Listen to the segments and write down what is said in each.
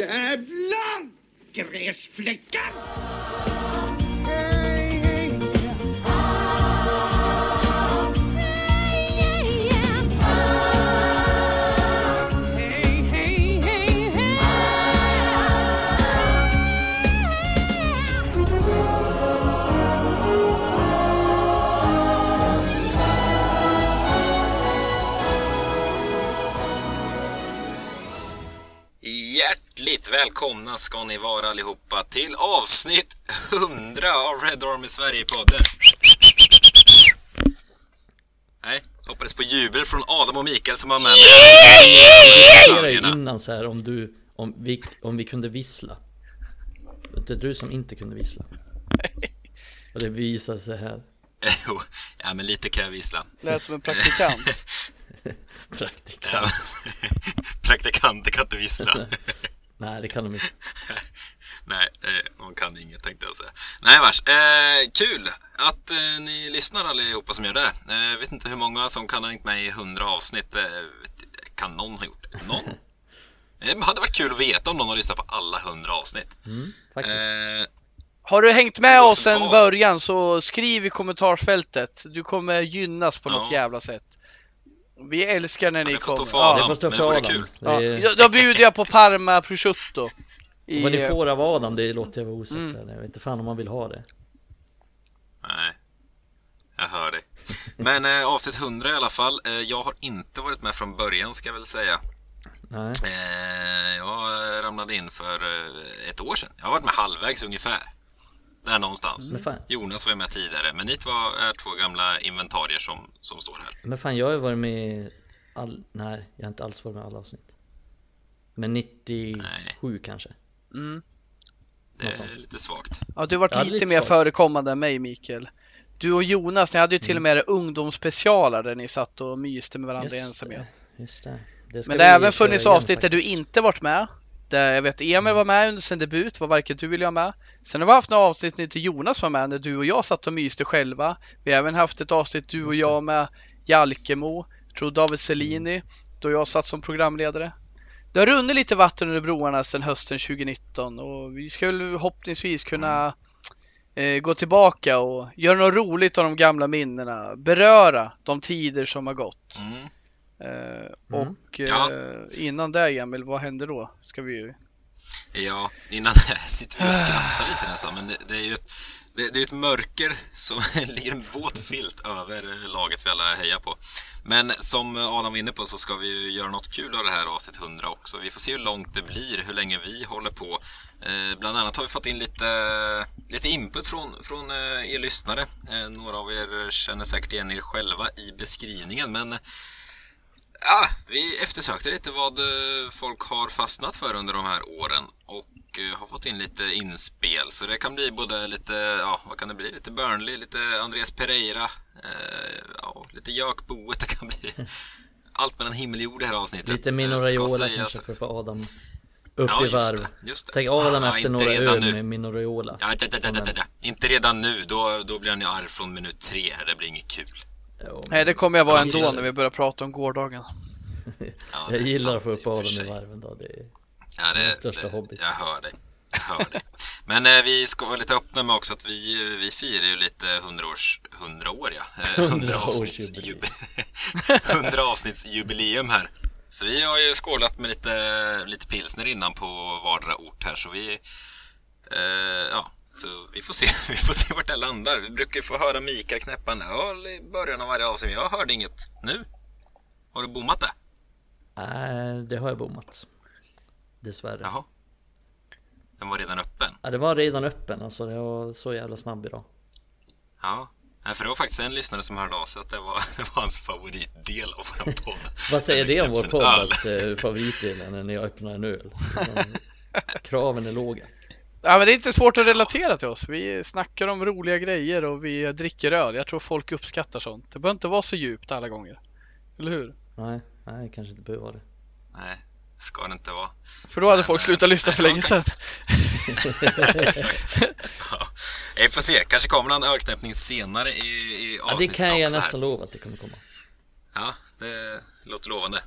Jävlar! Gräsfläckar! Välkomna ska ni vara allihopa till avsnitt 100 av Red Army Sverige-podden. Nej, hoppades på jubel från Adam och Mikael som var med mig. Jag innan så här om du, om vi, om vi kunde vissla. Det är du som inte kunde vissla. Och det visar sig här. Jo, ja men lite kan jag vissla. Lät som en praktikant. Praktikant. Ja. Praktikanter kan inte vissla. Nej, det kan de inte. Nej, eh, de kan inget tänkte jag säga. Nej vars. Eh, kul att eh, ni lyssnar allihopa som gör det. Jag eh, vet inte hur många som kan ha hängt med i 100 avsnitt. Eh, kan någon ha gjort det? Någon? Det hade varit kul att veta om någon har lyssnat på alla 100 avsnitt. Mm, faktiskt. Eh, Har du hängt med oss sedan början så skriv i kommentarsfältet. Du kommer gynnas på något Ja. jävla sätt. Vi älskar när ni det får stå kommer. för Ja. det Adam. får stå men vore Adam. kul. Ja. Då bjuder jag på Parma prosciutto. I, Vad ni får av Adam, det låter jag vara osagt. Mm. Jag vet inte fan om man vill ha det. Nej, jag hör dig. Men eh, avsnitt 100 i alla fall. Eh, jag har inte varit med från början ska jag väl säga. Nej. Eh, jag ramlade in för eh, ett år sedan. Jag har varit med halvvägs ungefär. Där någonstans. Jonas var med tidigare, men ni två är två gamla inventarier som, som står här. men fan jag har ju varit med i all... Nej, jag har inte alls varit med i alla avsnitt. Men 97 Nej. kanske. mm. Det är sånt. lite svagt. ja, du har varit lite, lite mer svagt. förekommande än mig Mikael. Du och Jonas, ni hade ju till och Mm. med ungdomsspecialer där ni satt och myste med varandra i Just ensamhet. det. Just det. det ska Men det har även funnits avsnitt där du inte varit med. Där jag vet Emil var med under sin debut, var varken du eller jag med. Sen har vi haft några avsnitt när inte Jonas var med, när du och jag satt och myste själva. Vi har även haft ett avsnitt du och jag med Jalkemo, tror David Selini, då jag satt som programledare. Det har runnit lite vatten under broarna sedan hösten 2019 och vi ska väl förhoppningsvis kunna eh, gå tillbaka och göra något roligt av de gamla minnena, beröra de tider som har gått. Mm. Eh, Mm. Och eh, Ja. innan det Emil, vad händer då? Ska vi ju... Ja, innan det sitter vi och skrattar lite nästan, men det, det är ju ett, det, det är ett mörker som ligger en våt filt över laget vi alla hejar på. Men som Adam var inne på så ska vi ju göra något kul av det här avsnitt 100 också. Vi får se hur långt det blir, hur länge vi håller på. Eh, bland annat har vi fått in lite, lite input från, från eh, er lyssnare. Eh, några av er känner säkert igen er själva i beskrivningen, men Ja, vi eftersökte lite vad eh, folk har fastnat för under de här åren och eh, har fått in lite inspel. Så det kan bli både lite, ja vad kan det bli? Lite Burnley, lite Andreas Pereira, eh, ja, lite Jökboet. Det kan bli allt mellan himmel och jord det här avsnittet. Lite Eh, Mino ska Raiola kanske för att få Adam upp Ja, i just varv. det, just det. Tänk Adam Ja, efter inte några öl nu. med Mino Raiola. Ja, ja, ja, ja, ja, ja. Inte redan nu, då, då blir han ju arg från minut tre här. Det blir inget kul. Jo, Nej, det kommer jag vara ändå när vi börjar prata om gårdagen. Ja, det är jag gillar att få upp sig. i varven då. Det är... Ja, det, Min största det, hobby. Jag hör dig. Jag hör dig. Men eh, vi ska vara lite öppna med också att vi, vi firar ju lite 100 års, 100 år ja. Eh, 100 avsnitts, 100-årsjubileum. 100 avsnittsjubileum här. Så vi har ju skålat med lite, lite pilsner innan på vardera ort här så vi, eh, ja, så vi får se, vi får se vart det landar. Vi brukar få höra Mikael knäppa en öl i början av varje avsnitt. Jag hörde inget nu. Har du bommat det? Nej, det har jag bommat. Dessvärre. Jaha. Den var redan öppen. Ja, det var redan öppen alltså. Jag var så jävla snabb idag. Ja, Nej, för det var faktiskt en lyssnare som hörde av sig att det var, det var hans favoritdel av vår podd. Vad säger Den det om vår podd? Att eh, favoritdelen är när jag öppnar en öl? Kraven är låga. Ja, men det är inte svårt att relatera till oss. Vi snackar om roliga grejer och vi dricker öl. Jag tror folk uppskattar sånt. Det behöver inte vara så djupt alla gånger. Eller hur? Nej, nej, kanske inte behöver vara det. Nej, ska det inte vara. För då hade Men, folk slutat lyssna för länge sedan. Exakt. Ja. Vi får se, kanske kommer en ölknäppning senare i, i Ja, det avsnittet kan jag nästan lova att det kommer komma. Ja, det låter lovande.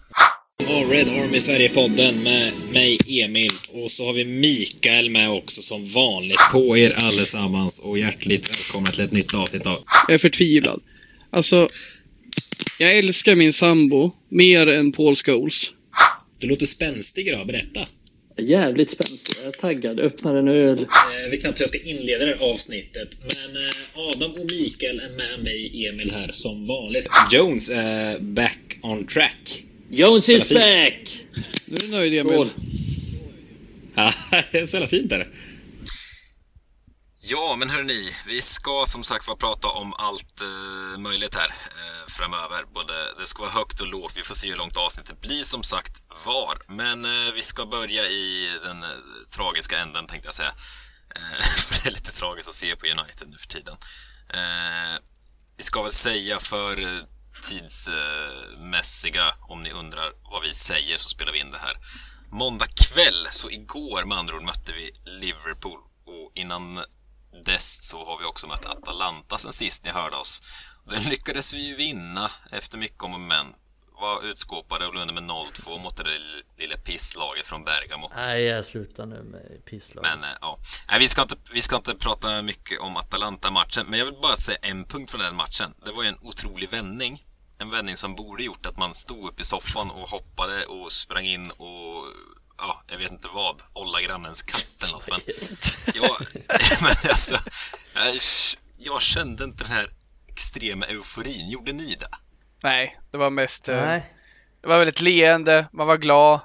Red Army Sverige-podden med mig, Emil. Och så har vi Mikael med också som vanligt. På er allesammans och hjärtligt välkomna till ett nytt avsnitt av... Jag är förtvivlad. Alltså, jag älskar min sambo mer än Paul Scholes. Du låter spänstig idag, berätta. Jävligt spänstig. Jag är taggad. Öppnar en öl. Jag vet knappt hur jag ska inleda det här avsnittet, men eh, Adam och Mikael är med mig, Emil, här som vanligt. Jones är back on track. Jones is back! Nu är du nöjd Emil? Skål. Ja, det är så jävla fint är det. Ja, men hörni, vi ska som sagt var prata om allt eh, möjligt här eh, framöver. Både, det ska vara högt och lågt, vi får se hur långt avsnittet blir som sagt var. Men eh, vi ska börja i den eh, tragiska änden tänkte jag säga. Eh, för det är lite tragiskt att se på United nu för tiden. Eh, vi ska väl säga för eh, tidsmässiga, om ni undrar vad vi säger så spelar vi in det här måndag kväll. Så igår med andra ord mötte vi Liverpool och innan dess så har vi också mött Atalanta sen sist ni hörde oss. Den lyckades vi ju vinna efter mycket om och men. Var utskåpade och under med 0-2 mot det lilla pisslaget från Bergamo. Nej, jag slutar nu med pisslag. Men eh, ja, Nej, vi, ska inte, vi ska inte prata mycket om Atalanta-matchen, men jag vill bara säga en punkt från den matchen. Det var ju en otrolig vändning. En vändning som borde gjort att man stod upp i soffan och hoppade och sprang in och ja, jag vet inte vad, olla grannens katt eller något. Men, jag, men alltså, jag, jag kände inte den här extrema euforin. Gjorde ni det? Nej, det var mest... eh, Nej. Det var väldigt leende, man var glad,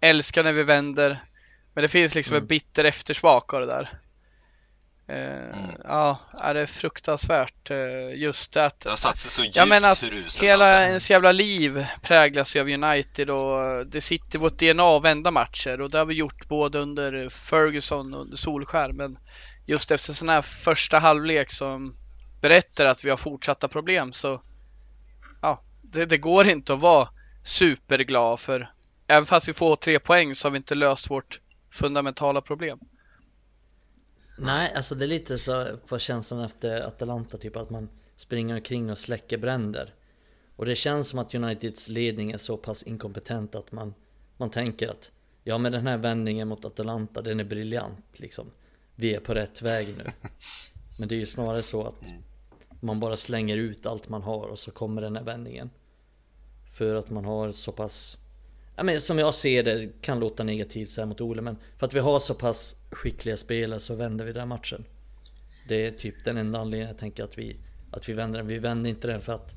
älskar när vi vänder. Men det finns liksom en bitter eftersmak av det där. Eh, Ja, är det är fruktansvärt. eh, Just att Det har satt sig så djupt Jag menar att hur hela ens jävla liv präglas ju av United och det sitter vårt DNA att vända matcher och det har vi gjort både under Ferguson och under Solskär men just efter sån här första halvlek som berättar att vi har fortsatta problem så ja, det, det går inte att vara superglad för även fast vi får tre poäng så har vi inte löst vårt fundamentala problem. Nej, alltså det är lite så får känslan efter Atalanta typ att man springer omkring och släcker bränder. Och det känns som att Uniteds ledning är så pass inkompetent att man, man tänker att ja men den här vändningen mot Atalanta den är briljant liksom. Vi är på rätt väg nu. Men det är ju snarare så att man bara slänger ut allt man har och så kommer den här vändningen. För att man har så pass Ja, men som jag ser det, kan låta negativt så här mot Ole, men för att vi har så pass skickliga spelare så vänder vi den matchen. Det är typ den enda anledningen jag tänker att vi, att vi vänder den. Vi vänder inte den för att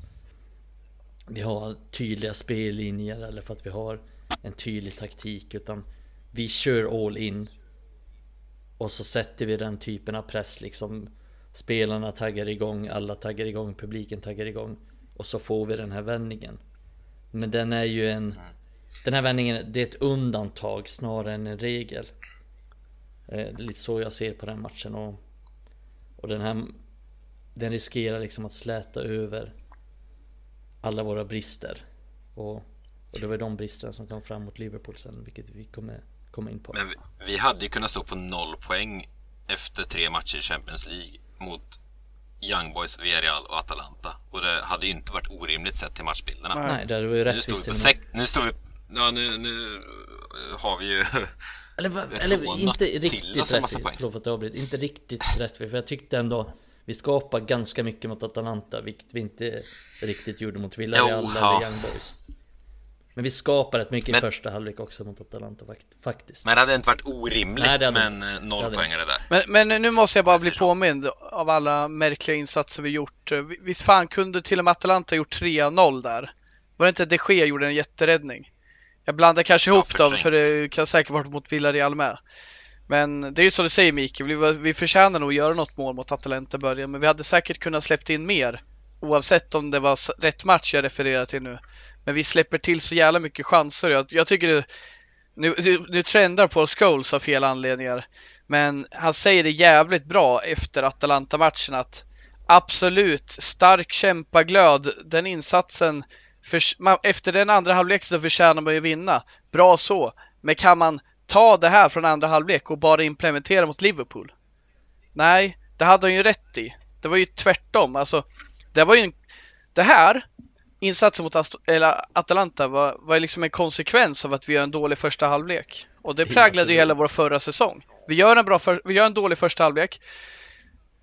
vi har tydliga spellinjer eller för att vi har en tydlig taktik, utan vi kör all in. Och så sätter vi den typen av press liksom. Spelarna taggar igång, alla taggar igång, publiken taggar igång. Och så får vi den här vändningen. Men den är ju en... Den här vändningen, det är ett undantag snarare än en regel. Eh, Det är lite så jag ser på den matchen och, och den här Den riskerar liksom att släta över Alla våra brister och, och det var de bristerna som kom fram mot Liverpool sen vilket vi kommer komma in på Men vi, vi hade ju kunnat stå på noll poäng efter tre matcher i Champions League mot Young Boys, Villarreal och Atalanta. Och det hade ju inte varit orimligt sett till matchbilderna. Nej, det var ju Nu står vi rättvist på sex... Nu står vi... Ja, nu, nu har vi ju... Eller, va- eller inte till riktigt oss en massa poäng. förlåt för att jag avbryter. Inte riktigt rättvist, för jag tyckte ändå Vi skapade ganska mycket mot Atalanta, vilket vi inte riktigt gjorde mot Villarreal Jo, eller ja. Young Boys Men vi skapade rätt mycket i Men- första halvlek också mot Atalanta fakt- faktiskt Men det hade inte varit orimligt Nej, det hade med inte. en eh, Det noll hade poängare där. Men, men nu måste jag bara Jag bli påmind av alla märkliga insatser vi gjort. Visst fan kunde till och med Atalanta gjort 3-0 där? Var det inte de Gea gjorde en jätteräddning? Jag blandar kanske Ja, ihop dem förträngt. för det kan säkert varit mot Villarreal med. Men det är ju som du säger Mikael, vi, vi förtjänar nog att göra något mål mot Atalanta i början, men vi hade säkert kunnat släppt in mer. Oavsett om det var rätt match jag refererar till nu. Men vi släpper till så jävla mycket chanser. Jag, jag tycker det, nu, nu, trendar på Scholes av fel anledningar. Men han säger det jävligt bra efter Atalanta-matchen att absolut stark kämpaglöd. Den insatsen, förs- man, efter den andra halvlek så förtjänar man ju vinna. Bra så. Men kan man ta det här från andra halvlek och bara implementera mot Liverpool? Nej, det hade han ju rätt i. Det var ju tvärtom. Alltså, det var ju en, det här insatsen mot Ast eller Atalanta var, var liksom en konsekvens av att vi gör en dålig första halvlek. Och det präglade ju hela vår förra säsong. Vi gör en, bra för, vi gör en dålig första halvlek.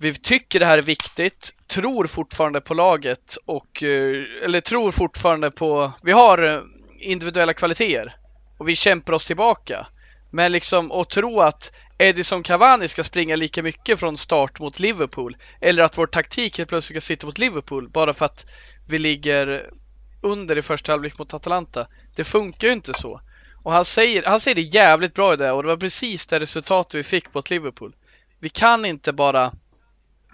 Vi tycker det här är viktigt, tror fortfarande på laget och, eh, eller tror fortfarande på, vi har eh, individuella kvaliteter och vi kämpar oss tillbaka. Men liksom att tro att Edison Cavani ska springa lika mycket från start mot Liverpool eller att vår taktik helt plötsligt ska sitta mot Liverpool bara för att vi ligger under i första halvlek mot Atalanta. Det funkar ju inte så. Och han säger, han säger det jävligt bra i det och det var precis det resultatet vi fick mot Liverpool. Vi kan inte bara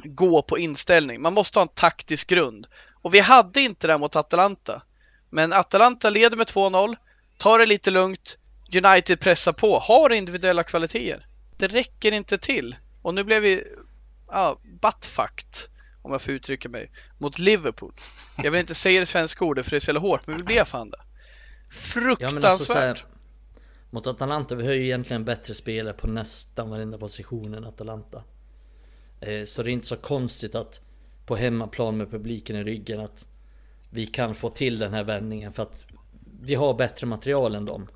gå på inställning. Man måste ha en taktisk grund. Och vi hade inte det mot Atalanta. Men Atalanta leder med 2-0, tar det lite lugnt, United pressar på, har individuella kvaliteter. Det räcker inte till. Och nu blev vi ja, buttfucked, om jag får uttrycka mig, mot Liverpool. Jag vill inte säga det svenska ordet för det är så jävla hårt, men vi blev fan det. Ja Fruktansvärt. alltså så här, Mot Atalanta, vi har ju egentligen bättre spelare på nästan varenda position än Atalanta. Eh, så det är inte så konstigt att på hemmaplan med publiken i ryggen att vi kan få till den här vändningen för att vi har bättre material än dem.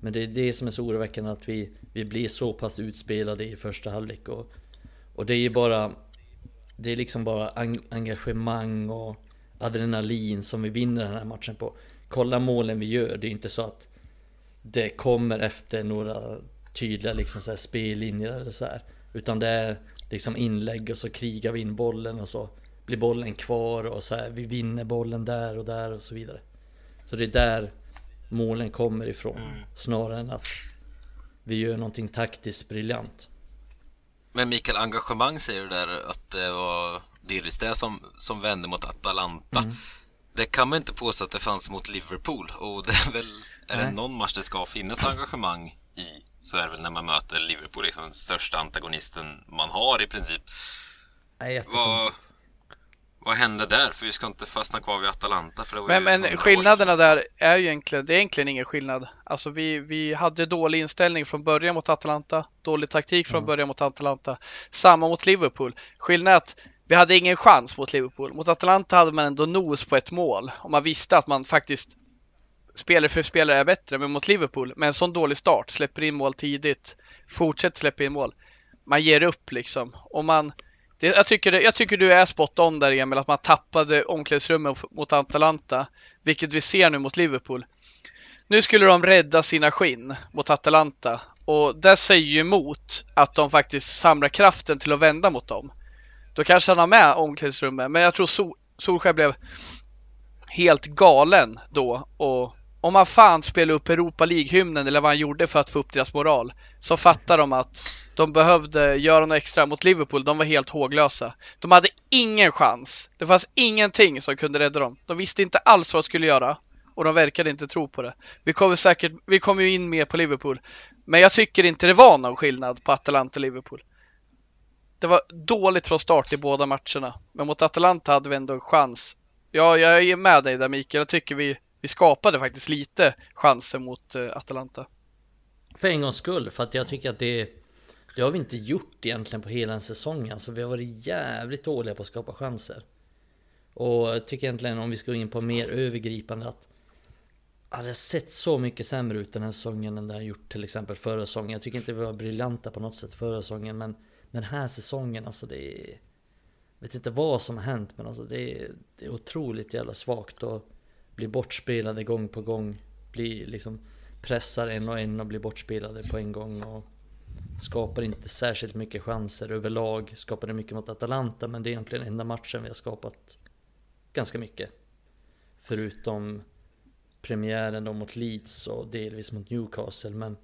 Men det är det som är så oroväckande att vi, vi blir så pass utspelade i första halvlek och, och det är ju bara Det är liksom bara engagemang och adrenalin som vi vinner den här matchen på. Kolla målen vi gör, det är inte så att det kommer efter några tydliga liksom så här spellinjer eller så här. Utan det är liksom inlägg och så krigar vi in bollen och så blir bollen kvar och så här. Vi vinner bollen där och där och så vidare. Så det är där målen kommer ifrån. Snarare än att vi gör någonting taktiskt briljant. Men Mikael, engagemang säger du där att det var delvis det som, som vände mot Atalanta. Det kan man inte påstå att det fanns mot Liverpool och det är väl, är det någon match det ska finnas engagemang i så är det väl när man möter Liverpool, liksom den största antagonisten man har i princip. Nej, Vad, vad hände där? För vi ska inte fastna kvar vid Atalanta för det var Men, men 100 år skillnaderna där är ju egentligen, det är egentligen ingen skillnad. Alltså vi, vi hade dålig inställning från början mot Atalanta, dålig taktik från början mot Atalanta. Samma mot Liverpool. Skillnaden är att vi hade ingen chans mot Liverpool. Mot Atalanta hade man ändå nos på ett mål och man visste att man faktiskt spelare för spelare är bättre, men mot Liverpool med en sån dålig start, släpper in mål tidigt, fortsätter släppa in mål. Man ger upp liksom. Och man, det, jag, tycker det, jag tycker du är spot on där Emil, att man tappade omklädningsrummet mot Atalanta, vilket vi ser nu mot Liverpool. Nu skulle de rädda sina skinn mot Atalanta och det säger ju emot att de faktiskt samlar kraften till att vända mot dem. Då kanske han har med omklädningsrummet, men jag tror Sol- Solskjaer blev helt galen då och om han fan spelade upp Europa League-hymnen eller vad han gjorde för att få upp deras moral så fattar de att de behövde göra något extra mot Liverpool. De var helt håglösa. De hade ingen chans. Det fanns ingenting som kunde rädda dem. De visste inte alls vad de skulle göra och de verkade inte tro på det. Vi kommer säkert, vi kommer ju in mer på Liverpool, men jag tycker inte det var någon skillnad på Atalanta och Liverpool. Det var dåligt från start i båda matcherna, men mot Atalanta hade vi ändå en chans. Ja, jag är med dig där Mikael. Jag tycker vi, vi skapade faktiskt lite chanser mot eh, Atalanta. För en gångs skull, för att jag tycker att det Det har vi inte gjort egentligen på hela en säsong. Alltså vi har varit jävligt dåliga på att skapa chanser. Och jag tycker egentligen om vi ska gå in på mer övergripande att Ja, det har sett så mycket sämre ut den här säsongen än det har gjort till exempel förra säsongen. Jag tycker inte vi var briljanta på något sätt förra säsongen men den här säsongen alltså det är... Jag Vet inte vad som har hänt men alltså det är, det är otroligt jävla svagt och blir bortspelade gång på gång. Blir liksom pressar en och en och blir bortspelade på en gång och skapar inte särskilt mycket chanser överlag. Skapade mycket mot Atalanta men det är egentligen enda matchen vi har skapat ganska mycket. Förutom premiären då mot Leeds och delvis mot Newcastle men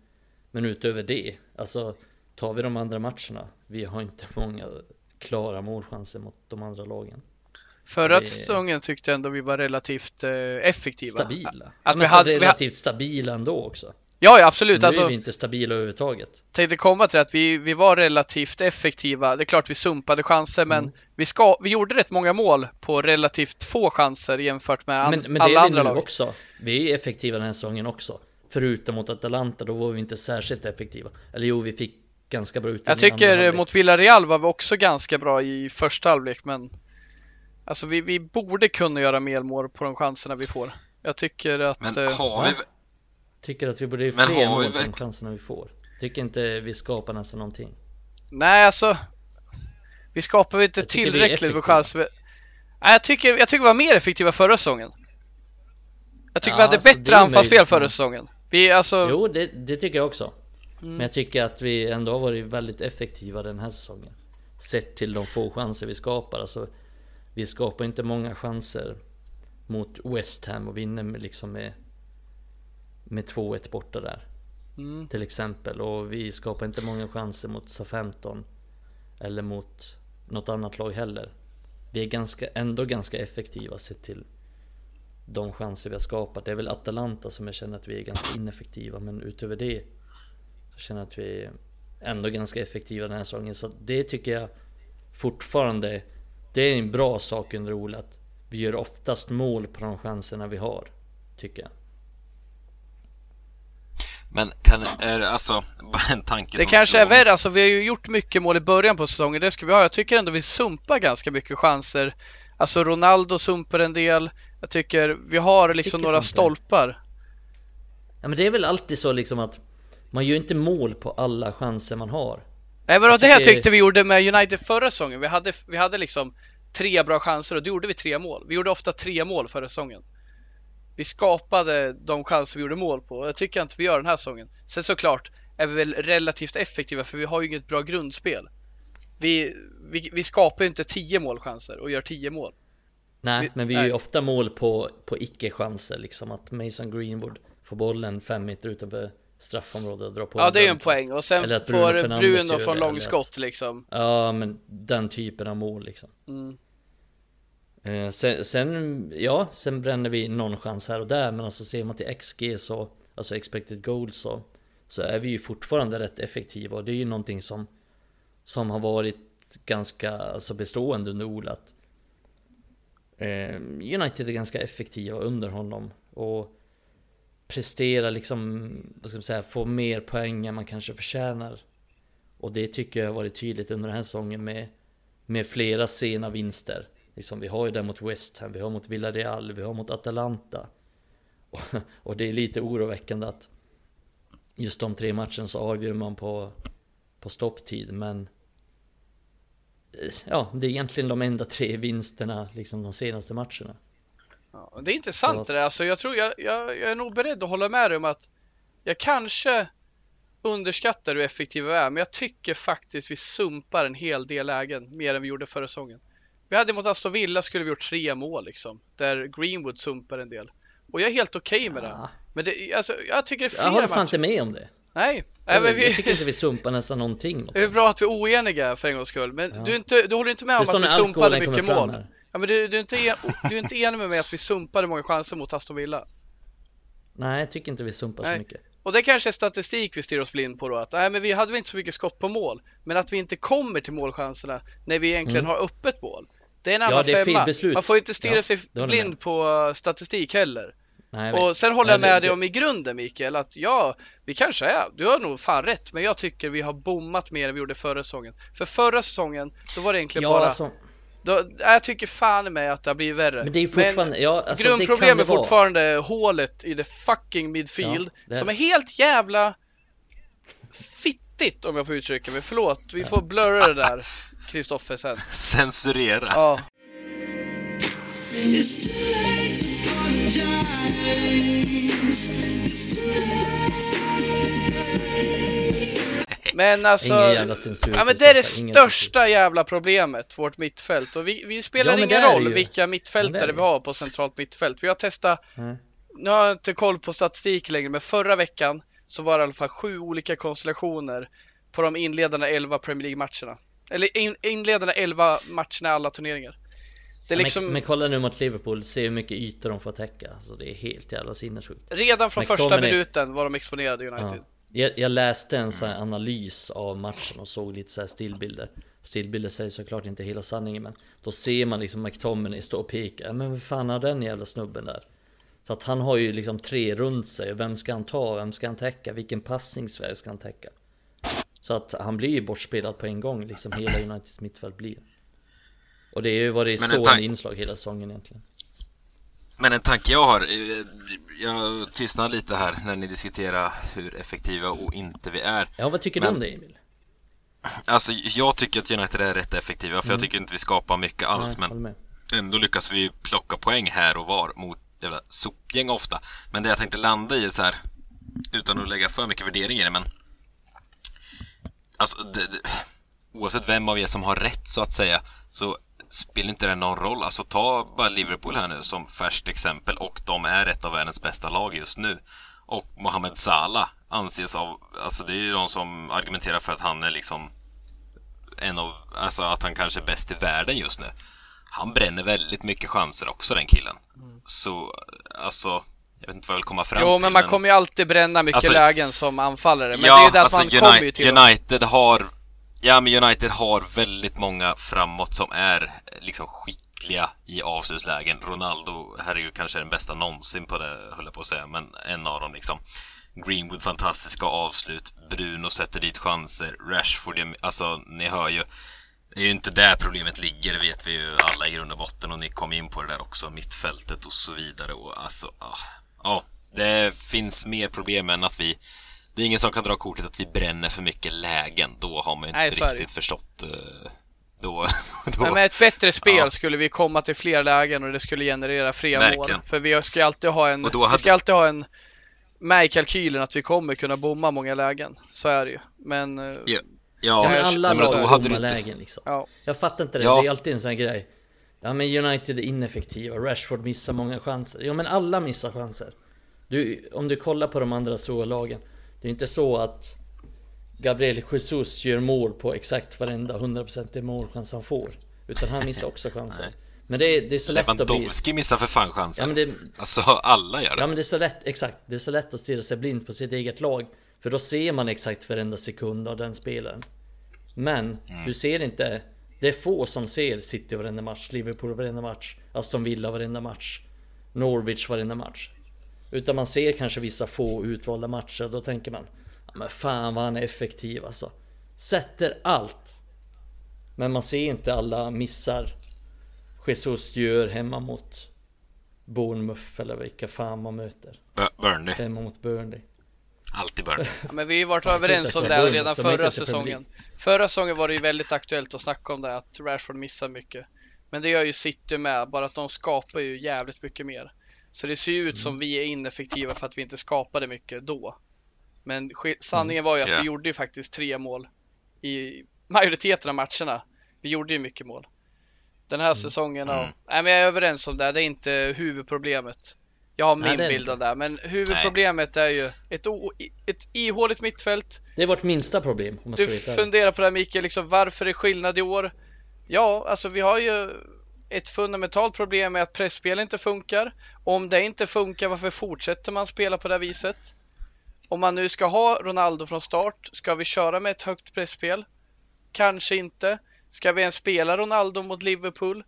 Men utöver det, alltså tar vi de andra matcherna, vi har inte många klara målchanser mot de andra lagen. Förra Det- säsongen tyckte jag ändå vi var relativt eh, effektiva. Stabila. Att ja, vi men hade- vi relativt stabila ändå också. Ja, ja absolut. Nu Alltså, är vi inte stabila överhuvudtaget. tänkte komma till att vi, vi var relativt effektiva. Det är klart vi sumpade chanser, men Mm. vi, ska, vi gjorde rätt många mål på relativt få chanser jämfört med an, Men, men det alla är vi andra nu lag. också. Vi är effektiva den här säsongen också. Förutom mot Atalanta, då var vi inte särskilt effektiva. Eller jo, vi fick ganska bra utdelning Jag andra tycker mot Villarreal var vi också ganska bra i första halvlek, men Alltså vi, vi borde kunna göra mer mål på de chanserna vi får. Jag tycker att... Men eh, har vi... Tycker att vi borde Men fler mål på de chanserna vi får. Tycker inte vi skapar nästan någonting. Nej, alltså. Vi skapar inte tillräckligt med chanser. Nej, jag tycker, jag tycker vi var mer effektiva förra säsongen. Jag tycker Ja, vi hade alltså, bättre anfallsspel förra säsongen. Vi, alltså, Jo, det, det tycker jag också. Mm. Men jag tycker att vi ändå har varit väldigt effektiva den här säsongen. Sett till de få chanser vi skapar. Alltså, vi skapar inte många chanser mot West Ham och vinner med, liksom med, med 2-1 borta där. Mm. Till exempel. Och vi skapar inte många chanser mot SA-15. Eller mot något annat lag heller. Vi är ganska, ändå ganska effektiva sett till de chanser vi har skapat. Det är väl Atalanta som jag känner att vi är ganska ineffektiva. Men utöver det så känner jag att vi är ändå ganska effektiva den här säsongen. Så det tycker jag fortfarande Det är en bra sak under Ole att vi gör oftast mål på de chanserna vi har. Tycker jag. Men kan, är det alltså bara en tanke det som kanske är slår mig. värre. Alltså, vi har ju gjort mycket mål i början på säsongen. Det ska vi ha. Jag tycker ändå vi sumpar ganska mycket chanser. Alltså Ronaldo sumpar en del. Jag tycker vi har liksom några stolpar. Ja men det är väl alltid så liksom att man gör inte mål på alla chanser man har. Nej men det här tyckte vi gjorde med United förra säsongen. Vi hade, vi hade liksom tre bra chanser och då gjorde vi tre mål. Vi gjorde ofta tre mål förra säsongen. Vi skapade de chanser vi gjorde mål på och jag tycker inte vi gör den här säsongen. Sen såklart är vi väl relativt effektiva för vi har ju inget bra grundspel. Vi, vi, vi skapar ju inte tio målchanser och gör tio mål. Nej, Vi- men vi gör ju nej. ofta mål på, på icke-chanser liksom. Att Mason Greenwood får bollen fem meter utanför straffområdet och drar på Ja det är ju en poäng och sen Bruno får Bruno gör från långskott liksom. Ja, men den typen av mål liksom. Mm. Eh, sen, sen, ja, sen bränner vi någon chans här och där, men alltså ser man till XG så, alltså expected goals så, så är vi ju fortfarande rätt effektiva och det är ju någonting som, som har varit ganska alltså bestående under Ola. att, Eh, United är ganska effektiva under honom och presterar liksom, vad ska man säga, få mer poäng än man kanske förtjänar. Och det tycker jag har varit tydligt under den här säsongen med, med flera sena vinster. Liksom, vi har ju det mot West Ham, vi har mot Villarreal, vi har mot Atalanta. Och, och det är lite oroväckande att just de tre matcherna så avgör man på, på stopptid, men eh, Ja, det är egentligen de enda tre vinsterna liksom de senaste matcherna. Ja, det är intressant att- det där. Alltså, jag, tror, jag, jag, jag är nog beredd att hålla med dig om att jag kanske underskattar hur effektiva vi är, men jag tycker faktiskt vi sumpar en hel del lägen mer än vi gjorde förra säsongen. Vi hade mot Aston Villa skulle vi gjort tre mål liksom, där Greenwood sumpar en del. Och jag är helt okej med det. Ja, Men det, alltså, jag tycker det är flera jag håller fan matcher. inte med om det. Nej, Nej Jag, men jag vi, tycker inte vi sumpar nästan någonting. mot det är bra att vi är oeniga för en gångs skull. Men Ja. du, inte, du håller inte med om att vi sumpade mycket mål? här. Ja, men du, du, är inte, en- du är inte enig med mig att vi sumpade många chanser mot Aston Villa? Nej, jag tycker inte vi sumpar Nej. så mycket. Och det kanske är statistik vi stirrar oss blind på då att nej men vi hade väl inte så mycket skott på mål Men att vi inte kommer till målchanserna när vi egentligen har öppet mål Det är en. Ja, annan fel femma. Man får inte stirra Ja, sig blind på uh, statistik heller Nej. Och sen håller jag med dig om i grunden Mikael att ja, vi kanske är, du har nog fan rätt Men jag tycker vi har bommat mer än vi gjorde förra säsongen För förra säsongen, då var det egentligen Ja, bara alltså, då, Jag tycker fan med att det har blivit värre men det är fortfarande... ja, alltså, Grundproblemet är vara. fortfarande hålet i det fucking midfield Ja, är som är helt jävla fittigt om jag får uttrycka mig. Förlåt, vi får blurra det där Kristoffer sen. Censurera. Ja, men alltså. Ja men det är det största jävla problemet, vårt mittfält. Och vi, vi spelar Ja, ingen roll vilka mittfältare vi har på centralt mittfält. Vi har testat, Nej. nu har jag inte koll på statistik längre, men förra veckan så var det i alla fall sju olika konstellationer på de inledande 11 Premier League-matcherna. Eller in, inledande 11 matcherna i alla turneringar. Det är liksom men, men kolla nu mot Liverpool, se hur mycket ytor de får täcka. Alltså det är helt jävla sinnessjukt. redan från första McTominay- minuten var de exponerade United. Ja. Jag, jag läste en sån här analys av matchen och såg lite så här stillbilder. Stillbilder säger såklart inte hela sanningen men då ser man liksom McTominay stå och peka. Men vad fan har den jävla snubben där? Så att han har ju liksom tre runt sig. Vem ska han ta? Vem ska han täcka? Vilken passningsväg ska han täcka? Så att han blir ju bortspelad på en gång, liksom hela Uniteds mittfält blir. Och det har ju varit Men en stående inslag hela säsongen egentligen. Men en tanke jag har, eh, jag tystnar lite här när ni diskuterar hur effektiva och inte vi är. Ja, vad tycker Men- du om det Emil? Alltså, jag tycker att United är rätt effektiva, för jag tycker inte vi skapar mycket alls, Mm. Nej, men ändå lyckas vi plocka poäng här och var mot jävla sopgäng ofta. Men det jag tänkte landa i är så här, utan att lägga för mycket värdering i det, men alltså, det, det, oavsett vem av er som har rätt så att säga, så spelar inte det någon roll. Alltså ta bara Liverpool här nu som färskt exempel och de är ett av världens bästa lag just nu. Och Mohamed Salah anses av, alltså det är ju de som argumenterar för att han är liksom en av, alltså att han kanske är bäst i världen just nu. Han bränner väldigt mycket chanser också den killen. Så, alltså, jag vet inte vad jag vill komma fram Jo, till. men man kommer ju alltid bränna mycket Alltså- lägen som anfallare. Men ja, det är ju det att alltså man kommer ju United, till... United har Ja, men United har väldigt många framåt som är eh, liksom skickliga i avslutslägen. Ronaldo, kanske är den bästa någonsin på det, höll jag på att säga, men en av dem liksom. Greenwood, fantastiska avslut. Bruno sätter dit chanser. Rashford, alltså, ni hör ju. Det är ju inte där problemet ligger, det vet vi ju alla i grund och botten och ni kom in på det där också, mittfältet och så vidare och alltså, ja. Ja, det finns mer problem än att vi det är ingen som kan dra kortet att vi bränner för mycket lägen. Då har man inte Nej, så är det. riktigt förstått. eh, Då, då, Nej, med ett bättre spel Ja. skulle vi komma till fler lägen och det skulle generera fler Verkligen. mål. För vi ska ju alltid ha en, då vi hade- ska alltid ha en med i kalkylen att vi kommer kunna bomma många lägen. Så är det ju. Men eh, ja, Ja, ja, men jag- alla nej, men lag då har hade du inte... lägen liksom. ja, Jag fattar inte det, Ja. det är alltid en sån här grej. Ja men United är ineffektiva, Rashford missar många chanser. Ja men alla missar chanser. Du, om du kollar på de andra stora lagen. Det är inte så att Gabriel Jesus gör mål på exakt varenda 100% målchans han får. Utan han missar också chanser. Men det är, det är så lätt att bli... Missar för fan Ja chansen. men, det, Alltså, alla gör det. ja men det är så lätt, exakt. Det är så lätt att stirra sig blind på sitt eget lag. För då ser man exakt varenda sekund av den spelaren. Men du ser inte Det är få som ser City varenda match, Liverpool varenda match, Aston Villa varenda match, Norwich varenda match. Utan man ser kanske vissa få utvalda matcher, då tänker man ja, Men fan vad han är effektiv alltså. Sätter allt. Men man ser inte alla missar Jesus gör hemma mot Bournemouth eller vilka fan man möter. Bu- Burnley. Hemma mot Burnley. Alltid Burnley. Ja, men vi har ju varit överens om De det är här redan förra säsongen. Förra säsongen var det ju väldigt aktuellt att snacka om det, att Rashford missar mycket. Men det gör ju City med, bara att de skapar ju jävligt mycket mer. Så det ser ju ut som vi är ineffektiva för att vi inte skapade mycket då. Men sk- sanningen var ju att Ja. vi gjorde ju faktiskt tre mål i majoriteten av matcherna. Vi gjorde ju mycket mål. Den här säsongen, ja. Mm. Nej men jag är överens om det, det är inte huvudproblemet. Jag har Nej, min det är bild av det, men huvudproblemet är ju ett, o- ett ihåligt mittfält, Det är vårt minsta problem om man ska du ärlig. funderar på det här Mikael, liksom, varför är skillnad i år? Ja, alltså vi har ju ett fundamentalt problem med att pressspel inte funkar. Om det inte funkar, varför fortsätter man spela på det här viset? Om man nu ska ha Ronaldo från start, ska vi köra med ett högt pressspel? Kanske inte. Ska vi ens spela Ronaldo mot Liverpool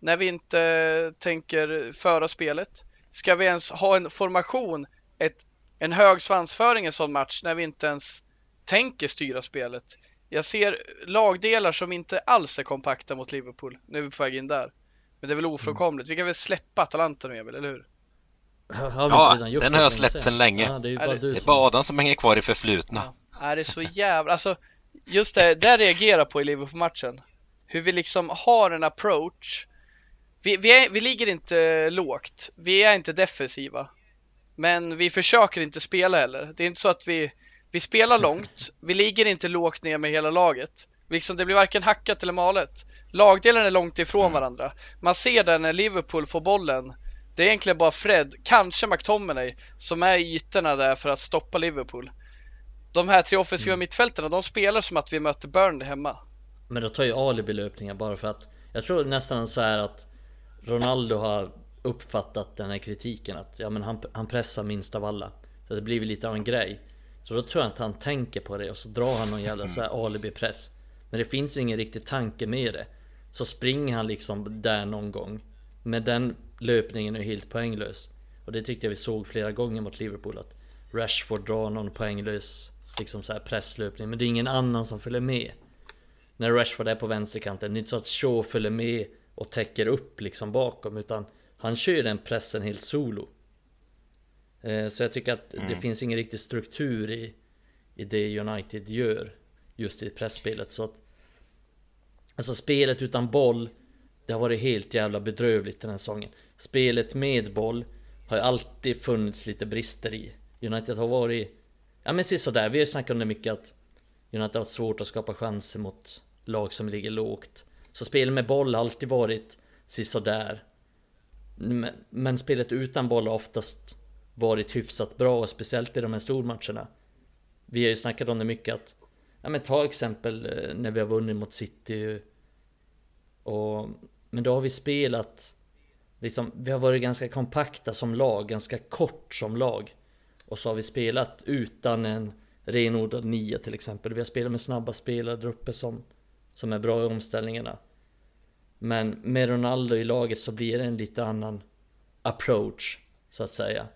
när vi inte tänker föra spelet? Ska vi ens ha en formation, ett, en hög svansföring i en sån match när vi inte ens tänker styra spelet? Jag ser lagdelar som inte alls är kompakta mot Liverpool. Nu är vi på väg in där. Men det är väl ofrånkomligt. Vi kan väl släppa Atalanta nu, Emil, eller hur? Ja, den har jag släppt sedan länge. Ja, det är Är bara det- du Det är som... bara Adam som hänger kvar i förflutna. Är det så jävla... Alltså, just det, där reagerar på i Liverpool-matchen. Hur vi liksom har en approach. Vi, vi, är, vi ligger inte lågt. Vi är inte defensiva. Men vi försöker inte spela heller. Det är inte så att vi... Vi spelar långt. Vi ligger inte lågt ner med hela laget. Liksom det blir varken hackat eller malet. Lagdelen är långt ifrån varandra. Man ser det när Liverpool får bollen. Det är egentligen bara Fred, kanske McTominay, som är i ytorna där för att stoppa Liverpool. De här tre offensiva mittfältarna, de spelar som att vi möter Burnley hemma. Men då tar ju alibi löpningar bara för att Jag tror nästan så här att Ronaldo har uppfattat den här kritiken att ja men han, han pressar minst av alla. Så det blir lite av en grej. Så då tror jag att han tänker på det och så drar han någon jävla så här alibi-press. Men det finns ingen riktig tanke med det. Så springer han liksom där någon gång. Men den löpningen är helt poänglös. Och det tyckte jag vi såg flera gånger mot Liverpool att Rashford drar någon poänglös Liksom så här presslöpning. Men det är ingen annan som följer med. När Rashford är på vänsterkanten. Det är inte så att Shaw följer med och täcker upp liksom bakom utan han kör den pressen helt solo. Eh, så jag tycker att det finns ingen riktig struktur i, i det United gör just i pressspelet. Så att Alltså spelet utan boll Det har varit helt jävla bedrövligt den här säsongen. Spelet med boll Har ju alltid funnits lite brister i. United har varit Ja men sådär, vi har ju snackat om det mycket att United har haft svårt att skapa chanser mot lag som ligger lågt så spelet med boll har alltid varit sisådär. men, men spelet utan boll har oftast varit hyfsat bra och speciellt i de här stormatcherna. Vi har ju snackat om det mycket att Ja men ta exempel eh, när vi har vunnit mot City. Och, Men då har vi spelat Liksom, vi har varit ganska kompakta som lag, ganska kort som lag. Och så har vi spelat utan en renodlad nia till exempel. Vi har spelat med snabba spelare där uppe som Som är bra i omställningarna. Men med Ronaldo i laget så blir det en lite annan Approach Så att säga.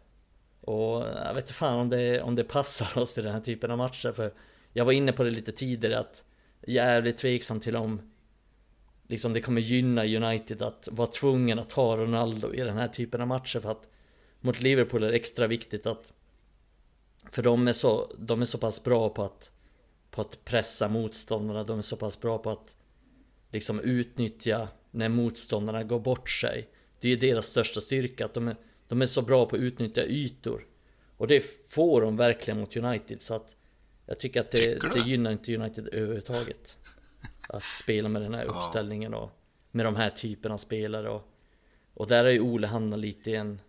Och jag vet inte fan om det, om det passar oss i den här typen av matcher för jag var inne på det lite tidigare att jävligt tveksam till om liksom det kommer gynna United att vara tvungen att ha Ronaldo i den här typen av matcher för att mot Liverpool är det extra viktigt att för de är så, de är så pass bra på att på att pressa motståndarna, de är så pass bra på att liksom utnyttja när motståndarna går bort sig. Det är ju deras största styrka, att de är, de är så bra på att utnyttja ytor. Och det får de verkligen mot United så att jag tycker att det, Tycker det gynnar inte United överhuvudtaget. Att spela med den här uppställningen och med de här typerna av spelare och, och där har ju Ole hamnat lite i en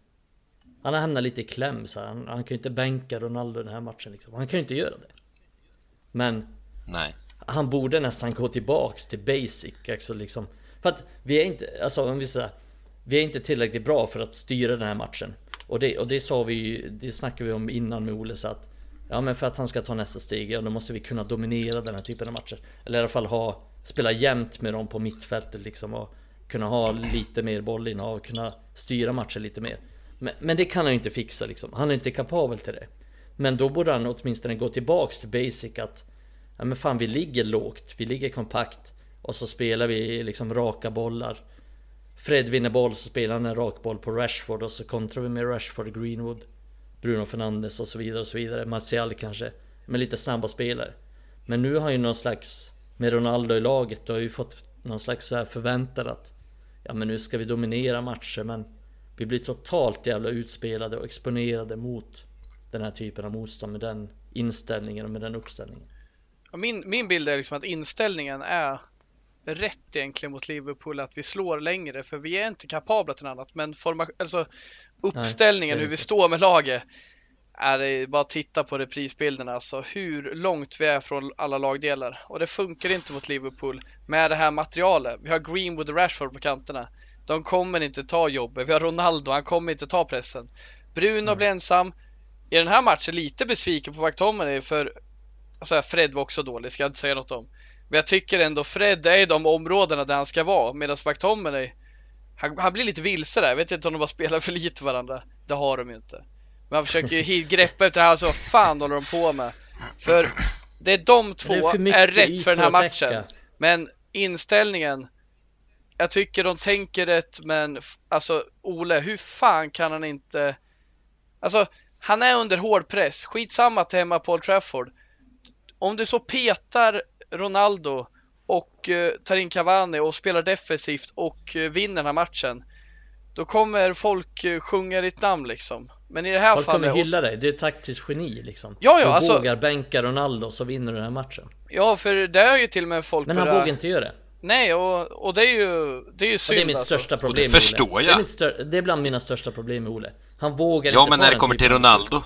Han har hamnat lite i kläm så. Han, han kan ju inte bänka Ronaldo den här matchen liksom. Han kan ju inte göra det. Men Nej han borde nästan gå tillbaks till basic alltså liksom. För att vi är inte, alltså om vi säger Vi är inte tillräckligt bra för att styra den här matchen. Och det, och det sa vi ju, det snackade vi om innan med Ole så att Ja men för att han ska ta nästa steg, ja då måste vi kunna dominera den här typen av matcher. Eller i alla fall ha Spela jämnt med dem på mittfältet liksom och Kunna ha lite mer bollinnehav, kunna styra matchen lite mer. Men, men det kan han ju inte fixa liksom, han är inte kapabel till det. Men då borde han åtminstone gå tillbaks till basic att Ja men fan vi ligger lågt, vi ligger kompakt. Och så spelar vi liksom raka bollar. Fred vinner boll så spelar han en rak boll på Rashford och så kontrar vi med Rashford, Greenwood Bruno Fernandes och så vidare och så vidare. Martial kanske Med lite snabba spelare. Men nu har ju någon slags Med Ronaldo i laget, då har ju fått någon slags så här förväntan att Ja men nu ska vi dominera matcher men Vi blir totalt jävla utspelade och exponerade mot Den här typen av motstånd med den inställningen och med den uppställningen. Min, min bild är liksom att inställningen är rätt egentligen mot Liverpool att vi slår längre för vi är inte kapabla till något annat. Men forma, alltså, uppställningen, är hur vi står med laget är bara att titta på reprisbilderna, alltså hur långt vi är från alla lagdelar. Och det funkar inte mot Liverpool med det här materialet. Vi har Greenwood och Rashford på kanterna. De kommer inte ta jobbet. Vi har Ronaldo, han kommer inte ta pressen. Bruno blir ensam. I den här matchen lite besviken på McTominay för alltså Fred var också dålig, ska jag inte säga något om. Men jag tycker ändå Fred är i de områdena där han ska vara medan McTominay han, han blir lite vilse där. Jag vet inte om de bara spelar för lite varandra. Det har de ju inte. Men han försöker ju greppa efter det här, så vad fan håller de på med? För det är de två Det är är, rätt för den här matchen. Men inställningen Jag tycker de tänker rätt men alltså Ole, hur fan kan han inte Alltså han är under hård press. Skitsamma att det är hemma på Old Trafford. Om du så petar Ronaldo och eh, tar in Cavani och spelar defensivt och eh, vinner den här matchen. Då kommer folk uh, sjunga ditt namn liksom. Men i det här Folk fallet... kommer hylla dig, det är ett taktiskt geni liksom Ja, ja, Du alltså- vågar bänka Ronaldo så vinner du den här matchen Ja, för det är ju till och med folk Men han vågar inte göra det Nej, och, och det är ju, det är ju Och synd det är mitt alltså. största Och problem det med förstår Ole. Det är, jag. det är bland mina största problem med Ole Han vågar Ja, inte men ta när det kommer till Ronaldo.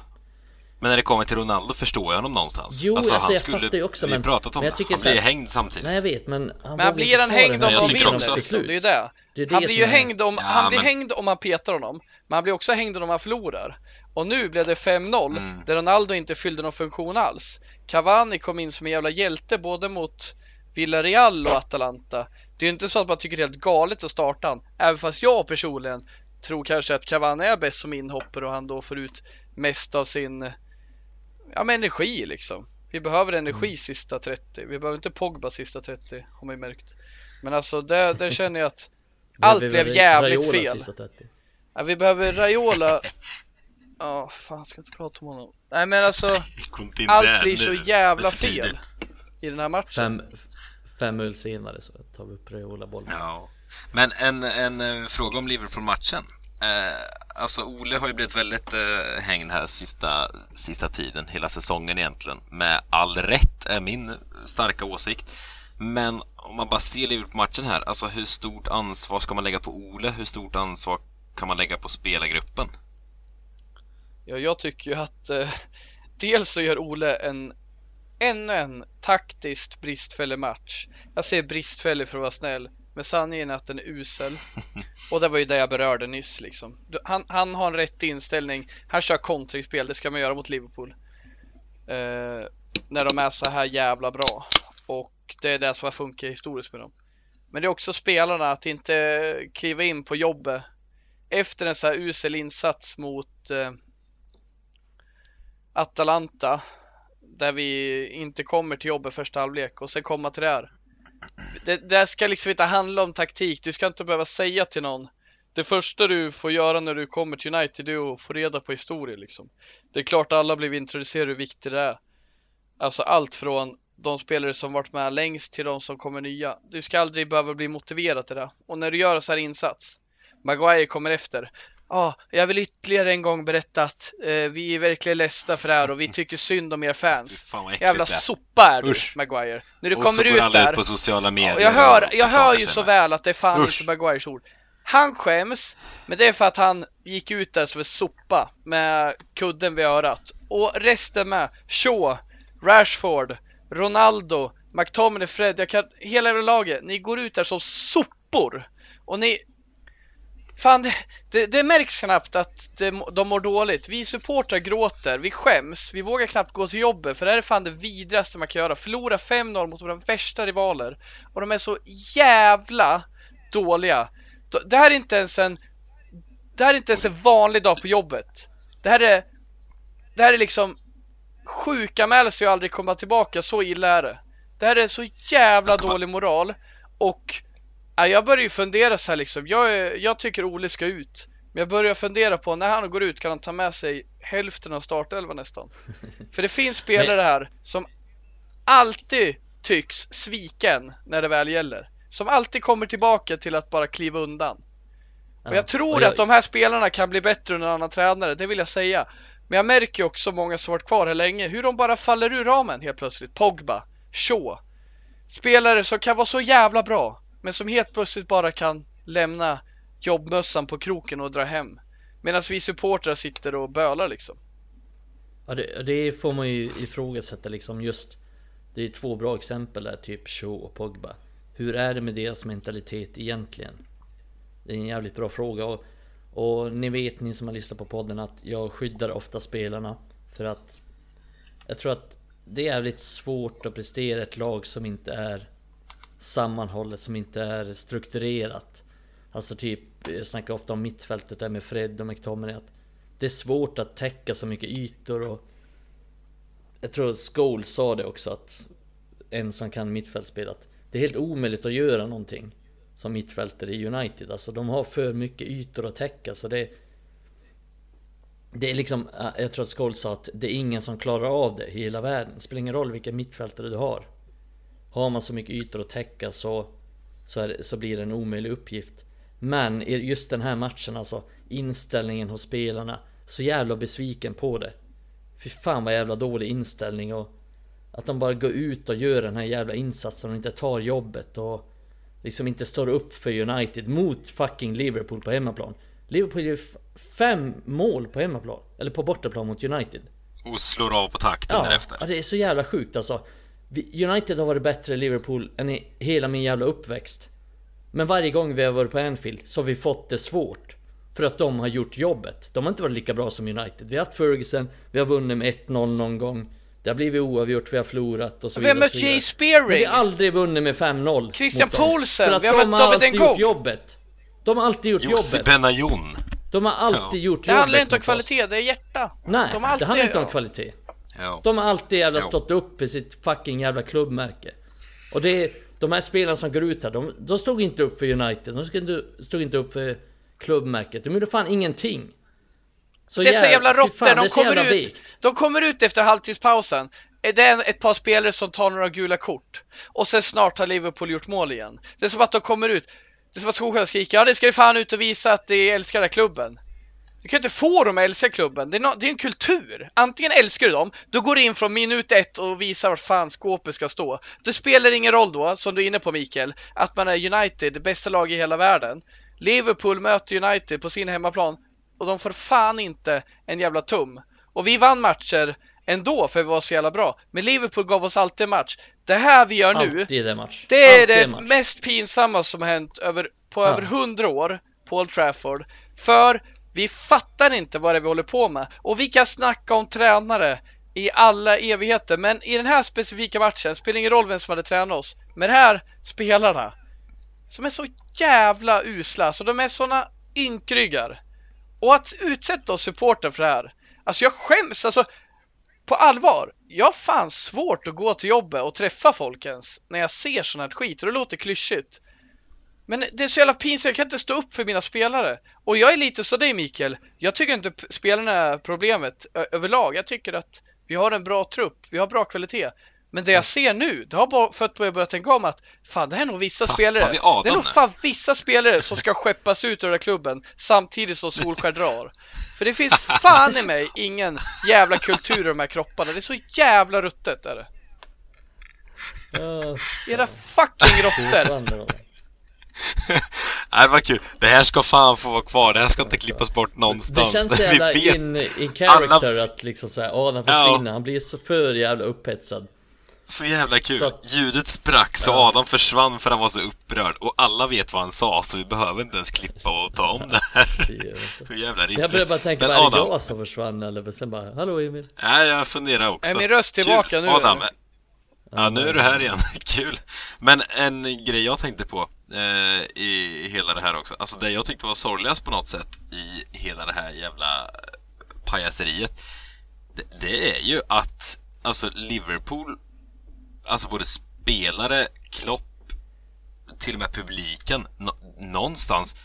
Men när det kommer till Ronaldo förstår jag honom någonstans. Jo, alltså, alltså, han jag skulle... fattar ju också, men- pratat om men jag det. tycker Han så här- blir hängd samtidigt. Nej jag vet men han Men blir inte han hängd den om de vinner liksom. Det är ju det. Det är det Han blir ju är- hängd om, Ja, han blir men- hängd om man petar honom. Men han blir också hängd om han förlorar. Och nu blev det 5-0 Mm. där Ronaldo inte fyllde någon funktion alls. Cavani kom in som en jävla hjälte både mot Villarreal och Atalanta. Det är ju inte så att man tycker det är helt galet att starta han. Även fast jag personligen tror kanske att Cavani är bäst som inhoppare och han då får ut mest av sin ja, men energi liksom. Vi behöver energi sista 30. Vi behöver inte Pogba sista 30 har man ju märkt. Men alltså där, där känner jag att Allt blev jävligt Raiola fel. sista 30? Ja, vi behöver Raiola. Ja, fan ska inte prata om honom. Nej men alltså, allt där blir så jävla fel i den här matchen. Fem, fem mål senare så tar vi upp Raiola-bollen. Ja. Men en, en eh, fråga om Liverpool-matchen. Eh, alltså Ole har ju blivit väldigt eh, hängd här sista, sista tiden, hela säsongen egentligen. Med all rätt är min starka åsikt. Men om man bara ser Liverpool-matchen här, alltså hur stort ansvar ska man lägga på Ole? Hur stort ansvar kan man lägga på spelargruppen? Ja, jag tycker ju att eh, dels så gör Ole en ännu en taktiskt bristfällig match. Jag säger bristfällig för att vara snäll, men sanningen är att den är usel. Och det var ju det jag berörde nyss liksom. Han, han har en rätt inställning. Han kör kontringsspel, det ska man göra mot Liverpool. Eh, när de är så här jävla bra. Och det är det som har funkat historiskt med dem. Men det är också spelarna att inte kliva in på jobbet efter en så här usel insats mot eh, Atalanta där vi inte kommer till jobbet första halvlek och sen komma till det här. Det, det ska liksom inte handla om taktik. Du ska inte behöva säga till någon. Det första du får göra när du kommer till United är att få reda på historier liksom. Det är klart alla blev introducerade hur viktigt det är. Alltså allt från de spelare som varit med längst till de som kommer nya. Du ska aldrig behöva bli motiverad till det. Och när du gör en sån här insats. Maguire kommer efter. Ja, jag vill ytterligare en gång berätta att eh, vi är verkligen ledsna för det här och vi tycker synd om er fans. fan vad Jävla det sopa är du, Usch. Maguire. När du Och så kommer går ut där. ut på sociala medier Och jag hör, jag hör ju så väl att det är fan Usch. inte Maguires ord. Han skäms, men det är för att han gick ut där som en sopa med kudden vid örat. Och resten med. Shaw, Rashford, Ronaldo, McTominay, Fred, jag kan, hela laget. Ni går ut där som sopor. Och ni... Fan, det, det, det märks knappt att det, de mår dåligt. Vi supportrar gråter, vi skäms, vi vågar knappt gå till jobbet för det här är fan det vidrigaste man kan göra. Förlora 5-0 mot våra värsta rivaler. Och de är så jävla dåliga. Det här är inte ens en... Det här är inte ens en vanlig dag på jobbet. Det här är... Det här är liksom... Sjukanmäla sig och aldrig komma tillbaka, så illa är det. Det här är så jävla bara- dålig moral. Och... Ja, jag börjar ju fundera så här liksom. Jag, jag tycker Ole ska ut. Men jag börjar fundera på när han går ut kan han ta med sig hälften av startelvan nästan. För det finns spelare här som alltid tycks sviken när det väl gäller. Som alltid kommer tillbaka till att bara kliva undan. Ja. jag tror Och jag- att de här spelarna kan bli bättre under en annan tränare, det vill jag säga. Men jag märker ju också många som varit kvar här länge, hur de bara faller ur ramen helt plötsligt. Pogba, Shaw. Spelare som kan vara så jävla bra, men som helt plötsligt bara kan lämna jobbmössan på kroken och dra hem. Medan vi supportrar sitter och bölar liksom. Ja, det, det får man ju ifrågasätta liksom just Det är två bra exempel där, typ Shaw och Pogba Hur är det med deras mentalitet egentligen? Det är en jävligt bra fråga och, och ni vet ni som har lyssnat på podden att jag skyddar ofta spelarna För att Jag tror att det är jävligt svårt att prestera ett lag som inte är Sammanhållet, som inte är strukturerat. Alltså typ, jag snackar ofta om mittfältet där med Fred och McTominay att Det är svårt att täcka så mycket ytor och Jag tror Skål sa det också att En som kan mittfältsspel att Det är helt omöjligt att göra någonting Som mittfältare i United, alltså de har för mycket ytor att täcka så det Det är liksom, jag tror att Skål sa att det är ingen som klarar av det i hela världen. Det spelar ingen roll vilka mittfältare du har. Har man så mycket ytor att täcka så så, är så blir det en omöjlig uppgift Men just den här matchen alltså Inställningen hos spelarna Så jävla besviken på det Fy fan vad jävla dålig inställning och Att de bara går ut och gör den här jävla insatsen och inte tar jobbet och Liksom inte står upp för United mot fucking Liverpool på hemmaplan Liverpool gör fem mål på hemmaplan Eller på bortaplan mot United Och slår av på takten Ja, därefter. ja, det är så jävla sjukt alltså. United har varit bättre än Liverpool än i hela min jävla uppväxt. Men varje gång vi har varit på Anfield så har vi fått det svårt. För att de har gjort jobbet. De har inte varit lika bra som United. Vi har haft Ferguson, vi har vunnit med 1-0 någon gång. Det har blivit oavgjort, vi har förlorat och så Vi har vidare. och mött så vidare. Jay Men Spearing! vi har aldrig vunnit med 5-0. Christian. Poulsen, För att vi har de mött har David alltid gjort jobbet. De har alltid gjort Jussi jobbet. Benayoun. De har alltid Ja. gjort Det jobbet handlar inte om oss. kvalitet, det är hjärta. Nej, De har alltid- det handlar inte om ja. kvalitet. Ja. De har alltid jävla stått upp för sitt fucking jävla klubbmärke. Och det är, de här spelarna som går ut här, de, de stod inte upp för United, de stod inte, stod inte upp för klubbmärket, de gjorde fan ingenting. Så Det är så jävla fy råttor, de kommer jävla ut, de kommer ut efter halvtidspausen. Det är ett par spelare som tar några gula kort och sen snart har Liverpool gjort mål igen. Det är som att de kommer ut, det är som att Solskjaer skriker ja det ska ni fan ut och visa att de älskar den här klubben. Du kan inte få dem att älska klubben, det är, no, det är en kultur. Antingen älskar du dem, då går du in från minut ett och visar vart fan skåpet ska stå. Det spelar ingen roll då, som du är inne på Mikael, att man är United, det bästa lag i hela världen. Liverpool möter United på sin hemmaplan och de får fan inte en jävla tum. Och vi vann matcher ändå för vi var så jävla bra. Men Liverpool gav oss alltid en match. Det här vi gör nu, Alltid det match. det är Alltid det match. mest pinsamma som har hänt över, på Ja. över hundra år på Old Trafford. För vi fattar inte vad det är vi håller på med. Och vi kan snacka om tränare i alla evigheter. Men i den här specifika matchen spelar ingen roll vem som hade tränat oss. Men de här spelarna som är så jävla usla, så de är såna ynkryggar. Och att utsätta oss supporter för det här. Alltså jag skäms, alltså på allvar. Jag har fan svårt att gå till jobbet och träffa folk ens när jag ser sån här skit och det låter klyschigt. Men det är så jävla pinsamt, jag kan inte stå upp för mina spelare. Och jag är lite så dig Mikael. Jag tycker inte spelarna är problemet överlag. Jag tycker att vi har en bra trupp, vi har bra kvalitet. Men det jag ser nu, det har bara fått mig att börja tänka om att fan det här är nog vissa Tappar spelare. vi det är nog fan vissa spelare som ska skeppas ut ur den här klubben samtidigt som Solskjaer drar. För det finns fan i mig ingen jävla kultur i de här kropparna. Det är så jävla ruttet är det. Era fucking råttor! Nej, vad kul. Det här ska fan få vara kvar. Det här ska inte klippas bort Det någonstans. känns så Vi jävla vet. in, in character Alla- att liksom såhär, Adam Ja. försvinner, han blir så för jävla upphetsad. Så jävla kul. Så Ljudet sprack så Adam försvann för han var så upprörd. Och alla vet vad han sa, så vi behöver inte ens klippa och ta om det här. Det. Så jävla rimligt. Jag började bara tänka, är det jag som försvann eller? Men sen bara, hallå Emil? Nej, jag funderar också. Är min röst tillbaka Kul. nu, Adam, ja nu är du här igen. Kul. Men en grej jag tänkte på eh, i, hela det här också. Alltså det jag tyckte var sorgligast på något sätt i hela det här jävla pajaseriet. Det, det är ju att alltså Liverpool, alltså både spelare, Klopp, till och med publiken, nå- någonstans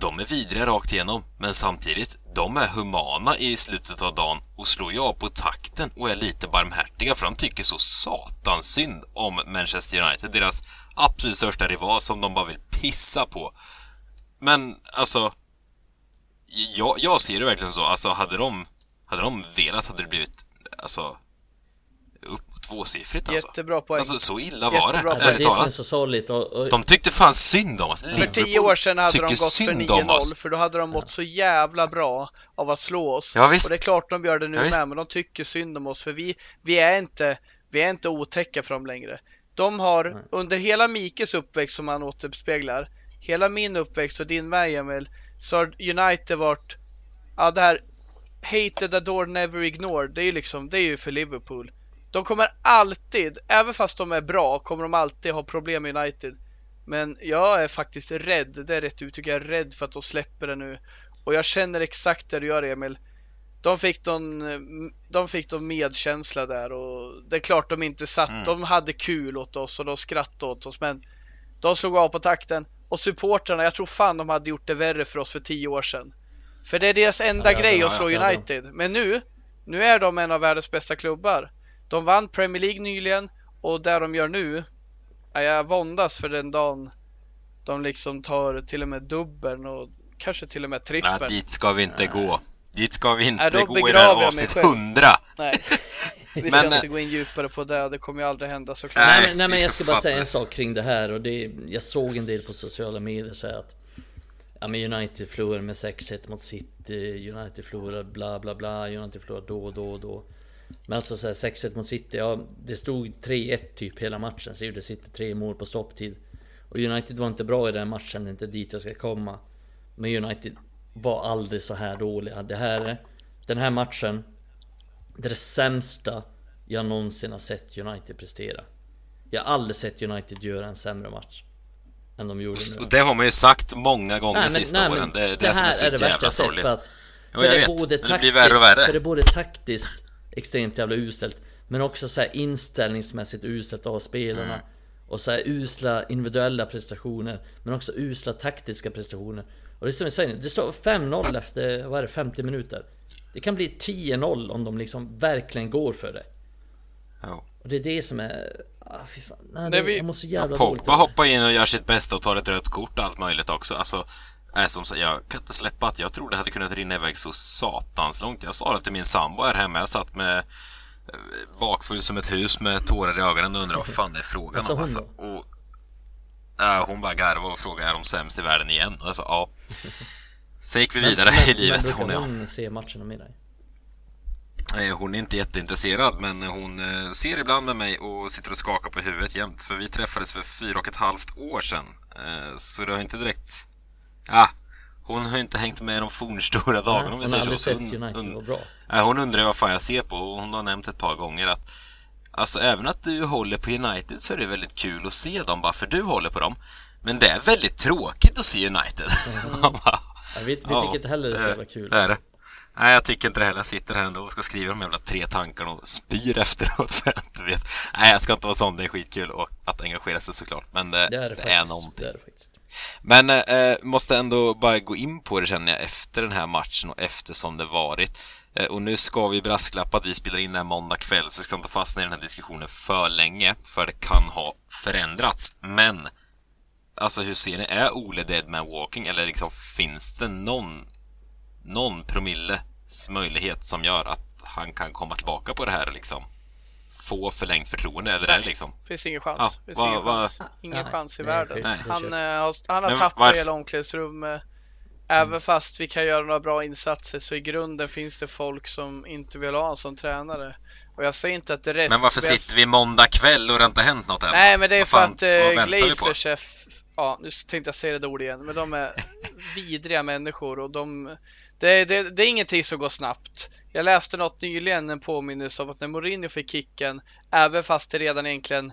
de är vidriga rakt igenom, men samtidigt, de är humana i slutet av dagen och slår ju av på takten och är lite barmhärtiga för de tycker så satans synd om Manchester United, deras absolut största rival som de bara vill pissa på. Men alltså, jag, jag ser det verkligen så, alltså hade de, hade de velat hade det blivit, alltså, upp tvåsiffrigt alltså. Jättebra poäng. Alltså så illa var Jättebra det, ärligt talat. så sorgligt och, och De tyckte fan synd om oss. För tio år sedan hade de gått för synd om oss. 9-0 för då hade de mått så jävla bra av att slå oss. Ja, visst. Och det är klart de gör det nu Ja, visst. med, men de tycker synd om oss för vi, vi, är, inte, vi är inte otäcka för dem längre. De har under hela Mikes uppväxt som han återspeglar, hela min uppväxt och din med Emil, så har United varit, ja det här hated, adored, never ignored, det är ju liksom, det är ju för Liverpool. De kommer alltid, även fast de är bra, kommer de alltid ha problem med United. Men jag är faktiskt rädd, det är rätt uttryck, jag är rädd för att de släpper det nu. Och jag känner exakt det du gör Emil. De fick någon, de fick någon medkänsla där och det är klart de inte satt, Mm. de hade kul åt oss och de skrattade åt oss men de slog av på takten och supportrarna, jag tror fan de hade gjort det värre för oss för tio år sedan. För det är deras enda Ja, ja, grej ja, att slå ja, ja. United. Men nu, nu är de en av världens bästa klubbar. De vann Premier League nyligen och det de gör nu, ja, jag våndas för den dagen de liksom tar till och med dubbeln och kanske till och med trippeln. dit ska vi inte gå. Dit ska vi inte Nej, gå i det här avsnitt själv. 100. Nej, vi Men, ska eh, inte gå in djupare på det. Det kommer ju aldrig hända såklart. Nej, Nej, men, nej, men jag ska bara säga det. en sak kring det här och det Jag såg en del på sociala medier säga att Ja men United förlorar med 6-1 mot City United förlorar bla bla bla United förlorar då och då och då Men alltså så här, 6-1 mot City, ja det stod 3-1 typ hela matchen Så gjorde City tre mål på stopptid Och United var inte bra i den matchen, det är inte dit jag ska komma Men United var aldrig så här dåliga Det här är Den här matchen Det är det sämsta jag någonsin har sett United prestera Jag har aldrig sett United göra en sämre match Än de gjorde nu det har man ju sagt många gånger Nej, sista nej, åren. Det är det, som är här så är det värsta jävla sorgligt. för att- för jag det är vet. både Men det blir värre och värre. För det är både taktiskt extremt jävla uselt Men också så här inställningsmässigt uselt av spelarna Mm. Och så här usla individuella prestationer Men också usla taktiska prestationer Och det är som jag säger, det står 5-0 efter, vad är det, 50 minuter Det kan bli 10-0 om de liksom verkligen går för det Ja. Och det är det som är... Ah, fy fan. Nej, Nej, det, vi- jag mår så jävla Ja, Pogba hoppar in och gör sitt bästa och tar ett rött kort och allt möjligt också. Alltså, är som sagt, jag kan inte släppa att jag tror det hade kunnat rinna iväg så satans långt. Jag sa det till min sambo här hemma. Jag satt med eh, bakfull som ett hus med tårar i ögonen och undrade vad fan det är frågan sa om. Alltså. Och, äh, hon bara garvade och frågade är de sämst i världen igen? Och jag sa ja. Sen gick vi vidare i livet, men hon jag. hon se matcherna med dig? Eh, Hon är inte jätteintresserad, men hon eh, ser ibland med mig och sitter och skakar på huvudet jämt. För vi träffades för fyra och ett halvt år sedan. Eh, Så det har inte direkt... Ja, hon har inte hängt med de fornstora dagarna om vi säger så. hon-. Nej, hon undrar vad fan jag ser på och hon har nämnt ett par gånger att Alltså även att du håller på United så är det väldigt kul att se dem bara för du håller på dem. Men det är väldigt tråkigt att se United. Man bara, Ja, vi, vi Ja, tycker inte heller det är så jävla kul. Det är det. Nej, jag tycker inte det heller. Jag sitter här ändå och ska skriva de jävla tre tankarna och spyr efteråt för jag inte vet. Nej, jag ska inte vara sån. Det är skitkul och att engagera sig såklart. Men det, Det är det, det är någonting. Det är. Men eh, måste ändå bara gå in på det känner jag efter den här matchen och eftersom det varit. Eh, och nu ska vi brasklappa att vi spelar in den här måndag kväll så vi ska inte fastna i den här diskussionen för länge för det kan ha förändrats. Men alltså hur ser ni? Är Ole dead man walking eller liksom finns det någon någon promilles möjlighet som gör att han kan komma tillbaka på det här och liksom få förlängt förtroende eller är det liksom Finns ingen chans. Ja, Finns vad- ingen vad- chans, ingen Nej, chans i nej, världen. Nej. det Han, eh, har, han har tappat hela omklädningsrummet. Även fast vi kan göra några bra insatser så i grunden finns det folk som inte vill ha en som tränare. Och jag säger inte att det är rätt. Men varför jag- sitter vi måndag kväll och det har inte hänt något än? Nej men det är för fan- att eh? Glazers är, ja nu tänkte jag säga det ord igen, men de är vidriga människor och de det, det, det är ingenting som går snabbt. Jag läste något nyligen, en påminnelse om att när Mourinho fick kicken, även fast det redan egentligen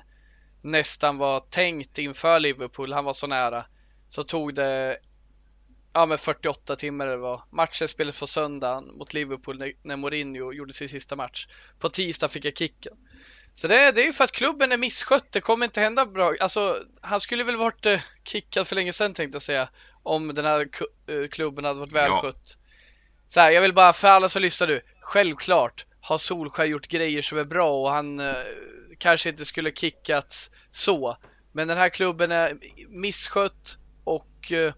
nästan var tänkt inför Liverpool, han var så nära, så tog det ja men 48 timmar det var. Matchen spelades på söndagen mot Liverpool när, Mourinho gjorde sin sista match. På tisdag fick jag kicken. Så det, det är ju för att klubben är misskött. Det kommer inte hända bra. Alltså, han skulle väl varit eh, kickad för länge sedan tänkte jag säga. Om den här eh, klubben hade varit välskött. Så här, jag vill bara för alla som lyssnar nu. Självklart har Solskjaer gjort grejer som är bra och han eh, kanske inte skulle kickats så. Men den här klubben är misskött och eh,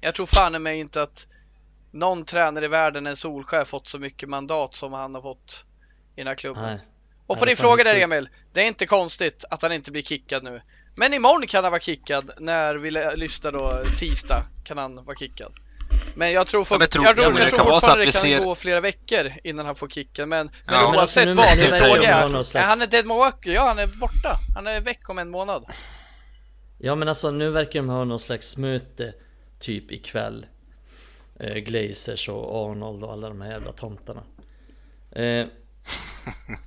jag tror fan i mig inte att någon tränare i världen än Solskjaer fått så mycket mandat som han har fått i den här klubben. Nej. Och på din fråga där. Emil, det är inte konstigt att han inte blir kickad nu. Men imorgon kan han vara kickad, när vi lyssnar då, tisdag kan han vara kickad. Men jag tror, Ja, men tror- jag tror, tror jag det tror kan vara så fortfarande att det vi kan ser- gå flera veckor innan han får kicken. Men, Ja. men Men alltså, oavsett nu- vad, fråga är, slags- han är dead walker? Ja, han är borta. Han är väck om en månad. Ja men alltså nu verkar de ha någon slags möte Typ ikväll eh, Glazers och Arnold och alla de här jävla tomtarna. Eh,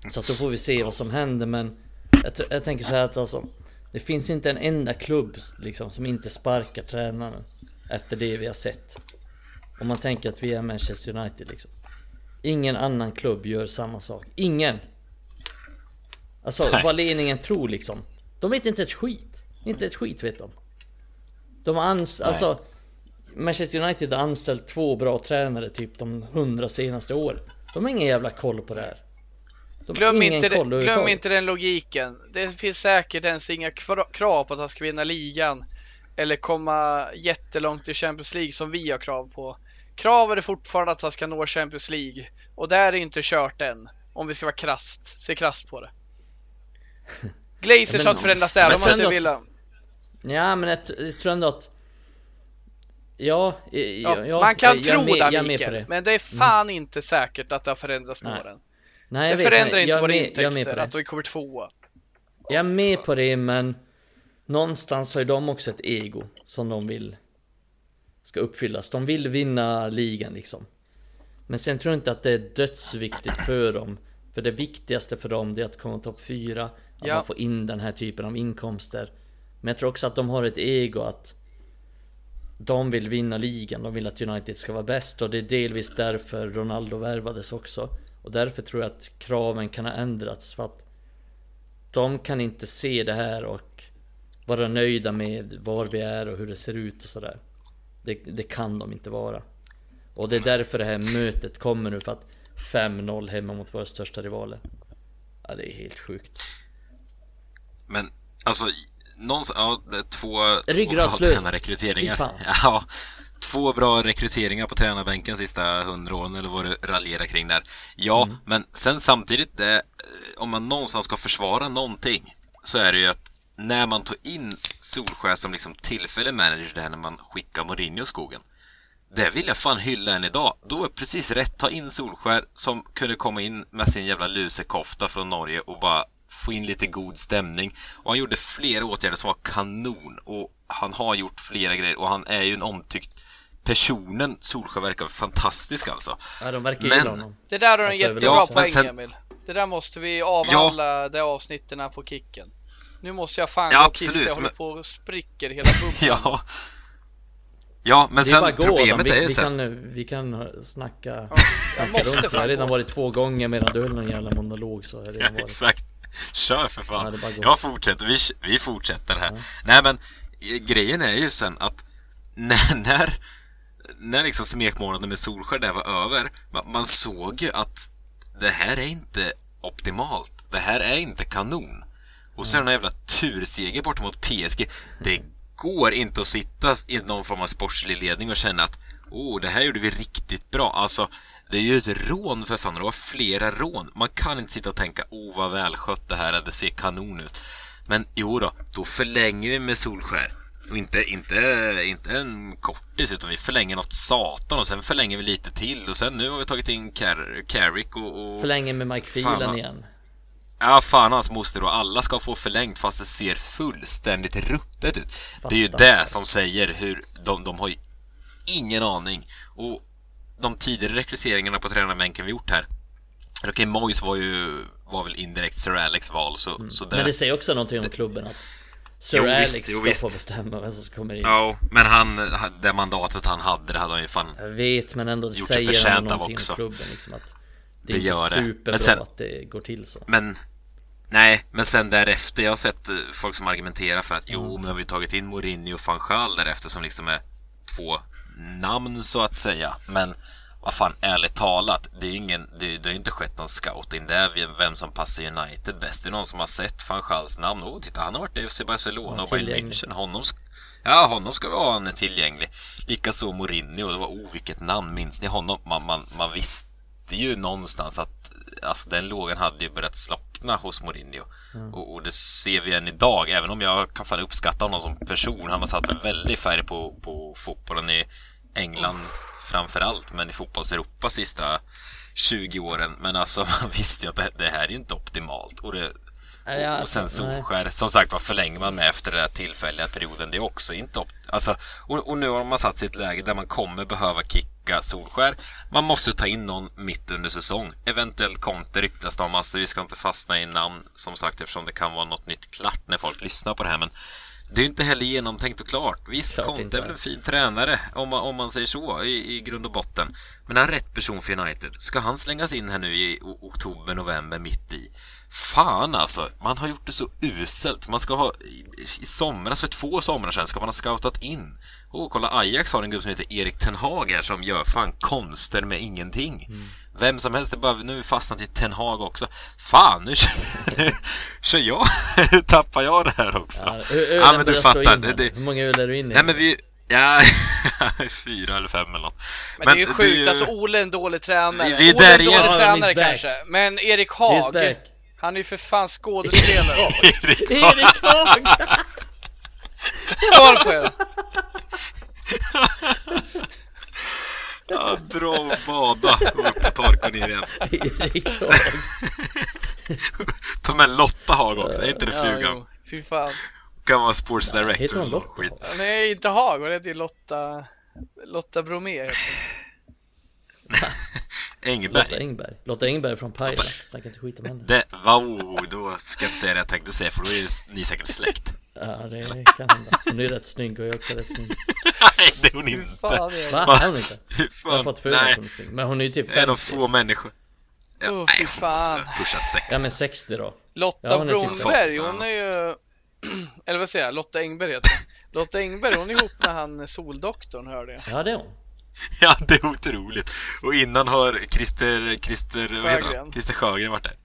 Så att då får vi se vad som händer men jag, jag tänker så här att alltså Det finns inte en enda klubb liksom som inte sparkar tränaren Efter det vi har sett. Om man tänker att vi är Manchester United liksom. Ingen annan klubb gör samma sak. Ingen! Alltså Nej. vad ledningen tror liksom. De vet inte ett skit. Inte ett skit vet de. De ans- alltså Manchester United har anställt två bra tränare typ de hundra senaste åren De har ingen jävla koll på det här De Glöm inte, det, glöm inte den logiken. Det finns säkert ens inga kra- krav på att han ska vinna ligan eller komma jättelångt i Champions League som vi har krav på. Kravet är fortfarande att han ska nå Champions League och där är inte kört än. Om vi ska vara krasst, se krasst på det. Glazers har inte förändrats där, de har inte vilja. Ja men jag tror ändå att Ja, ja, Ja, man kan jag, tro jag, med- det jag med på Mikael, det. Mm. men det är fan inte säkert att det har förändrats med åren. Nej, Det vet, förändrar nej, inte jag våra med- intäkter att vi kommer tvåa. Jag är med på det men Någonstans har ju de också ett ego som de vill Ska uppfyllas. De vill vinna ligan liksom. Men sen tror jag inte att det är dödsviktigt för dem. För det viktigaste för dem är att komma topp 4. Att Ja. man får in den här typen av inkomster. Men jag tror också att de har ett ego att de vill vinna ligan, de vill att United ska vara bäst och det är delvis därför Ronaldo värvades också. Och därför tror jag att kraven kan ha ändrats för att de kan inte se det här och vara nöjda med var vi är och hur det ser ut och sådär. Det, det kan de inte vara. Och det är därför det här mötet kommer nu för att 5-0 hemma mot våra största rivaler. Ja, det är helt sjukt. Men alltså, någonstans, ja, det är två, två bra tränarrekryteringar. Ja, två bra rekryteringar på tränarbänken sista hundra åren, eller vad du raljerar kring där. Ja, Mm. men sen samtidigt, det, om man någonstans ska försvara någonting, så är det ju att när man tog in Solskär som liksom tillfällig manager där när man skickar Mourinho i skogen. Det vill jag fan hylla än idag. Då det precis rätt. Ta in Solskär som kunde komma in med sin jävla lusekofta från Norge och bara få in lite god stämning. Och han gjorde flera åtgärder som var kanon. Och han har gjort flera grejer och han är ju en omtyckt personen. Solskär verkar fantastisk alltså. Ja, de verkar Men- honom. Det där har du en Alltså, jättebra ja, poäng sen- Emil. Det där måste vi avhandla det avsnitten här på kicken. Nu måste jag fan Ja, gå och kissa, absolut, jag håller men- på och spricker hela bubblan. Ja. Ja, men sen bara gå problemet vi, är ju vi, sen... kan, vi kan snacka, jag snacka måste runt. Jag har redan varit två gånger medan du höll någon jävla monolog så har jag Ja, redan varit. exakt. Kör för fan. Ja. Jag fortsätter. Vi, vi fortsätter här. Nej, men eh, grejen är ju sen att när, när, när liksom smekmånaden med Solskär där var över, man, man såg ju att det här är inte optimalt. Det här är inte kanon. Och är det någon jävla turseger bort mot PSG. Det går inte att sitta i någon form av sportslig ledning och känna att oh, det här gjorde vi riktigt bra. Alltså, det är ju ett rån för fan. Det var flera rån. Man kan inte sitta och tänka oh, vad välskött det här är. Det ser kanon ut. Men jo då, då förlänger vi med Solskär. Och inte, inte, inte en kortis, utan vi förlänger något satan och sen förlänger vi lite till och sen nu har vi tagit in Car- Carrick och, och Förlänger med Mike Phelan igen. Ja, fan hans moster och alla ska få förlängt fast det ser fullständigt ruttet ut. Det är ju Fattar. det som säger hur de, de har ju ingen aning. Och de tidigare rekryteringarna på tränarbänken vi gjort här. Okej, Moyes var ju var väl indirekt Sir Alex val, så, så Men det säger också någonting om klubben att Sir Jo, Alex visst, ska visst. få bestämma vem som kommer in. Ja, men han, det mandatet han hade, det hade han ju fan... Jag vet, men ändå Gjort sig säger förtjänt han av någonting också. om klubben liksom att det Det är gör det. superbra Men sen- att det går till så. Men Nej, men sen därefter, jag har sett eh, folk som argumenterar för att jo, men har vi tagit in Mourinho och van Gaal därefter som liksom är två namn så att säga. Men vad fan, ärligt talat, det är ingen, det, det har inte skett någon scouting. Det är vem som passar United bäst. Det är någon som har sett van Gaals namn. Oh, titta, han har varit i FC Barcelona och Bayern. München. Honom ja, honom ska vi ha en tillgänglig. Likaså Mourinho, det var oh, vilket namn, minns ni honom? Man, man, man visste ju någonstans att alltså, den lågan hade ju börjat slockna hos Mourinho. Och, och det ser vi än idag, även om jag kan fan uppskatta honom som person. Han har satt en väldig färg på, på fotbollen i England framför allt, men i fotbolls-Europa sista 20 åren. Men alltså, man visste ju att det, det här är inte optimalt. Och, det, och, och sen. Solskär, som sagt vad förlänger man med efter den här tillfälliga perioden? Det är också inte op- alltså, och, och nu har man satt sig i ett läge där man kommer behöva kicka Solskär. Man måste ta in någon mitt under säsong. Eventuellt Conte ryktas det om. Alltså, vi ska inte fastna i namn, som sagt, eftersom det kan vara något nytt klart när folk lyssnar på det här. Men det är inte heller genomtänkt och klart. Visst, Klart Conte är väl en fin tränare, om man, om man säger så, i, i grund och botten. Men är han rätt person för United? Ska han slängas in här nu i oktober, november, mitt i? Fan alltså, man har gjort det så uselt. Man ska ha, i, i somras, för två somrar sedan, ska man ha scoutat in. Åh, kolla Ajax har en gubbe som heter Erik Ten Hag här som gör fan konster med ingenting. Vem som helst, det bara, nu är vi fastnat i Ten Hag också. Fan, nu kör, nu kör jag, tappar jag det här också. Ja, ö- ölen ja men du fattar. in Det, det, Hur många öl är du inne i? nej men vi, ja, fyra eller fem eller något. Men, det är ju sjukt, ju- alltså Ole är en dålig tränare. Vi- vi Ole är en dålig Ja, tränare kanske. Men Erik Haag, han är ju för fan skådespelare. Erik Haag. Koll på er! Ja, dra och bada och upp och torka ner igen. Erik Haag. Ta med Lotta Haag också, är inte det Ja, frugan? jo, fy fan. Kan vara sports Heter director hon eller Lotta? skit. Nej, inte Haag, hon heter ju Lotta... Lotta Bromé heter hon. Lotta Engberg. Lotta Engberg från Pajala. Snacka inte skit om henne. Det, wow, då ska jag inte säga det jag tänkte säga för då är ju ni säkert släkt. Ja, det kan hända. Hon är rätt snygg och jag är också rätt snygg. Nej, det är hon inte. fan är Va? Är hon inte? Jag har fått för mig nej. att hon är snygg. Men hon är ju typ En av 50. få människor. Ja, Åh, nej, fy hon måste fan. pusha 60. Ja men 60 då. Lotta Ja, hon är typ Bromberg, fått- hon är ju... eller vad säger jag, Lotta Engberg heter hon. Lotta Engberg, hon är ihop med han Soldoktorn hörde jag. Ja, det är hon. Ja, det är otroligt. Och innan har Christer, Christer, vad heter han? Sjögren. Christer Sjögren varit där.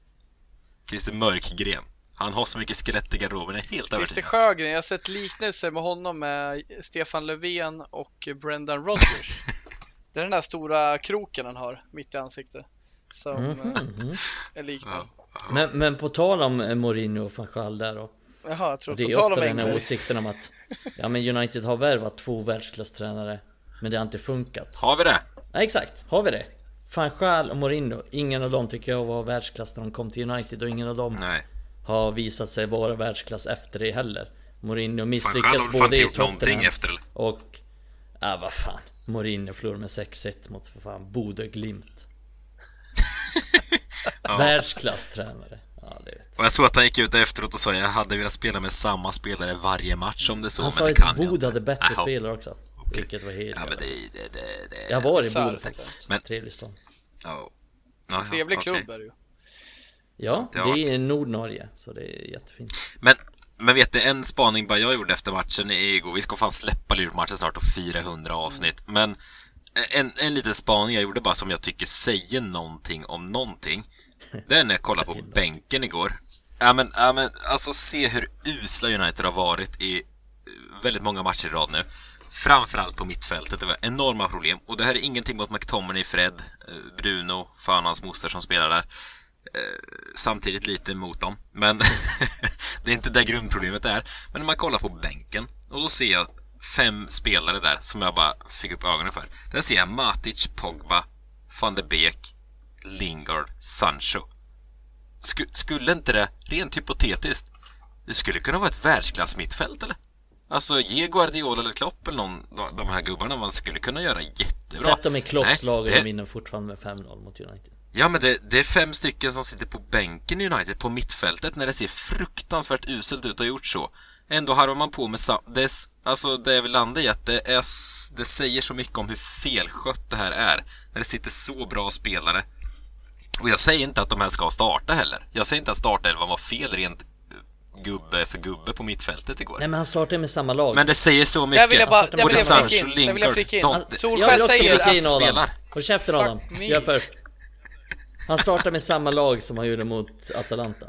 Christer Mörkgren. Han har så mycket skelett i garderoben, jag är helt Christer övertygad. Sjögren, jag har sett liknelser med honom med Stefan Löfven och Brendan Rodgers. Det är den där stora kroken han har mitt i ansiktet. Som eh, Mhm. är liknande. Ja. Men, men på tal om eh, Mourinho och van Gaal där och Jaha, jag tror det är tal om ofta den här åsikten om att Ja men United har värvat två världsklasstränare Men det har inte funkat Har vi det? Ja exakt, har vi det? Van Gaal och Mourinho, ingen av dem tycker jag var världsklass när de kom till United och ingen av dem Nej. Har visat sig vara världsklass efter det heller Mourinho han misslyckas fan både i Tottenham efter det. och... Ja vad fan Mourinho förlorade med 6-1 mot för fan Bodö Glimt Världsklasstränare Ja det vet Och jag såg att han gick ut efteråt och sa jag hade velat spela med samma spelare varje match om det så, Han men sa det att kan jag inte. hade bättre Jaha. spelare också Vilket var helt Ja, men det, det, det, det... Jag var i. Bodö faktiskt Men- Trevlig stad Ja. Ja, ja, Trevlig klubb är det ju. Ja, Det det är Nordnorge Så det är jättefint Men, men vet ni, en spaning bara jag gjorde efter matchen igår. Vi ska fan släppa Liverpool-matchen snart och 400 avsnitt. Men en, en liten spaning jag gjorde bara som jag tycker säger någonting om någonting. Det är när jag kollade på bänken igår. Ja men, ja men, alltså se hur usla United har varit i eh, väldigt många matcher i rad nu. Framförallt på mittfältet, det var enorma problem. Och det här är ingenting mot McTominay, Fred, eh, Bruno, fan hans moster som spelar där samtidigt lite mot dem. Men det är inte där grundproblemet är. Men när man kollar på bänken och då ser jag fem spelare där som jag bara fick upp ögonen för. Där ser jag Matic, Pogba, van de Beek, Lingard, Sancho. Sku- skulle inte det, rent hypotetiskt, det skulle kunna vara ett världsklass mittfält eller? Alltså ge Guardiola eller Klopp eller någon, de- här gubbarna, man skulle kunna göra jättebra. Sätt dem i Klopps lag och de vinner fortfarande med 5-0 mot United Ja, men det, det är fem stycken som sitter på bänken i United på mittfältet när det ser fruktansvärt uselt ut och har gjort så. Ändå harvar man på med sam- det, är Alltså, det jag vill landa i att det, är, det säger så mycket om hur felskött det här är. När det sitter så bra spelare. Och jag säger inte att de här ska starta heller. Jag säger inte att startelvan var fel rent eh, gubbe för gubbe på mittfältet igår. Nej men han startar med samma lag Men det säger så mycket. Där vill jag bara, där Både vill jag flika Sancho in. och Där vill jag flika in. Solskjaer säger att Adam spelar. Håll käften Adam, gör först Han startar med samma lag som han gjorde mot Atalanta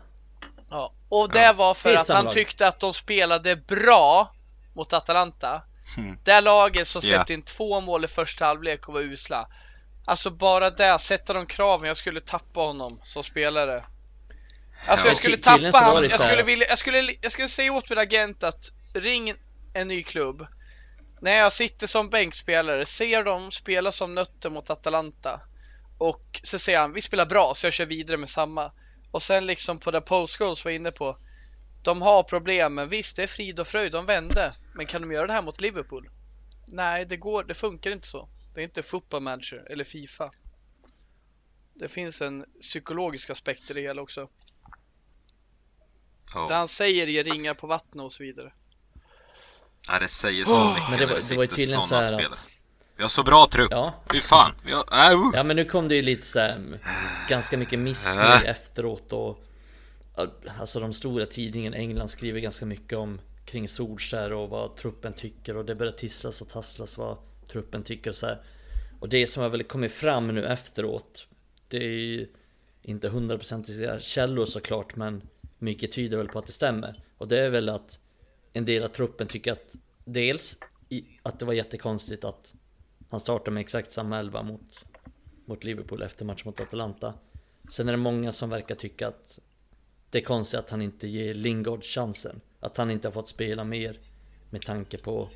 Ja, och det var för Helt att han lag. tyckte att de spelade bra mot Atalanta. Det laget som släppte in två mål i första halvlek och var usla. Alltså bara det, sätta de kraven, jag skulle tappa honom som spelare. Alltså Ja, jag skulle tappa det jag skulle vilja, jag skulle, jag skulle säga åt min agent att ring en ny klubb. När jag sitter som bänkspelare, ser dem spela som nötter mot Atalanta. Och så säger han, vi spelar bra så jag kör vidare med samma. Och sen liksom på det post goals var inne på. De har problem, men visst det är frid och fröjd, de vände. Men kan de göra det här mot Liverpool? Nej, det går, det funkar inte så. Det är inte football manager eller Fifa. Det finns en psykologisk aspekt i det hela också. Ja. Det han säger ger ringar på vattnet och så vidare. Ja, det säger så mycket Men det var- det var tydligen så här att-. Vi har så bra trupp. Ja, Fy fan. Vi har... Äh, uh. ja men nu kom det ju lite så här, Ganska mycket missnöje Äh. efteråt och Alltså de stora tidningarna i England skriver ganska mycket om Kring Solskär och vad truppen tycker och det börjar tisslas och tasslas vad truppen tycker och så här. Och det som har väl kommit fram nu efteråt Det är ju inte hundraprocentiga källor såklart men Mycket tyder väl på att det stämmer Och det är väl att En del av truppen tycker att Dels att det var jättekonstigt att Han startar med exakt samma elva mot Mot Liverpool efter match mot Atalanta Sen är det många som verkar tycka att Det är konstigt att han inte ger Lingard chansen Att han inte har fått spela mer Med tanke på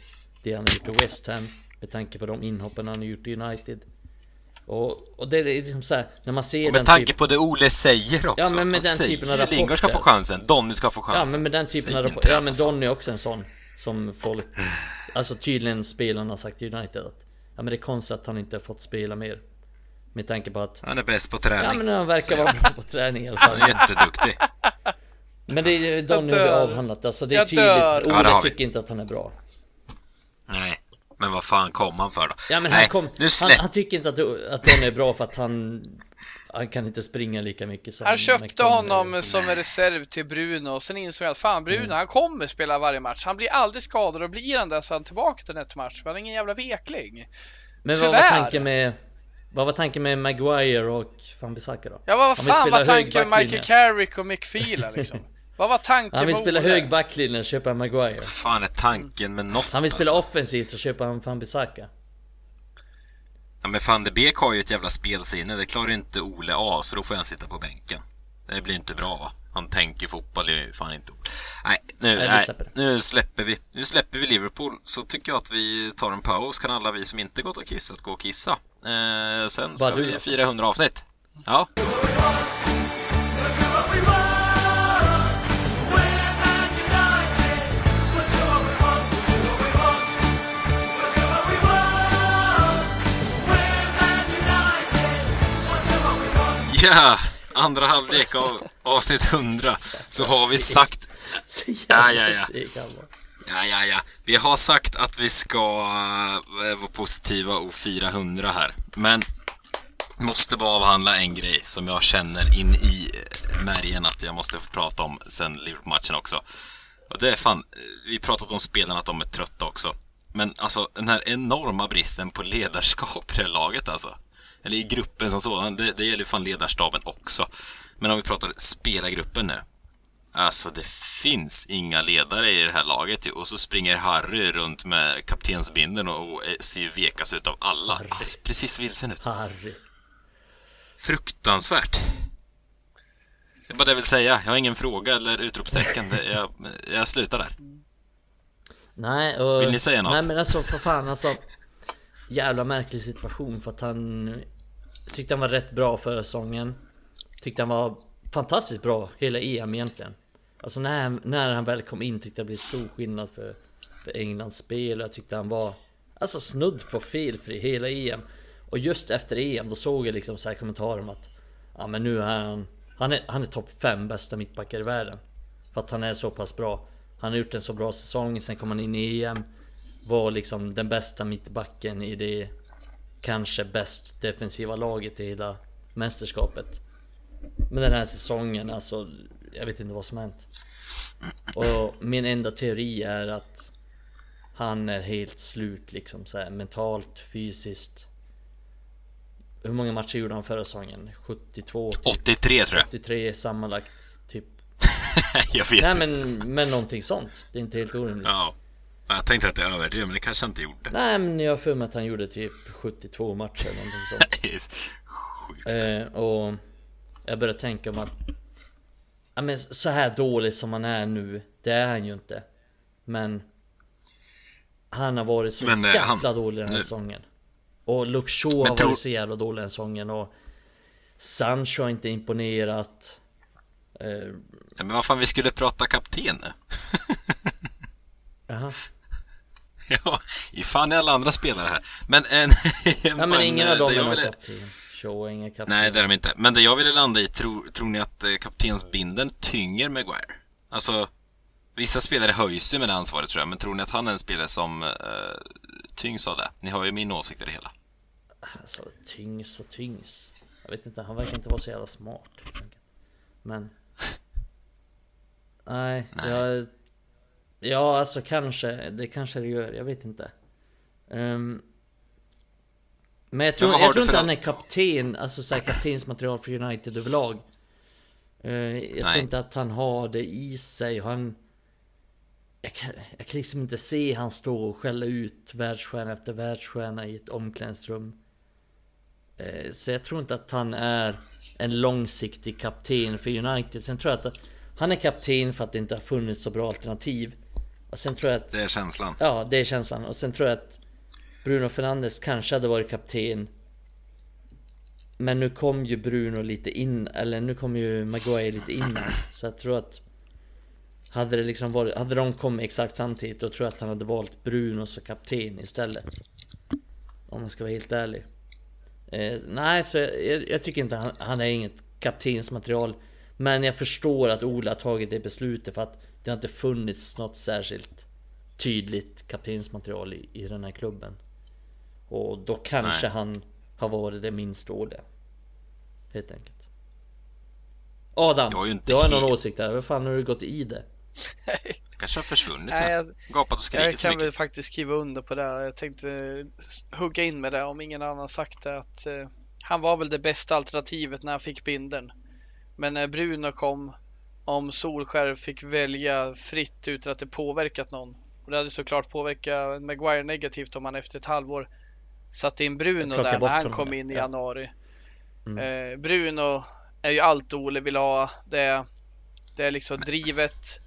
Det han har gjort i West Ham Med tanke på de inhoppen han har gjort i United Och, och det är liksom så här, När man ser Och den med tanke typ, på det Ole säger också. Ja, men med Han den säger typen av ju Lingard ska få rapporter. chansen, Donny ska få Ja chansen. men med den typen av rapporter Ja men. Donny är också en sån Som folk Alltså tydligen spelarna har sagt i United att Ja men det är konstigt att han inte har fått spela mer Med tanke på att Han är bäst på Ja träning. men han verkar vara bra på träning i alla Han är fall jätteduktig. Men det är Donny har vi avhandlat alltså det är tydligt dör. Ja, tycker inte att han är bra Nej. Men vad fan kom han för då? Ja men han, Nej, kom, nu han, han tycker inte att, att den är bra för att han Han kan inte springa lika mycket som Han köpte McTominay. honom som en reserv till Bruno och sen insåg jag att fan Bruno han kommer spela varje match. Han blir aldrig skadad och blir han det så han tillbaka till nästa match. Han är ingen jävla vekling. Men vad var Tyvärr. tanken med Vad var tanken med Maguire och Van Bissaka då? Ja vad Han vill fan spela var hög tanken med backlinje. Michael Carrick och Mick Phelan liksom? vad var tanken Han vill spela hög backlinje och köpa Maguire fan är tanken med något Han vill spela alltså? offensivt så köper han Van Bissaka Ja, men van de Beek har ju ett jävla spelsinne, det klarar inte Ole av, så då får han sitta på bänken. Det blir inte bra va? Han tänker fotboll, det är fan inte Ole. Nej, nu, Nej, nej, släpper nu släpper vi. Nu släpper vi Liverpool, så tycker jag att vi tar en paus, kan alla vi som inte gått och kissat gå och kissa. Eh, sen ska Bara du vi då? fira 100 avsnitt. Ja. Ja, andra halvlek av avsnitt 100 så har vi sagt Ja, ja, ja. Ja, ja, ja. Vi har sagt att vi ska eh, vara positiva och fira 100 här. Men måste bara avhandla en grej som jag känner in i eh, märgen att jag måste få prata om sen Liverpool-matchen också. Och det är fan, eh, vi har pratat om spelarna att de är trötta också. Men alltså den här enorma bristen på ledarskap i det här laget alltså. Eller i gruppen som sådan, det, det gäller ju fan ledarstaben också. Men om vi pratar spelargruppen nu. Alltså det finns inga ledare i det här laget och så springer Harry runt med kaptensbindeln och ser ju vekas ut av alla. Harry. Alltså, precis vilsen ut. Harry Fruktansvärt. Det är bara det jag vill säga. Jag har ingen fråga eller utropstecken. Jag, jag slutar där. Nej, och, Vill ni säga något? Nej men alltså för fan alltså Jävla märklig situation för att han Tyckte han var rätt bra förra säsongen. Tyckte han var fantastiskt bra hela EM egentligen. Alltså när, när han väl kom in tyckte jag det blev stor skillnad för, för Englands spel. Och Jag tyckte han var Alltså snudd på felfri hela EM Och just efter EM då såg jag liksom så här kommentarer om att Ja men nu är han Han är, han är topp 5 bästa mittbackar i världen. För att han är så pass bra. Han har gjort en så bra säsong, sen kom han in i EM var liksom den bästa mittbacken i det Kanske bäst defensiva laget i hela mästerskapet Men den här säsongen alltså Jag vet inte vad som hänt Och min enda teori är att Han är helt slut liksom så här, mentalt, fysiskt Hur många matcher gjorde han förra säsongen? 72? Typ 83 tror jag. 83 sammanlagt typ jag vet Nej inte. men, men någonting sånt Det är inte helt orimligt Ja. Jag tänkte att det är överdrivet, men det kanske jag inte gjorde. Nej men jag har för mig att han gjorde typ 72 matcher eller någonting sånt Sjukt. eh, Och Jag började tänka om att Ja men så här dålig som han är nu Det är han ju inte Men Han har varit så Men, eh, jävla han- dålig den här nu- säsongen Och Luke Shaw har tror- varit så jävla dålig den säsongen och Sancho har inte imponerat eh, Ja, men vad fan, vi skulle prata kapten nu. Jaha Ja, i fan är alla andra spelare här. Men en... Ja men ingen av dem det är ville- kapten Shaw är ingen kapten Nej, det är de inte. Men det jag ville landa i, tror, tror ni att eh, kaptensbindeln tynger Maguire? Alltså, vissa spelare höjs ju med det ansvaret tror jag, men tror ni att han är en spelare som eh, tyngs av det? Ni har ju min åsikt i det hela. Alltså tyngs och tyngs Jag vet inte, han verkar inte vara så jävla smart. Men Nej, jag Ja alltså kanske, det kanske det gör, jag vet inte Ehm, Men jag tror, har jag tror inte han al- är kapten, alltså såhär kaptensmaterial för United överlag Eh, Jag Nej. tror inte att han har det i sig, han jag kan, jag kan liksom inte se han stå och skälla ut världsstjärna efter världsstjärna i ett omklädningsrum. Eh, Så jag tror inte att han är en långsiktig kapten för United. Sen tror jag att han är kapten för att det inte har funnits så bra alternativ. Och sen tror jag att, Det är känslan. ja det är känslan. Och sen tror jag att Bruno Fernandes kanske hade varit kapten. Men nu kom ju Bruno lite in, eller nu kom ju Maguire lite innan. Så jag tror att hade det liksom varit, hade de kommit exakt samtidigt då tror jag att han hade valt Bruno som kapten istället. Om man ska vara helt ärlig. Eh, nej, så jag, jag, jag tycker inte han, han är inget kaptensmaterial. Men jag förstår att Ola har tagit det beslutet för att det har inte funnits något särskilt tydligt kaptensmaterial i, i den här klubben. Och då kanske Nej. han har varit det minst dåliga. Helt enkelt. Adam, Jag är ju inte du har någon helt- åsikt där. Vad fan har du gått i det? Kanske har försvunnit Nej, här. jag- Gapat och Jag skrikit så kan väl faktiskt skriva under på det. Jag tänkte hugga in med det om ingen annan sagt det. Att, eh, han var väl det bästa alternativet när han fick binden. Men när Bruno kom, om Solskär fick välja fritt utan att det påverkat någon. Och det hade såklart påverkat Maguire negativt om han efter ett halvår satte in Bruno där när han kom in i ja. januari. Mm. Eh, Bruno är ju allt Ole vill ha. Det är, det är liksom drivet,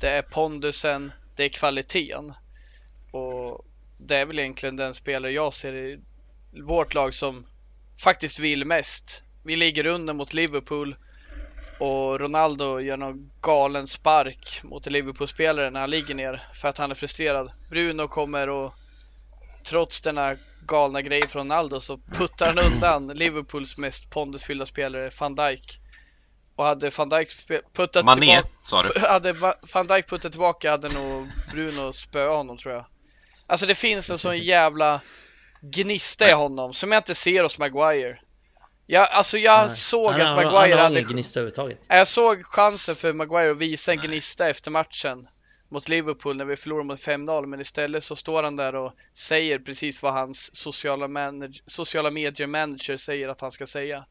det är pondusen, det är kvaliteten. Och det är väl egentligen den spelare jag ser i vårt lag som faktiskt vill mest. Vi ligger under mot Liverpool och Ronaldo gör någon galen spark mot Liverpool-spelare när han ligger ner för att han är frustrerad. Bruno kommer och trots denna galna grej från Ronaldo så puttar han undan Liverpools mest pondusfyllda spelare, van Dijk. Och hade van Dijk puttat Mané, tillbaka sa du. hade Va- van Dijk puttat tillbaka hade nog Bruno spöat honom tror jag. Alltså det finns en sån jävla gnista i honom som jag inte ser hos Maguire. Jag, alltså jag Nej. såg han, att han, Maguire han har hade... ingen gnista överhuvudtaget. Jag såg chansen för Maguire att visa en gnista efter matchen mot Liverpool när vi förlorade mot 5-0 men istället så står han där och säger precis vad hans sociala, manage, sociala medier manager säger att han ska säga.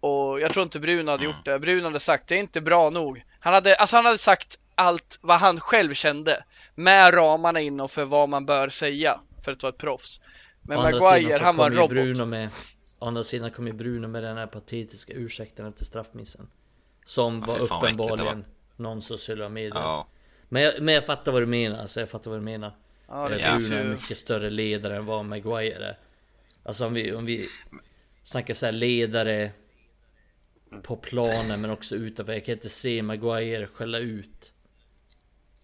Och jag tror inte Bruno hade gjort det. Bruno hade sagt det är inte bra nog. Han hade, alltså han hade sagt allt vad han själv kände med ramarna inom för vad man bör säga för att vara ett proffs. Men Maguire, han var en robot. Bruno med, å andra sidan kom ju Bruno med den här patetiska ursäkten efter straffmissen. Som Ja, var det var. uppenbarligen någon sociala medier. Ja. Men, jag, men jag fattar vad du menar, alltså jag fattar vad du menar. Ja, det Bruno är en mycket större ledare än vad Maguire är. Alltså om vi, om vi snackar så här ledare på planen men också utanför. Jag kan inte se Maguire skälla ut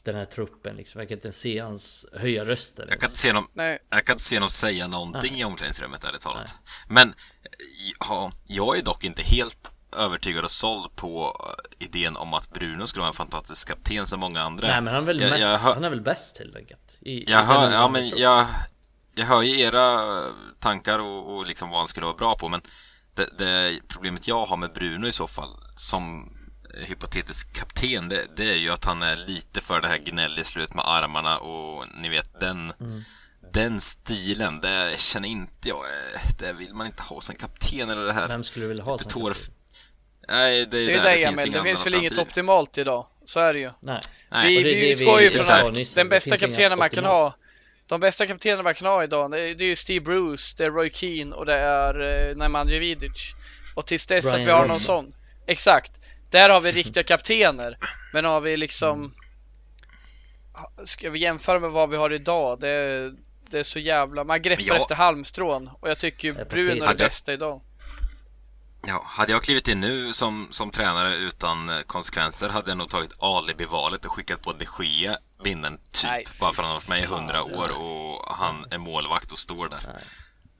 den här truppen liksom. Jag kan inte se hans höja rösten. Jag kan inte se honom, Nej, jag kan inte se honom säga någonting i omklädningsrummet, ärligt talat. Men eh, ja, jag är dock inte helt övertygad och såld på eh, idén om att Bruno skulle vara en fantastisk kapten som många andra. Nej men han är väl, Jag- mest, jag hör- han är väl bäst helt enkelt. I, Jag hör, ja, men jag, jag hör ju era eh, tankar och, och liksom vad han skulle vara bra på, men det, det problemet jag har med Bruno i så fall, som hypotetisk kapten, det, det är ju att han är lite för det här gnäll i slutet med armarna och ni vet den den stilen, det känner inte jag, eh, det vill man inte ha som kapten eller det här. Vem skulle vilja ha tår... kapten? Nej, det är ju det är det det finns Det finns väl inget alternativ. optimalt idag. Så är det ju. Nej. Vi, vi utgår ju från att den bästa kaptenen man kan ha De bästa kaptenerna man kan ha idag det är, ju Steve Bruce, det är Roy Keane och det är eh, Nemanja Vidic Och tills dess Brian att vi har någon Robson. sån Exakt Där har vi riktiga kaptener Men har vi liksom Ska vi jämföra med vad vi har idag? Det är, det är så jävla Man greppar jag- efter halmstrån Och jag tycker ju Bruno är det bästa idag Ja, hade jag klivit in nu som, som tränare utan eh, konsekvenser hade jag nog tagit alibi-valet och skickat på de Gea binden typ. Nej, bara för att han har varit med i hundra år och han är målvakt och står där.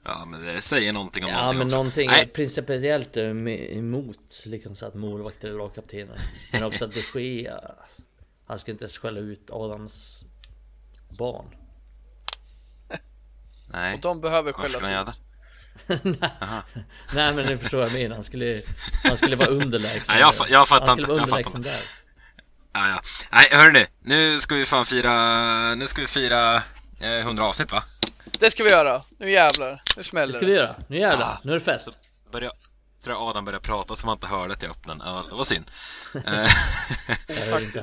Ja, men det säger någonting om Ja någonting men också. någonting Nej, principiellt emot liksom så att målvakter är lagkaptener. Men också att det sker. Han ska inte ens skälla ut Adams barn. nej. Och de behöver skällas skulle ut det? Nej men ni förstår vad jag menar. Han skulle, han skulle vara underlägsen. Nej, jag jag fattar han skulle inte. vara Jag fattar underlägsen inte. där. Ja, ja. Nej, hörni. Nu ska vi fan fira... Nu ska vi fira eh, 100 avsnitt, va? Det ska vi göra, nu jävlar, nu Det smäller ska vi göra. Nu jävlar. Nu är det fest. Börja... Tror jag Adam började prata som han inte hörde att jag öppnade den. Ja, det var synd. Eh.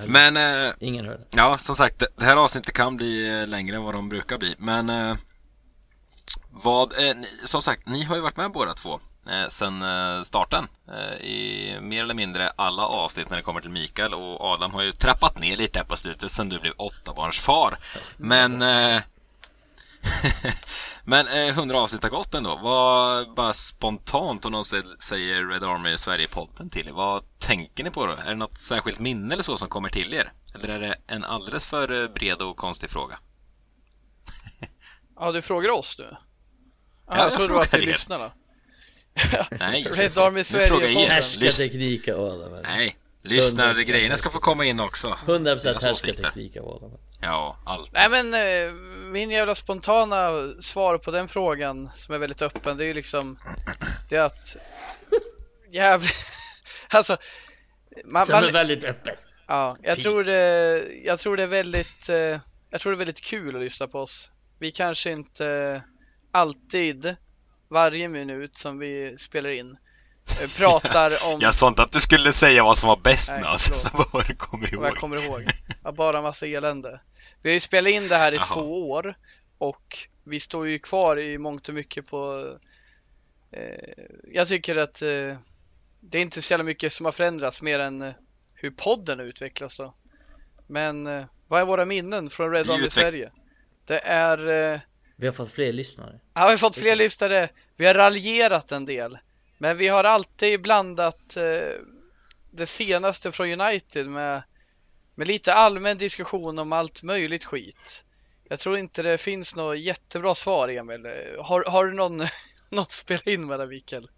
Men... Eh, Ingen hör det. Ja, som sagt, det- det här avsnittet kan bli eh, längre än vad de brukar bli, men eh, vad, eh, ni, som sagt, ni har ju varit med båda två eh, sen eh, starten eh, i mer eller mindre alla avsnitt när det kommer till Mikael och Adam har ju trappat ner lite på slutet sen du blev åttabarnsfar. Men eh, Men eh, 100 avsnitt har gått ändå. Vad, bara spontant om någon sä- säger Red Army Sverige-podden till er, vad tänker ni på då? Är det något särskilt minne eller så som kommer till er? Eller är det en alldeles för eh, bred och konstig fråga? Ja, du frågar oss nu? Ja, jag jag frågar er. lyssnarna. Nej, Red Army nu frågar jag Sverige-podden. er. Lys- Härskarteknik och Adam. eller? Nej, Lyssnargrejerna ska få komma in också. 100% Deras åsikter. härskarteknik av Adam. Ja, allt. Nej men eh, min jävla spontana svar på den frågan som är väldigt öppen det är ju liksom det är att jävligt alltså man, Som man, är väldigt öppen. ja, jag tror det jag tror det är väldigt eh, jag tror det är väldigt kul att lyssna på oss. Vi kanske inte alltid varje minut som vi spelar in eh, pratar om Jag sa inte att du skulle säga vad som var bäst Nej, med oss, så vad du kommer vad jag ihåg. kommer ihåg. Ja, bara massa elände. Vi har ju spelat in det här i Jaha. två år och vi står ju kvar i mångt och mycket på eh, Jag tycker att eh, det är inte så jävla mycket som har förändrats mer än eh, hur podden utvecklas då. Men eh, vad är våra minnen från Red utveck- Sverige? Det är Vi har fått fler lyssnare. Ja, vi har fått fler lyssnare. Vi har raljerat en del. Men vi har alltid blandat eh, det senaste från United med, med lite allmän diskussion om allt möjligt skit. Jag tror inte det finns något jättebra svar, Emil. Har, har du någon, något spela in med där, Mikael?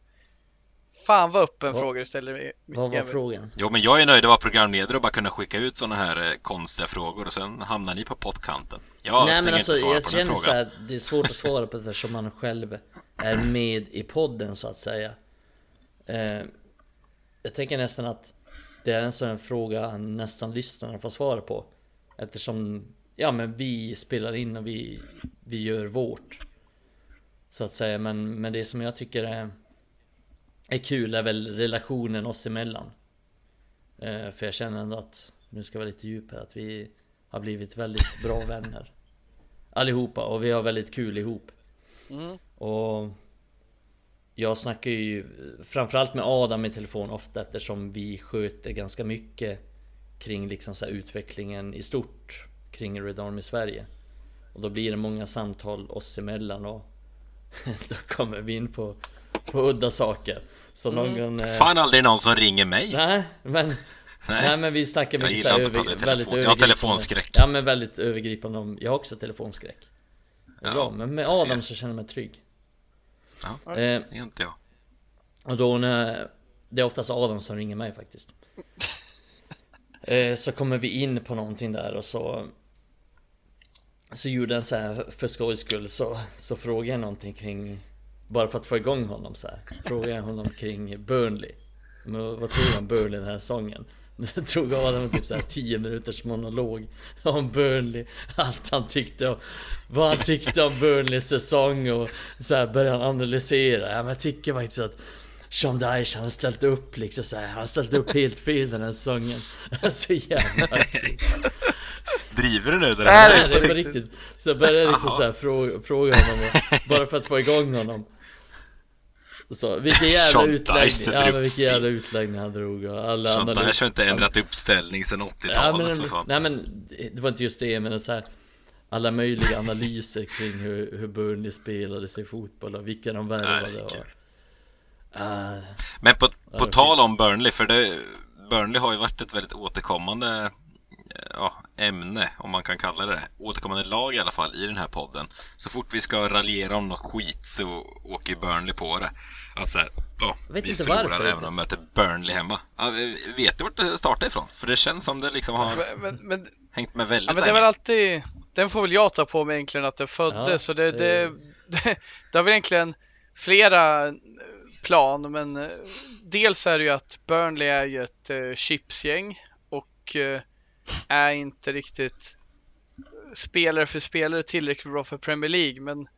Fan vad öppen fråga du ställer, Vad var frågan? Jo, men jag är nöjd att vara programledare och bara kunna skicka ut såna här eh, konstiga frågor och sen hamnar ni på pottkanten. Jag Nej men alltså inte svara jag på den känner så frågan. här, det är svårt att svara på det eftersom man själv är med i podden så att säga. Eh, jag tänker nästan att det är en sån fråga nästan lyssnarna får svara på. Eftersom, ja men vi spelar in och vi, vi gör vårt. Så att säga, men, men det som jag tycker är, är kul är väl relationen oss emellan. Eh, för jag känner ändå att, nu ska jag vara lite djup här, att vi har blivit väldigt bra vänner. Allihopa och vi har väldigt kul ihop. Mm. Och jag snackar ju framförallt med Adam i telefon ofta eftersom vi sköter ganska mycket kring liksom så här utvecklingen i stort kring Red Army Sverige. Och då blir det många samtal oss emellan och då kommer vi in på, på udda saker. Så någon gång... eh, Fan aldrig någon som ringer mig. Nej, men... Nej, men vi snackar Jag mycket gillar så här inte prata i väldigt telefon. Jag har telefonskräck. Ja men väldigt övergripande om... Jag har också telefonskräck. Ja, bra, men med jag. Adam så känner jag mig trygg. Ja, Eh, det är inte jag. och då när... Det är oftast Adam som ringer mig faktiskt. Eh, så kommer vi in på någonting där och så... Så gjorde han så här för skojs skull så, så frågade jag någonting kring... Bara för att få igång honom så här. Frågade jag honom kring Burnley. Men vad tror du om Burnley den här säsongen? Det drog Adam typ så här 10 minuters monolog om Burnley Allt han tyckte om Vad han tyckte om Burnleys säsong och så här började han analysera Ja men jag tycker faktiskt att Sean Dyche han har ställt upp liksom så här, Han har ställt upp helt fel den här säsongen Så jävla Driver du nu? Det Nej, här? Nej, det är på riktigt. Så jag började liksom så här fråga, fråga honom Bara för att få igång honom så, vilken jävla Sean utläggning, Dyche ja men vilken jävla utläggning han drog och alla Sånt andra där har inte ändrat uppställning sedan 80-talet. Ja, fan. nej men det var inte just det men så här, Alla möjliga analyser kring hur, hur Burnley spelade sig fotboll och vilka de värvade är och... Ah, Men på, på tal om Burnley, för det, Burnley har ju varit ett väldigt återkommande ja, ämne, om man kan kalla det det. Återkommande lag i alla fall, i den här podden. Så fort vi ska raljera om något skit så åker Burnley på det. Att så här, vet vi inte förlorar varför. även om vi möter Burnley hemma. Ja, vet du vart det startar ifrån? För det känns som det liksom har Men, men, men hängt med väldigt Ja men det är länge. väl alltid, den får väl jag ta på mig egentligen att det föddes, Ja, så det, det- det, det, det har väl egentligen flera plan, men eh, dels är det ju att Burnley är ju ett eh, chipsgäng och eh, är inte riktigt spelare för spelare tillräckligt bra för Premier League, men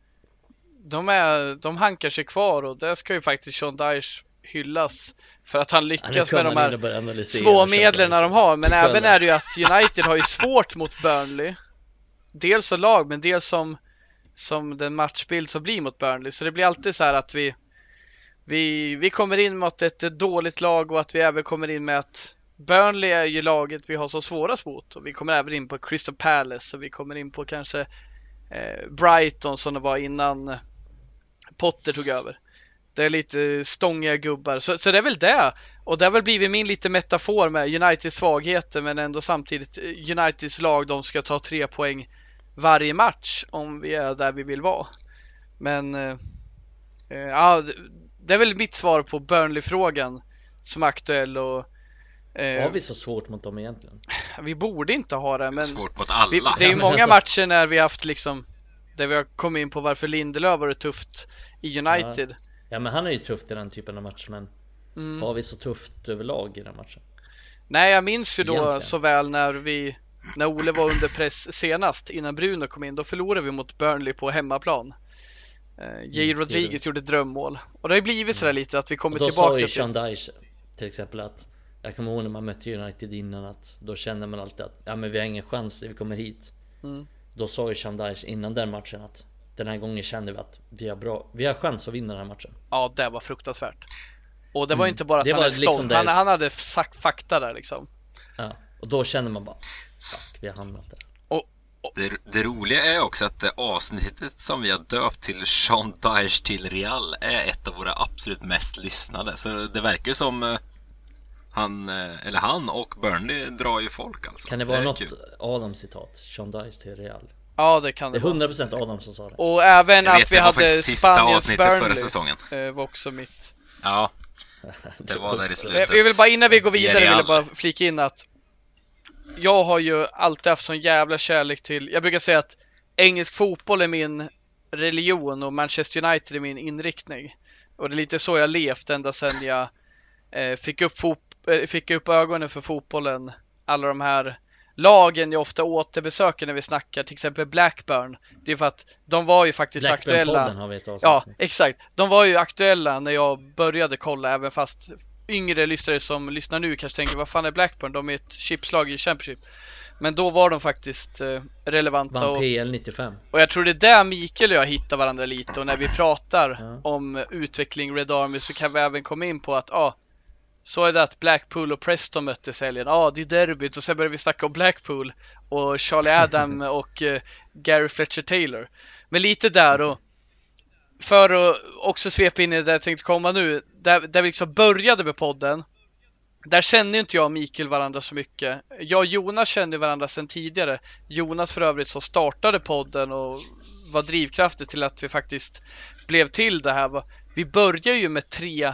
de, är, de hankar sig kvar och det ska ju faktiskt Sean Dyche hyllas för att han ja, lyckas kommer med de här små medlen de har, men även är det ju att United har ju svårt mot Burnley. Dels som lag, men dels som, som den matchbild som blir mot Burnley. Så det blir alltid så här att vi, vi, vi kommer in mot ett dåligt lag och att vi även kommer in med att Burnley är ju laget vi har så svårast mot. Och vi kommer även in på Crystal Palace och vi kommer in på kanske eh, Brighton som det var innan Potter tog över. Det är lite stångiga gubbar, så, så det är väl det. Och det har väl blivit min lite metafor med Uniteds svagheter men ändå samtidigt eh, Uniteds lag, de ska ta tre poäng varje match om vi är där vi vill vara. Men eh, eh ja, det- är väl mitt svar på Burnley-frågan som är aktuell och har vi så svårt mot dem egentligen? vi borde inte ha det, men Svårt mot alla. vi, det är ju Ja, många alltså- matcher när vi haft liksom där vi har kommit in på varför Lindelöf var det tufft i United. Ja men han är ju tufft i den typen av matcher men Mm. Har vi så tufft överlag i den matchen? Nej, jag minns ju då Egentligen. så väl när vi när Ole var under press senast innan Bruno kom in. Då förlorade vi mot Burnley på hemmaplan. Uh, J. Mm, Rodriguez gjorde ett drömmål och det har ju blivit sådär lite att vi Och kommer då tillbaka sa ju till... Sean Dyche till exempel att Jag kommer ihåg när man mötte United innan att Då kände man alltid att Ja men vi har ingen chans när vi kommer hit Mm. Då sa ju Sean Dyche innan den matchen att Den här gången kände vi att vi har bra Vi har chans att vinna den här matchen Ja, det var fruktansvärt. Och det var ju Mm. inte bara att Det han var är liksom stolt, han, han hade sagt fakta där liksom. Ja Och då kände man bara Fuck vi har hamnat där Det, det roliga är också att det avsnittet som vi har döpt till Sean Dyche till Real är ett av våra absolut mest lyssnade. Så det verkar som eh, han, eh, eller han och Burnley drar ju folk alltså. Kan det vara är något kul. Adam citat? Sean Dyche till Real Ja, det kan Det det är vara. 100% Adam som sa det Och även Jag att vet, vi det hade sista avsnittet förra Burnley. säsongen. eh, var också mitt. Ja, det var där i Jag, slutet. jag vill bara innan vi går vidare vill jag bara flika in att jag har ju alltid haft sån jävla kärlek till, jag brukar säga att engelsk fotboll är min religion och Manchester United är min inriktning. Och det är lite så jag levt ända sedan jag eh, fick, upp fot- eh, fick upp ögonen för fotbollen. Alla de här lagen jag ofta återbesöker när vi snackar, till exempel Blackburn. Det är för att de var ju faktiskt aktuella. Har vi ett avsnitt Ja, exakt. De var ju aktuella när jag började kolla, även fast yngre lyssnare som lyssnar nu kanske tänker vad fan är Blackburn? De är ett chipslag i Championship. Men då var de faktiskt eh, relevanta Vann och, PL 95 och jag tror det är där Mikael och jag hittar varandra lite och när vi pratar Ja. om utveckling Red Army så kan vi även komma in på att ja, ah, så är det att Blackpool och Preston möttes helgen. Ja, ah, det är derbyt och sen börjar vi snacka om Blackpool och Charlie Adam och eh, Gary Fletcher Taylor. Men lite där och för att också svepa in i det jag tänkte komma nu, där, där vi liksom började med podden. Där känner inte jag och Mikael varandra så mycket. Jag och Jonas känner varandra sedan tidigare. Jonas för övrigt som startade podden och var drivkraften till att vi faktiskt blev till det här. Vi började ju med tre,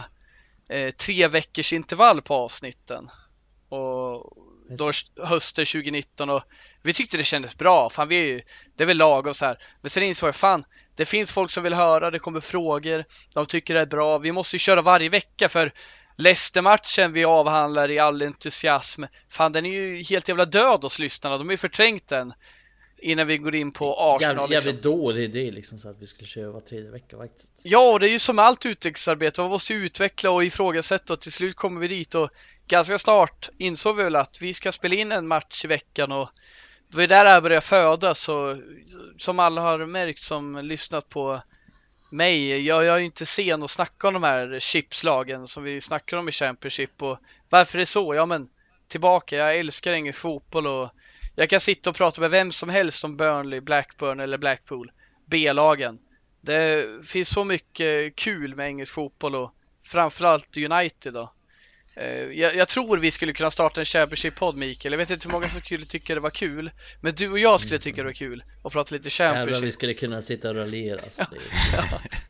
eh, tre veckors intervall på avsnitten. Och då hösten 2019 och vi tyckte det kändes bra. Fan, vi är ju, det är väl lagom så här. Men sen insåg jag, fan, det finns folk som vill höra, det kommer frågor, de tycker det är bra. Vi måste ju köra varje vecka för Leicester-matchen vi avhandlar i all entusiasm, fan den är ju helt jävla död hos lyssnarna. De har ju förträngt den innan vi går in på Arsenal. Jävligt, Liksom. dålig idé liksom så att vi skulle köra var tredje vecka faktiskt Ja, och det är ju som allt utvecklingsarbete. Man måste ju utveckla och ifrågasätta och till slut kommer vi dit och ganska snart insåg vi väl att vi ska spela in en match i veckan och det var där det här började födas och som alla har märkt som lyssnat på mig, jag, jag är ju inte sen att snacka om de här chipslagen som vi snackar om i Championship och varför är det så? Ja men tillbaka, jag älskar engelsk fotboll och jag kan sitta och prata med vem som helst om Burnley, Blackburn eller Blackpool, B-lagen. Det finns så mycket kul med engelsk fotboll och framförallt United då. Eh, Jag, jag tror vi skulle kunna starta en Championship-podd Mikael. Jag vet inte hur många som skulle tycka det var kul. Men du och jag skulle tycka det var kul att prata lite Jävlar Championship. vi skulle kunna sitta och raljera alltså. Ja,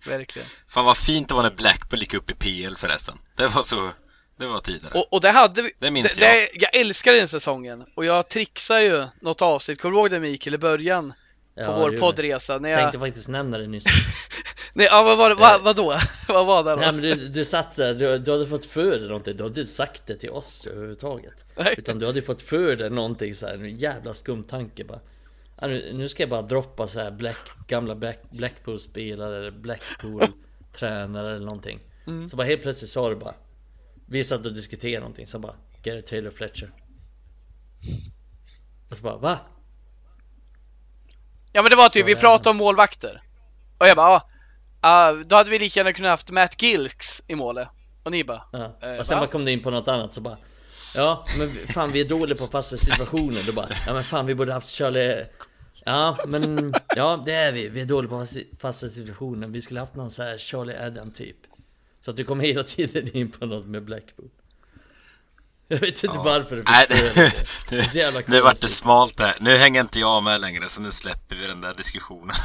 verkligen. Fan vad fint det var när Blackburn gick upp i PL förresten. Det var så... Det var tidigare. Och, och det hade vi. Det minns det, jag. Det, jag älskar den säsongen. Och jag trixade ju något avsnitt. Kommer du ihåg det Mikael i början? Ja, På det vår poddresa. När jag. Tänkte faktiskt nämna det nyss Nej, ja, vad var det? Vad, vadå? vad var det då? Nej men du, du satt såhär, du, du hade fått för dig någonting, du hade inte sagt det till oss överhuvudtaget Nej. Utan du hade fått för dig någonting såhär, en jävla skum tanke bara ja, nu, nu ska jag bara droppa så här Black, gamla Black, Blackpool-spelare eller Blackpool-tränare eller någonting Mm. Så bara helt plötsligt sa du bara Vi satt och diskuterade någonting, så bara Gary Taylor Fletcher Och så bara va? Ja men det var typ, vi pratade om målvakter. Och jag bara, ja. ah, då hade vi lika gärna kunnat haft Matt Gilks i målet. Och ni bara, Ja. Eh, och sen va? bara kom du in på något annat så bara Ja men fan vi är dåliga på fasta situationer Då bara Ja men fan vi borde haft Charlie Ja men Ja det är vi Vi är dåliga på fasta- fasta situationer Vi skulle haft någon så här Charlie Adam typ Så att du kom hela tiden in på något med Blackpool Jag vet inte varför du Nej, det. jävla nu vart det konstigt. smalt där. Nu hänger inte jag med längre, så nu släpper vi den där diskussionen.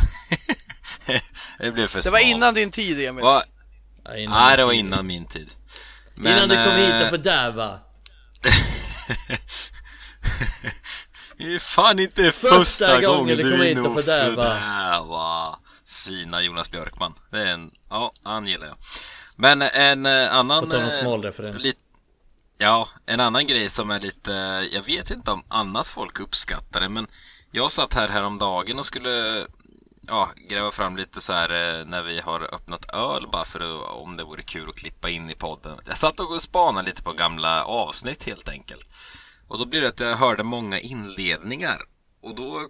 det blev för det var smalt. innan din tid Emil. Va? Ja, innan Nej, det var tid. innan min tid. Innan du kom hit och eh, fördärva Det är fan inte första, Första gången gången det du kommer är hit inne och fördärva. Fina Jonas Björkman. Det är en, ja, han gillar jag. Men en eh, annan... På eh, smal referens. lit- Ja, en annan grej som är lite, jag vet inte om annat folk uppskattar det, men jag satt här häromdagen och skulle ja, gräva fram lite så här eh, när vi har öppnat öl bara för att, om det vore kul att klippa in i podden. Jag satt och spanade lite på gamla avsnitt helt enkelt. Och då blev det att jag hörde många inledningar. Och då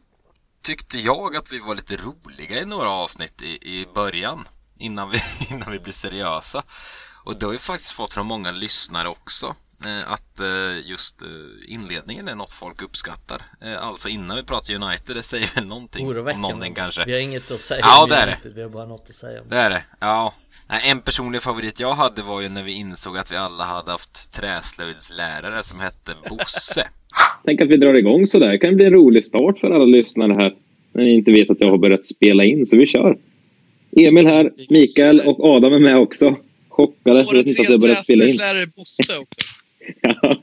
tyckte jag att vi var lite roliga i några avsnitt i, i början. Innan vi, innan vi blev seriösa. Och det har vi faktiskt fått från många lyssnare också. eh, Att eh, just eh, inledningen är något folk uppskattar. Alltså innan vi pratar United, det säger väl någonting om Oroväckande. någonting kanske. Vi har inget att säga Ja, om det är det. Vi har bara något att säga om Det är det, ja. En personlig favorit jag hade var ju när vi insåg att vi alla hade haft träslöjdslärare som hette Bosse. Tänk att vi drar igång så där. Det kan bli en rolig start för alla lyssnare här. När ni inte vet att jag har börjat spela in, så vi kör. Emil här, Mikael och Adam är med också. Chockade, jag vet inte att jag har börjat spela in. lärare Bosse också. Ja.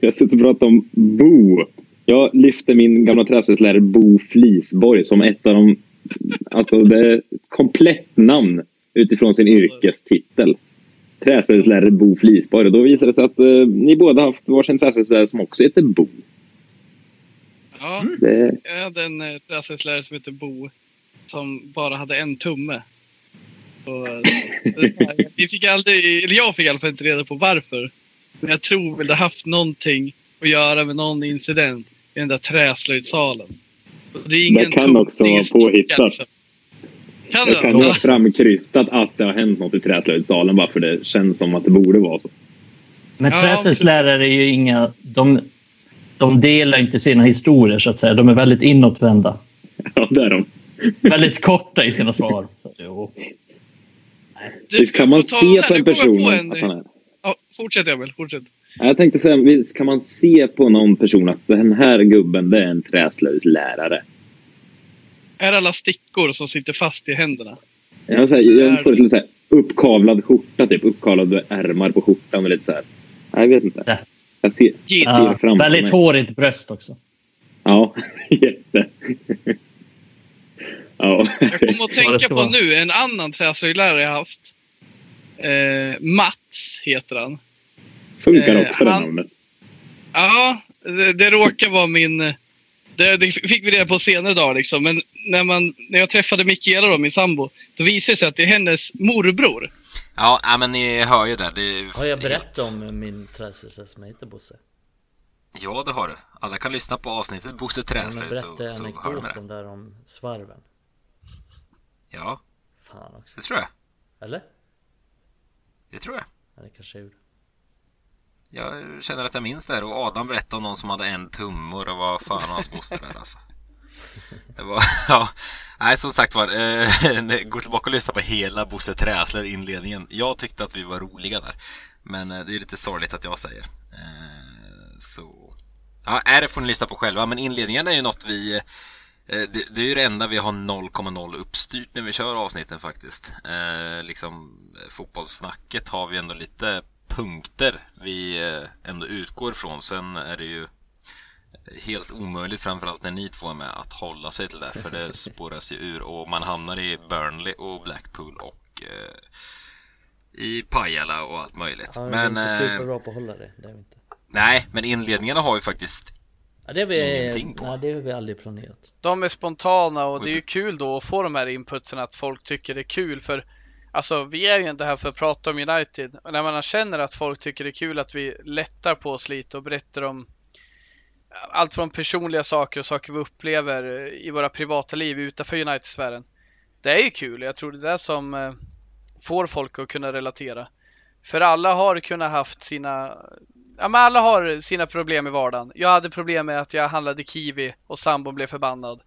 Jag har suttit och pratat om Bo. Jag lyfter min gamla träslöjdslärare Bo Flisborg som ett av de... Alltså det är ett komplett namn utifrån sin yrkestitel. Träslöjdslärare Bo Flisborg. Och då visade det sig att eh, ni båda har haft varsin träslöjdslärare som också heter Bo. Ja, Det, jag hade en eh, träslöjdslärare som heter Bo. Som bara hade en tumme. Och, eh, vi fick aldrig, eller jag fick i alla fall inte reda på varför. Men jag tror väl det haft någonting att göra med någon incident i den där träslöjdssalen. Det, är ingen Det kan tum- också vara påhittat. stickad. Kan det kan vara framkrystat att det har hänt något i träslöjdssalen bara för det känns som att det borde vara så. Men Ja, träslöjdslärare är ju inga... De, de delar inte sina historier, så att säga. De är väldigt inåtvända. Ja, det är de. Väldigt korta i sina svar. Jo. Visst kan man se på en person på en- att han är... Ja, fortsätt Emil, fortsätt. Jag tänkte säga, visst kan man se på någon person att den här gubben, det är en träslöjdslärare. Är alla stickor som sitter fast i händerna? Jag, så här, jag får lite så här, uppkavlad skjorta, typ. Uppkavlade ärmar på skjortan och lite så här. Jag vet inte. Ja. Jag ser, ser framför väldigt mig. hårigt bröst också. Ja, ja. Kommer att det tänka på vara. nu en annan träslöjdlärare jag haft. Eh, Mats heter han. Funkar Eh, också det han- namnet. Ja, det, det råkar vara min... Det, det fick vi reda på senare dag liksom. Men när, man, när jag träffade Mikaela då, min sambo, då visade det sig att det är hennes morbror. Ja, ja, men ni hör ju där. Det Har jag helt- berättat om min träslöjdslärare som heter Bosse? Ja, det har du. Alla kan lyssna på avsnittet Bosse Ja, Träslöjd så, berätta så hör de det. anekdoten där om svarven. Ja, Fan också. det tror jag. Eller? Det tror jag. Ja, det kanske jag gjorde. Jag känner att jag minns det här och Adam berättade om någon som hade en tumme och var fan hans moster där alltså. Det var, ja. Nej, som sagt var, eh, gå tillbaka och lyssna på hela Bosse Träslöjd inledningen. Jag tyckte att vi var roliga där. Men eh, det är lite sorgligt att jag säger. Eh, så... Ja, är det får ni lyssna på själva, men inledningen är ju något vi... eh, Det, det är ju det enda vi har 0,0 uppstyrt när vi kör avsnitten faktiskt. Eh, liksom eh, fotbollssnacket har vi ändå lite punkter vi eh, ändå utgår ifrån. Sen är det ju helt omöjligt, framförallt när ni två är med, att hålla sig till det. För det spåras ju ur och man hamnar i Burnley och Blackpool och eh, i Pajala och allt möjligt. Ja, men är inte superbra på att hålla det. Det är inte. nej, men inledningarna har ju faktiskt Ja, det har vi, Ingenting på. nej, det har vi aldrig planerat. De är spontana och det är ju kul då att få de här inputsen att folk tycker det är kul för Alltså vi är ju inte här för att prata om United och när man känner att folk tycker det är kul att vi lättar på oss lite och berättar om allt från personliga saker och saker vi upplever i våra privata liv utanför United-sfären. Det är ju kul jag tror det är det som eh, får folk att kunna relatera. För alla har kunnat haft sina Ja men alla har sina problem i vardagen. Jag hade problem med att jag handlade kiwi och sambon blev förbannad.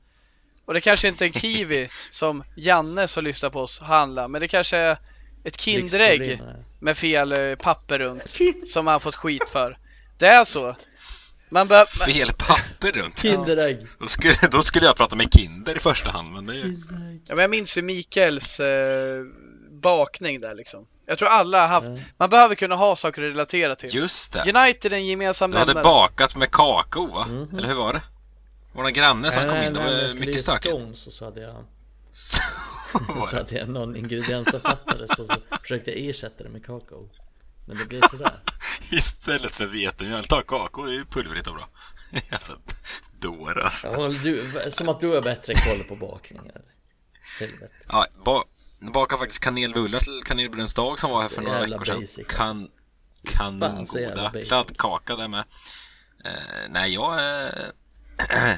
Och det kanske inte är en kiwi som Janne som lyssnar på oss handlar, men det kanske är ett Kinderägg med fel eh, papper runt som han fått skit för. Det är så. Man bör, man, fel papper runt. Kinderägg! Då skulle, då skulle jag prata med Kinder i första hand, men det är ju... ja, men jag minns ju Mikaels eh, bakning där liksom. Jag tror alla har haft, man behöver kunna ha saker att relatera till. Just det! United är en gemensam Du hade nämnare. bakat med kakao va? Eller hur var det? Vår granne som Nej, kom nej, in, det nej, var skulle mycket stökigt. Stones och så hade jag Så Så hade jag någon ingrediens som fattades och så försökte jag ersätta det med kakao Men det blev sådär Istället för vetemjöl, ta kakao, det är ju pulvrigt och bra. Jävla dåre alltså. ja, du, Som att du har bättre koll på bakningar Helvete Ja, ba bakade faktiskt kanelbullar till kanelbullens dag som var här för några veckor sedan. basic. Kan, Fan, så jävla kanongoda. Kladdkaka där med. Eh, nej, jag... Eh,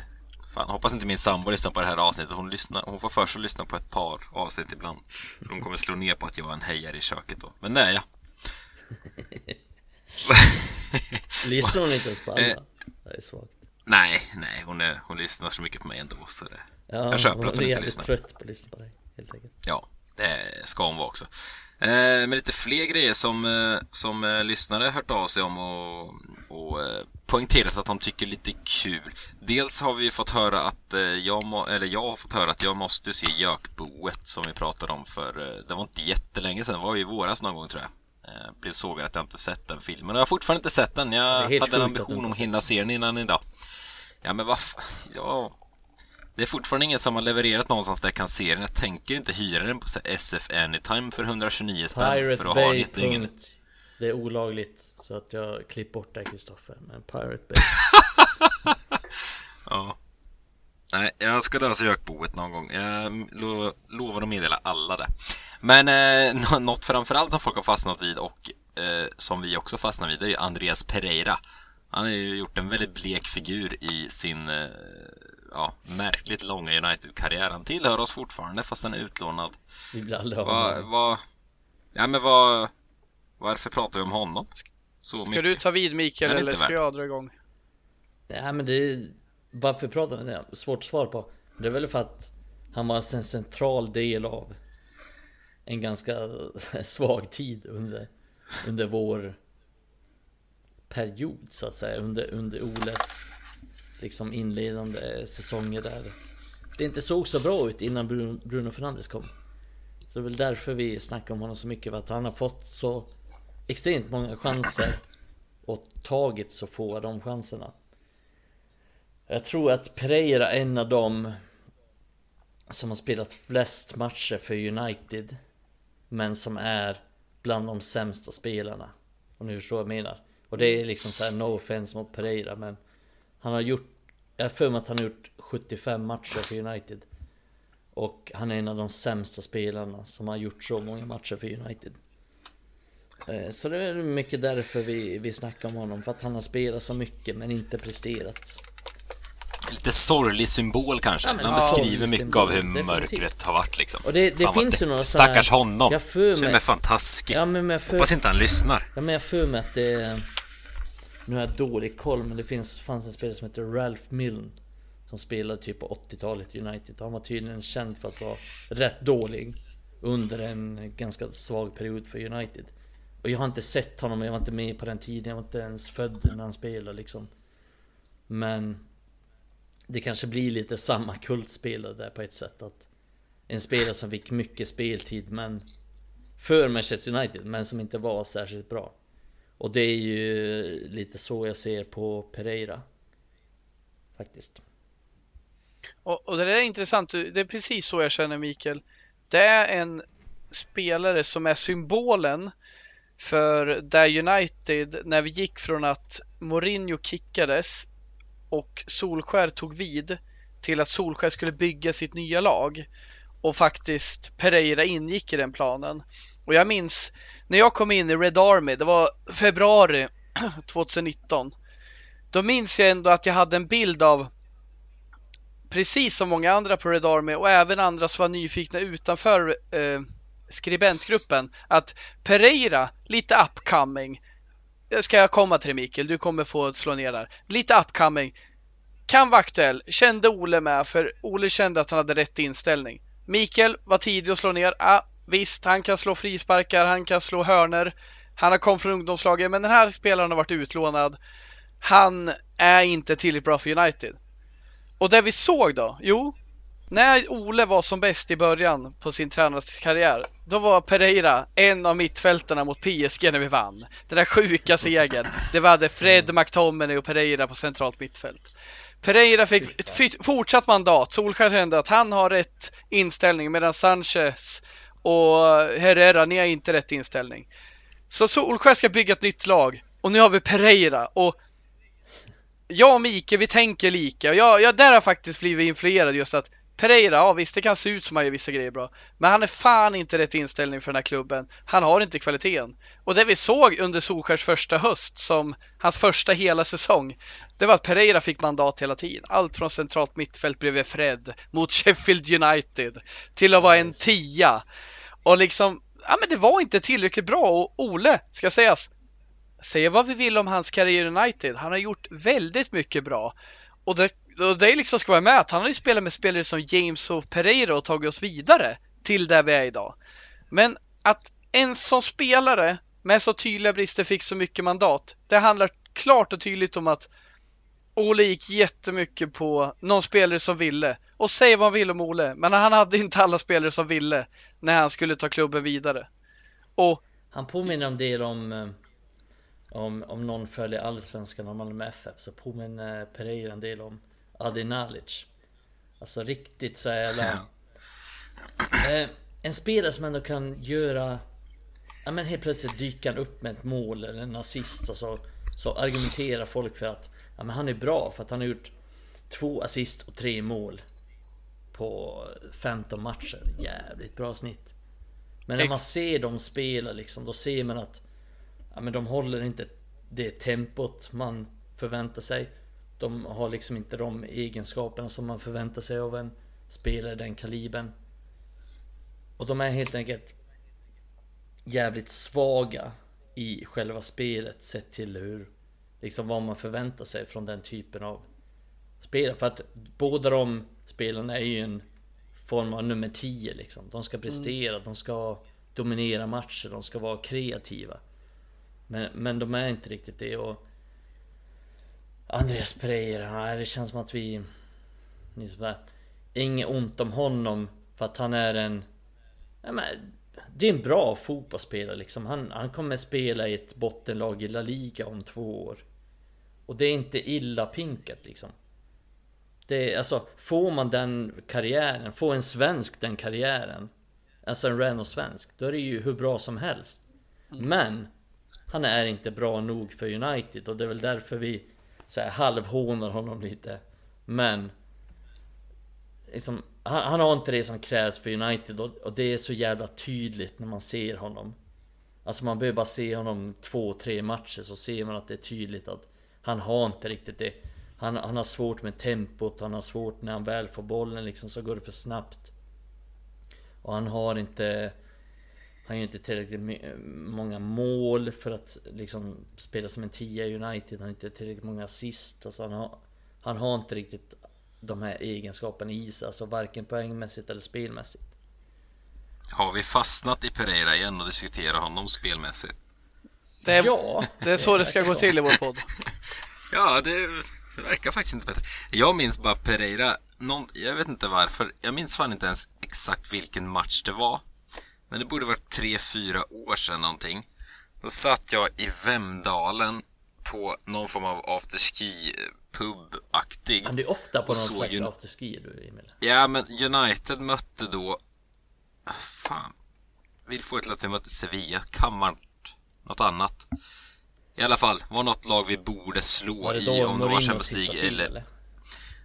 fan, hoppas inte min sambo lyssnar på det här avsnittet. Hon, lyssnar, hon får för sig att lyssna på ett par avsnitt ibland. För hon kommer slå ner på att jag är en hejare i köket då. Men nej, ja. Lyssnar hon inte ens på Eh, alla? Det är svagt Nej, nej, hon, är, hon lyssnar så mycket på mig ändå. Så det, Ja, jag köper hon att hon är inte jävligt lyssnar. trött på att lyssna på dig Helt enkelt Ja, det ska hon vara också. Eh, med lite fler grejer som, eh, som eh, lyssnare hört av sig om och, och eh, poängterat att de tycker lite kul. Dels har vi fått höra att eh, jag, må, eller jag har fått höra att jag måste se Jökboet som vi pratade om för eh, det var inte jättelänge sedan, det var ju i våras någon gång tror jag. Eh, blev sågad att jag inte sett den filmen. Jag har fortfarande inte sett den. Jag hade en ambition om att hinna se den innan idag. Ja, men vad Ja, det är fortfarande ingen som har levererat någonstans där jag kan se den. Jag tänker inte hyra den på SF Anytime för 129 spänn Pirate för att ha Bay. dygn. punkt. Det är olagligt Så att jag klippt bort det Kristoffer Men Pirate Bay Ja. Nej, jag ska lösa Jökboet någon gång. Jag lo lovar att meddela alla det. Men eh, nå- något framförallt som folk har fastnat vid och eh, som vi också fastnar vid, det är Andreas Pereira. Han har ju gjort en väldigt blek figur i sin eh, ja, märkligt långa United-karriär. Han tillhör oss fortfarande fast han är utlånad. Vi blir aldrig av med Vad, honom. vad... Ja, men vad... Varför pratar vi om honom? Så Ska mycket. du ta vid Mikael eller ska jag dra igång? Nej men det är... Varför pratar vi om det? Svårt svar på. Det är väl för att han var en central del av en ganska svag tid under, under vår period så att säga. Under, under Oles liksom inledande säsonger där det inte såg så bra ut innan Bruno, Bruno Fernandes kom. Så det är väl därför vi snackar om honom så mycket. För att han har fått så extremt många chanser och tagit så få av de chanserna. Jag tror att Pereira är en av dem som har spelat flest matcher för United. Men som är bland de sämsta spelarna. Om ni förstår vad jag menar. Och det är liksom så här no offense mot Pereira men han har gjort Jag har för mig att han har gjort 75 matcher för United. Och han är en av de sämsta spelarna som har gjort så många matcher för United. Eh, Så det är mycket därför vi, vi snackar om honom. För att han har spelat så mycket men inte presterat. Lite sorglig symbol kanske. Ja, men Han beskriver mycket symbol, av hur definitivt. mörkret har varit liksom. Och det- det Fan finns ju några här- Stackars honom. Jag för Känner mig- mig fan taskig. Ja men jag för... Hoppas inte han lyssnar. Ja men jag för mig att det är... Nu har jag dålig koll men det finns, fanns en spelare som heter Ralph Milne Som spelade typ på 80-talet i United. Han var tydligen känd för att vara rätt dålig Under en ganska svag period för United. Och jag har inte sett honom, jag var inte med på den tiden Jag var inte ens född när han spelade liksom. Men Det kanske blir lite samma kultspelare där på ett sätt att En spelare som fick mycket speltid men För Manchester United men som inte var särskilt bra och det är ju lite så jag ser på Pereira. Faktiskt. Och, och det där är intressant, det är precis så jag känner Mikael. Det är en spelare som är symbolen för där United, när vi gick från att Mourinho kickades och Solskär tog vid till att Solskär skulle bygga sitt nya lag och faktiskt Pereira ingick i den planen. Och jag minns när jag kom in i Red Army, det var februari 2019. Då minns jag ändå att jag hade en bild av precis som många andra på Red Army och även andra som var nyfikna utanför eh, skribentgruppen att Pereira, lite upcoming. Eh, ska jag komma till det Mikael, du kommer få slå ner där. Lite upcoming. Kan vara aktuell, kände Ole med för Ole kände att han hade rätt inställning. Mikael var tidig att slå ner. Ah, visst, han kan slå frisparkar, han kan slå hörner. Han har kommit från ungdomslaget, men den här spelaren har varit utlånad. Han är inte tillräckligt bra för United. Och det vi såg då? Jo, när Ole var som bäst i början på sin tränarkarriär, då var Pereira en av mittfältarna mot PSG när vi vann. Den där sjuka segern. Det var hade Fred, McTominay och Pereira på centralt mittfält. Pereira fick ett fortsatt mandat. Solskjaer kände att han har rätt inställning medan Sanchez och Herrera, ni har inte rätt inställning. Så Solskjaer ska bygga ett nytt lag och nu har vi Pereira och jag och Mike, vi tänker lika. Och jag, jag, där har jag faktiskt blivit influerad just att Pereira, ja visst det kan se ut som han gör vissa grejer bra. Men han är fan inte rätt inställning för den här klubben. Han har inte kvaliteten. Och det vi såg under Solskjaers första höst, som hans första hela säsong, det var att Pereira fick mandat hela tiden. Allt från centralt mittfält bredvid Fred, mot Sheffield United, till att vara en tia. Och liksom, ja men det var inte tillräckligt bra och Ole, ska sägas, säga vad vi vill om hans karriär i United. Han har gjort väldigt mycket bra. Och det, och det liksom ska vara med att han har ju spelat med spelare som James och Pereira och tagit oss vidare till där vi är idag. Men att en sån spelare med så tydliga brister fick så mycket mandat. Det handlar klart och tydligt om att Ole gick jättemycket på någon spelare som ville. Och säg vad han vill om Ole, men han hade inte alla spelare som ville när han skulle ta klubben vidare. Och Han påminner om det de eh, om, om någon följer Allsvenskan och Malmö FF så påminner Pereira en del om Adi Nalic. Alltså riktigt så jävla... eh, en spelare som ändå kan göra... Ja men helt plötsligt dyker han upp med ett mål eller en assist och så, så argumenterar folk för att ja, men han är bra för att han har gjort två assist och tre mål på 15 matcher. Jävligt bra snitt. Men när man ser dem spela liksom, då ser man att ja, men de håller inte det tempot man förväntar sig. De har liksom inte de egenskaperna som man förväntar sig av en spelare den kalibern. Och de är helt enkelt jävligt svaga i själva spelet sett till hur liksom vad man förväntar sig från den typen av spelare. För att båda de spelarna är ju en form av nummer 10 liksom. De ska prestera, de ska dominera matcher, de ska vara kreativa. Men, men de är inte riktigt det och Andreas Pereira, det känns som att vi... Inget ont om honom för att han är en... Nej, men, det är en bra fotbollsspelare liksom. Han, han kommer spela i ett bottenlag i La Liga om två år. Och det är inte illa pinkat liksom. Det är, alltså, får man den karriären, får en svensk den karriären. Alltså en Renault-svensk, då är det ju hur bra som helst. Men han är inte bra nog för United och det är väl därför vi så här halvhånar honom lite. Men liksom, han, han har inte det som krävs för United och, och det är så jävla tydligt när man ser honom. Alltså man behöver bara se honom två, tre matcher så ser man att det är tydligt att han har inte riktigt det. Han, han har svårt med tempot, han har svårt när han väl får bollen liksom så går det för snabbt. Och han har inte... Han gör inte tillräckligt många mål för att liksom spela som en tia i United. Han har inte tillräckligt många assist. Alltså han, har, han har inte riktigt de här egenskaperna i sig. Alltså varken poängmässigt eller spelmässigt. Har vi fastnat i Pereira igen och diskuterar honom spelmässigt? det är, Ja! det är så det ska gå till i vår podd. Ja, det verkar faktiskt inte bättre. Jag minns bara Pereira, någon, jag vet inte varför, jag minns fan inte ens exakt vilken match det var. Men det borde varit tre, fyra år sedan någonting. Då satt jag i Vemdalen på någon form av afterski pub-aktig. Han är ofta på någon slags ju- afterski du Emil. Ja, men United mötte då... Fan. Vill få det till att vi mötte Sevilla. Kan varit något annat. I alla fall, var något lag vi borde slå i om det var Champions League eller... eller?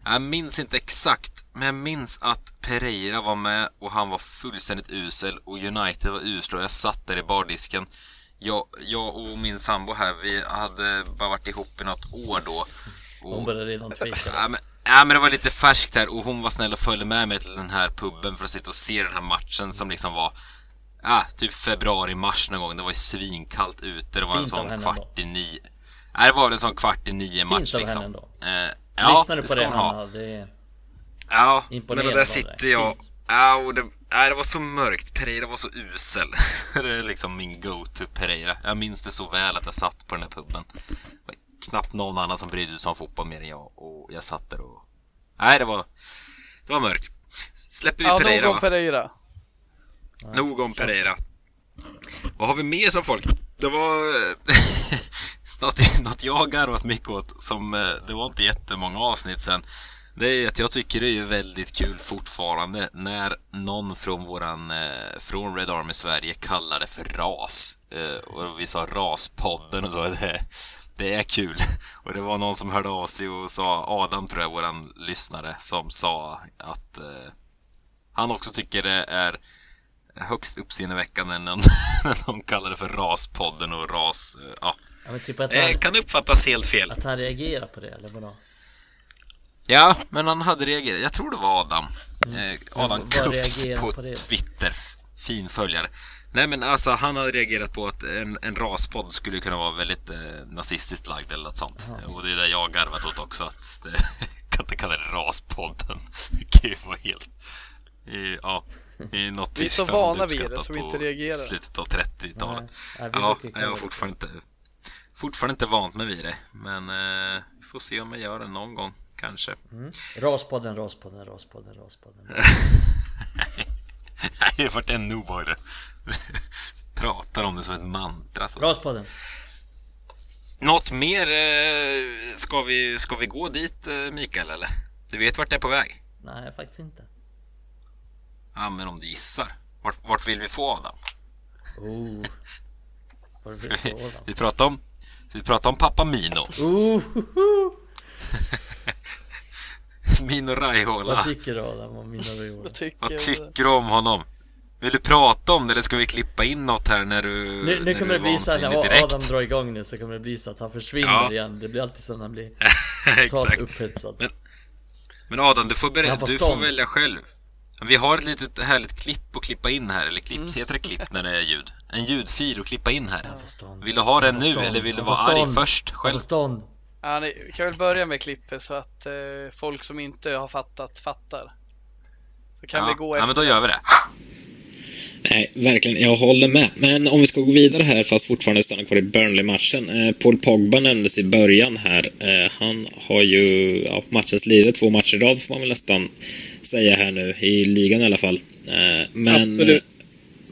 Jag minns inte exakt, men jag minns att Pereira var med och han var fullständigt usel och United var usla och jag satt där i bardisken. Jag, jag och min sambo här, vi hade bara varit ihop i något år då. Hon Och började redan tveka. Ja men, ja men det var lite färskt här och hon var snäll och följde med mig till den här puben för att sitta och se den här matchen som liksom var Ja, typ februari-mars någon gång. Det var ju svinkallt ute. Det var en Fint av sån kvart i nio. Nej, det var väl en sån kvart i nio match liksom. ändå. Eh, ja, Lyssnade det på ska det hon ha. Hanna, det... Ja, men av där sitter jag. Ja, och det, nej, det var så mörkt. Pereira var så usel. det är liksom min go-to Pereira. Jag minns det så väl att jag satt på den här puben. Det var knappt någon annan som brydde sig om fotboll mer än jag. Och jag satt där och... Nej, det var... Det var mörkt. släpper vi Ja, Pereira nog om Pereira. Nog om Pereira. Vad har vi mer som folk? Det var något, något jag har garvat mycket åt som eh, det var inte jättemånga avsnitt sen. Det är att jag tycker det är väldigt kul fortfarande när någon från våran, eh, från Red Army Sverige kallar det för ras. Eh, och vi sa RAS-podden och så. Det, det är kul. Och det var någon som hörde av sig och sa, Adam tror jag, våran lyssnare, som sa att eh, han också tycker det är högst uppseendeväckande när någon, när någon kallar det för RAS-podden och ras... Ja, Ja, men typ att det han, kan uppfattas helt fel. att han reagerar på det, eller vadå? Ja, men han hade reagerat. Jag tror det var Adam. Eh, Adam vad Kuffs reagerar på, på? Twitter. Fin följare. Nej men alltså han hade reagerat på att en, en raspodd skulle kunna vara väldigt eh, nazistiskt lagd eller något sånt. Och det är det jag garvat åt också att det, kan inte kalla det raspodden. Det kan ju vara helt... Ja, i något Vi är så vana vid det, så vi inte reagerar. slutet av 30-talet. Nej, vi Ja, jag har fortfarande inte, fortfarande inte vant mig vid det. Men eh, vi får se om jag gör det någon gång, kanske. Raspodden, raspodden, raspodden, raspodden. Nej, det har varit ännu obehagligare. Pratar om det som ett mantra. Så. Raspodden. Något mer? Eh, ska, vi, ska vi gå dit, eh, Mikael, eller? Du vet vart det är på väg? Nej, faktiskt inte. Ja, men om du gissar. Vart, vart vill vi få Adam? Oh. Ska vill vi, få vi pratar om... Så vi pratar om pappa Mino. Oh, Mino Raiola. vad tycker du Adam om mina violer? Vad tycker Vad du? tycker du om honom? Vill du prata om det eller ska vi klippa in något här när du, Nu, nu när kommer du det bli så här, vansinnig när? Adam drar igång nu så kommer det bli så att han försvinner Ja. igen. Det blir alltid så när han blir totalt upphetsad. Men- Men Adam, du får, du får välja själv. Vi har ett litet härligt klipp att klippa in här, eller klipp, Mm. heter det klipp när det är ljud? En ljudfil att klippa in här. Vill du ha den nu eller vill du vara arg först själv? Ja, ni vi kan väl börja med klippet så att eh, folk som inte har fattat fattar. Så kan vi Ja, gå ja, efter. men då gör vi det. Nej, verkligen. Jag håller med. Men om vi ska gå vidare här, fast fortfarande stanna kvar i Burnley-matchen. Eh, Paul Pogba nämndes i början här. Eh, han har ju ja, matchens lirare två matcher i rad, får man väl nästan säga här nu, i ligan i alla fall. Eh, men Absolut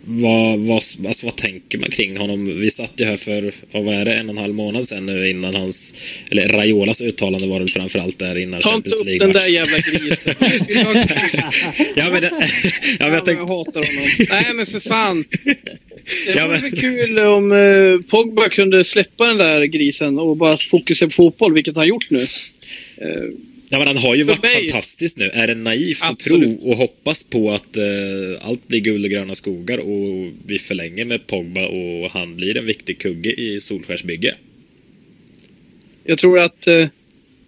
vad, vad, alltså, vad tänker man kring honom? Vi satt ju här för, vad är det, en och en halv månad sedan nu innan hans, eller Raiolas uttalande var det framförallt där innan Ta inte Champions upp den där jävla grisen. Ja, men, det, ja, men jag jag tänkte, hatar honom. Nej, men för fan. Det Ja, men- väl kul om eh, Pogba kunde släppa den där grisen och bara fokusera på fotboll, vilket han gjort nu. Eh, Ja, men han har ju För varit mig- fantastisk nu. Är det naivt att Absolut. tro och hoppas på att eh, allt blir guld och gröna skogar och vi förlänger med Pogba och han blir en viktig kugge i Solskärsbygge? Jag tror att... Eh,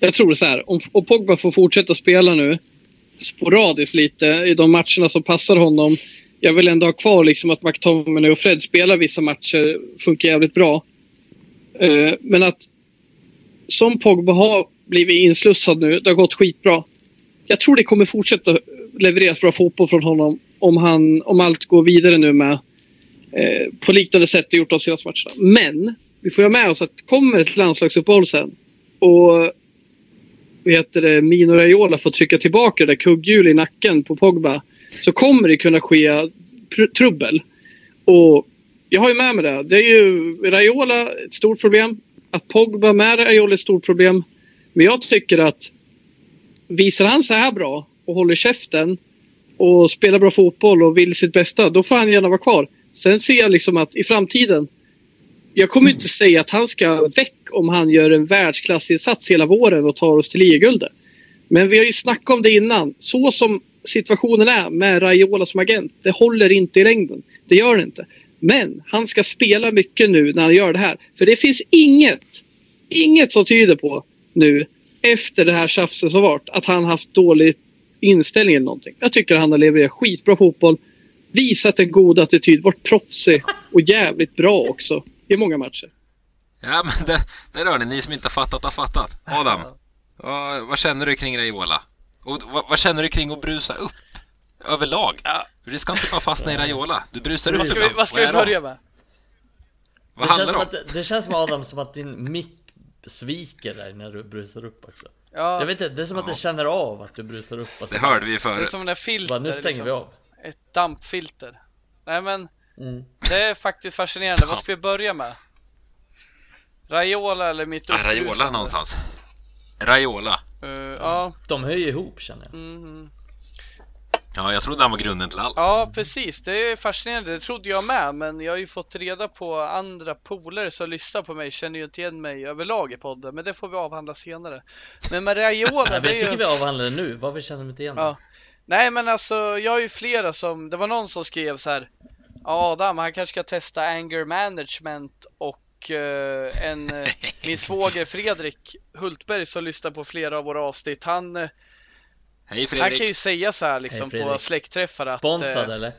jag tror så här, om, om Pogba får fortsätta spela nu sporadiskt lite i de matcherna som passar honom. Jag vill ändå ha kvar liksom att McTominay och Fred spelar vissa matcher. Funkar jävligt bra. Eh, men att som Pogba har blivit inslussad nu, det har gått skitbra. Jag tror det kommer fortsätta levereras bra fotboll från honom om, han, om allt går vidare nu med eh, på liknande sätt det gjort de senaste matcherna. Men vi får ha med oss att kommer ett landslagsuppehåll sen och vad heter det, Mino Raiola får trycka tillbaka det där kugghjul i nacken på Pogba så kommer det kunna ske pr- trubbel. Och jag har ju med mig det. Det är ju Raiola ett stort problem. Att Pogba med Raiola är ett stort problem. Men jag tycker att visar han så här bra och håller käften och spelar bra fotboll och vill sitt bästa, då får han gärna vara kvar. Sen ser jag liksom att i framtiden jag kommer inte säga att han ska väck om han gör en världsklassinsats hela våren och tar oss till ligaguldet. Men vi har ju snackat om det innan. Så som situationen är med Raiola som agent, det håller inte i längden. Det gör det inte. Men han ska spela mycket nu när han gör det här. För det finns inget, inget som tyder på nu efter det här tjafset som varit att han haft dålig inställning eller någonting. Jag tycker han har levererat skitbra fotboll. Visat en god attityd, varit proffsig och jävligt bra också i många matcher. Ja, men det, där hör ni, ni som inte har fattat har fattat. Adam, vad, vad känner du kring Raiola? Och vad, vad känner du kring att brusa upp? Överlag? Ja. För det ska inte bara fastna i Raiola. Du brusar upp Vad ska vi, vad ska vi det? börja med? Vad Det känns, handlar som det om? att, det känns som Adam som att din mick sviker dig när du brusar upp också. Ja, Jag vet inte, det är som att det känner av att du brusar upp och Det hörde vi ju det är förut. som där filter. Bara, nu stänger liksom. vi av. Ett dampfilter. Nej men, Mm. det är faktiskt fascinerande. Vad ska vi börja med? Raiola eller mitt Ah, Raiola någonstans. Raiola. Eh, ja, De hör ju ihop känner jag. mhm. Ja, jag trodde han var grunden till allt. ja, precis. Det är fascinerande. Det trodde jag med, men jag har ju fått reda på andra polare som lyssnar på mig känner ju inte igen mig överlag i podden, men det får vi avhandla senare. Men med Raiola, Nej, det är jag tycker ju... vi avhandlar det nu. Varför känner vi inte igen Ja. det? Nej men alltså, jag har ju flera som, det var någon som skrev så här. Adam, han kanske ska testa anger management och eh, en, eh, min svåger Fredrik Hultberg som lyssnar på flera av våra avsnitt. Han, Hej han Fredrik. kan ju säga så här liksom Hej, på släktträffar att... Sponsrad eh, eller?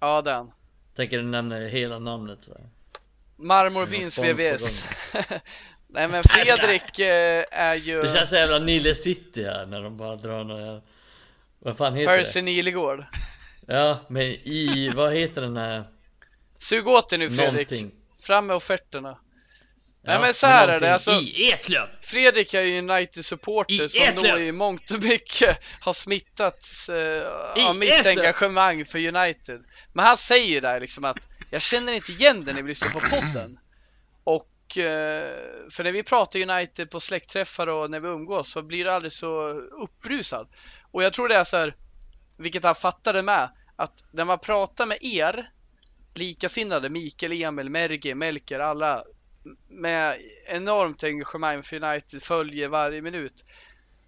Ja den. Tänker du nämna hela namnet så här. Marmor på VVS. Nej men Fredrik eh, är ju Det känns så jävla Nile City här när de bara drar några... Vad fan heter Percy det? Nilegård. Ja, men i... Vad heter den här... Sug åt dig nu Fredrik. Någonting. Fram med offerterna. Nej men så här är det alltså. I Eslöv! Fredrik är ju United-supporter som Eslöv! då i mångt och mycket har smittats eh, av mitt Eslöv! engagemang för United. Men han säger ju där liksom att jag känner inte igen den när vi lyssnar på podden. Och eh, för när vi pratar United på släktträffar och när vi umgås så blir det aldrig så uppbrusad. Och jag tror det är så här, vilket han fattade med, att när man pratar med er likasinnade, Mikael, Emil, Merge, Melker, alla med enormt engagemang för United följer varje minut.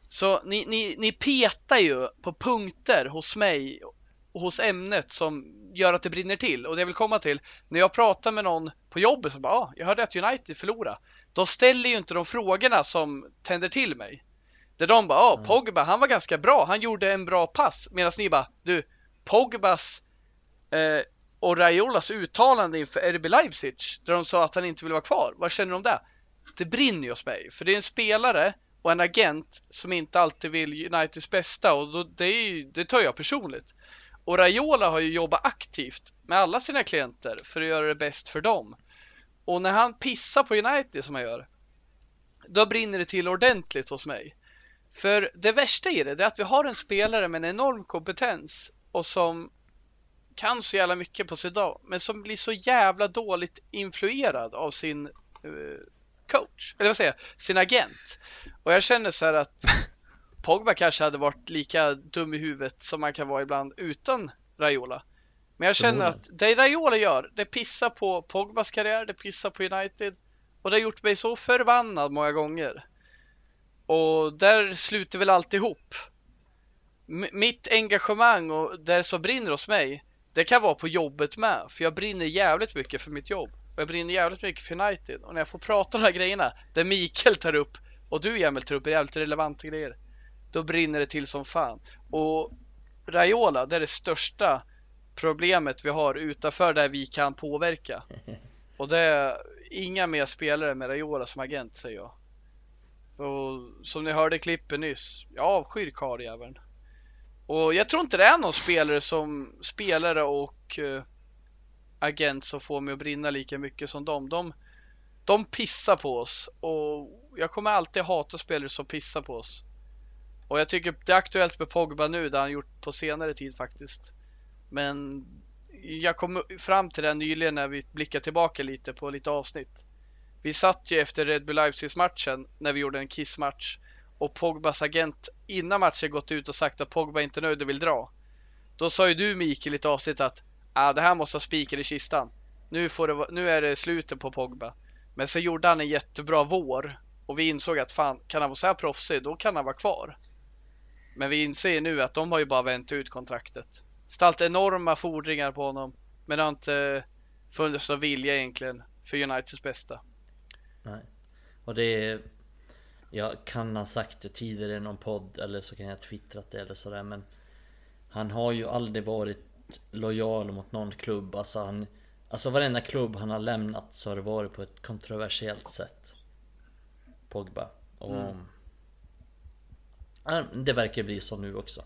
Så ni, ni, ni petar ju på punkter hos mig och hos ämnet som gör att det brinner till. Och det jag vill komma till, när jag pratar med någon på jobbet så bara, ah, jag hörde att United förlorade. De ställer ju inte de frågorna som tänder till mig. Där de bara, ah, Pogba, han var ganska bra, han gjorde en bra pass. Medan ni bara, du, Pogbas eh, och Raiolas uttalande inför RB Leipzig där de sa att han inte vill vara kvar. Vad känner du om det? Det brinner ju hos mig, för det är en spelare och en agent som inte alltid vill Uniteds bästa och då, det, är ju, det tar jag personligt. Och Raiola har ju jobbat aktivt med alla sina klienter för att göra det bäst för dem. Och när han pissar på United som han gör, då brinner det till ordentligt hos mig. För det värsta i det, det är att vi har en spelare med en enorm kompetens och som kan så jävla mycket på sin dag, men som blir så jävla dåligt influerad av sin eh, coach, eller vad säger jag, sin agent. Och jag känner så här att Pogba kanske hade varit lika dum i huvudet som man kan vara ibland utan Raiola. Men jag känner att det Raiola gör, det pissar på Pogbas karriär, det pissar på United och det har gjort mig så förbannad många gånger. Och där slutar väl alltihop. M- mitt engagemang och det som brinner hos mig, det kan vara på jobbet med. För jag brinner jävligt mycket för mitt jobb. Och jag brinner jävligt mycket för United. Och när jag får prata om de här grejerna, där Mikael tar upp och du Emil tar upp jävligt relevanta grejer. Då brinner det till som fan. Och Raiola, det är det största problemet vi har utanför där vi kan påverka. Och det är inga mer spelare med Raiola som agent säger jag. Och som ni hörde i klippet nyss, jag avskyr karljäveln. Och jag tror inte det är någon spelare som spelare och uh, agent som får mig att brinna lika mycket som dem. De, de pissar på oss och jag kommer alltid hata spelare som pissar på oss. Och jag tycker det är aktuellt med Pogba nu, det har han gjort på senare tid faktiskt. Men jag kom fram till det nyligen när vi blickar tillbaka lite på lite avsnitt. Vi satt ju efter Red Bull Leipzig-matchen när vi gjorde en kissmatch och Pogbas agent innan matchen gått ut och sagt att Pogba inte är nöjd och vill dra. Då sa ju du Mikael i ett avsnitt att ah, det här måste ha spiken i kistan. Nu, får det, nu är det slutet på Pogba. Men så gjorde han en jättebra vår och vi insåg att fan, kan han vara så här proffsig, då kan han vara kvar. Men vi inser nu att de har ju bara vänt ut kontraktet. Ställt enorma fordringar på honom, men det har inte funnits någon vilja egentligen för Uniteds bästa. Nej. Och det är... Jag kan ha sagt det tidigare i någon podd eller så kan jag ha twittrat det eller sådär men Han har ju aldrig varit lojal mot någon klubb. Alltså han... Alltså varenda klubb han har lämnat så har det varit på ett kontroversiellt sätt. Pogba. Och... Ja, Det verkar bli så nu också.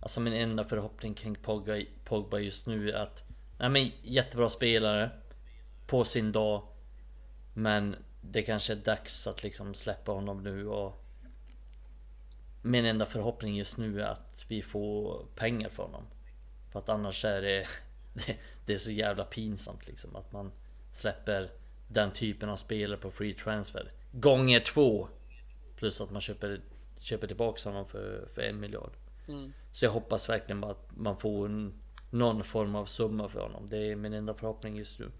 Alltså min enda förhoppning kring Pogba, Pogba just nu är att... Nej men jättebra spelare. På sin dag. Men det kanske är dags att liksom släppa honom nu och min enda förhoppning just nu är att vi får pengar för honom. För att annars är det, det, det är så jävla pinsamt liksom att man släpper den typen av spelare på free transfer. Gånger två! Plus att man köper, köper tillbaka honom för, för en miljard. Så jag hoppas verkligen bara att man får en, någon form av summa för honom. Det är min enda förhoppning just nu.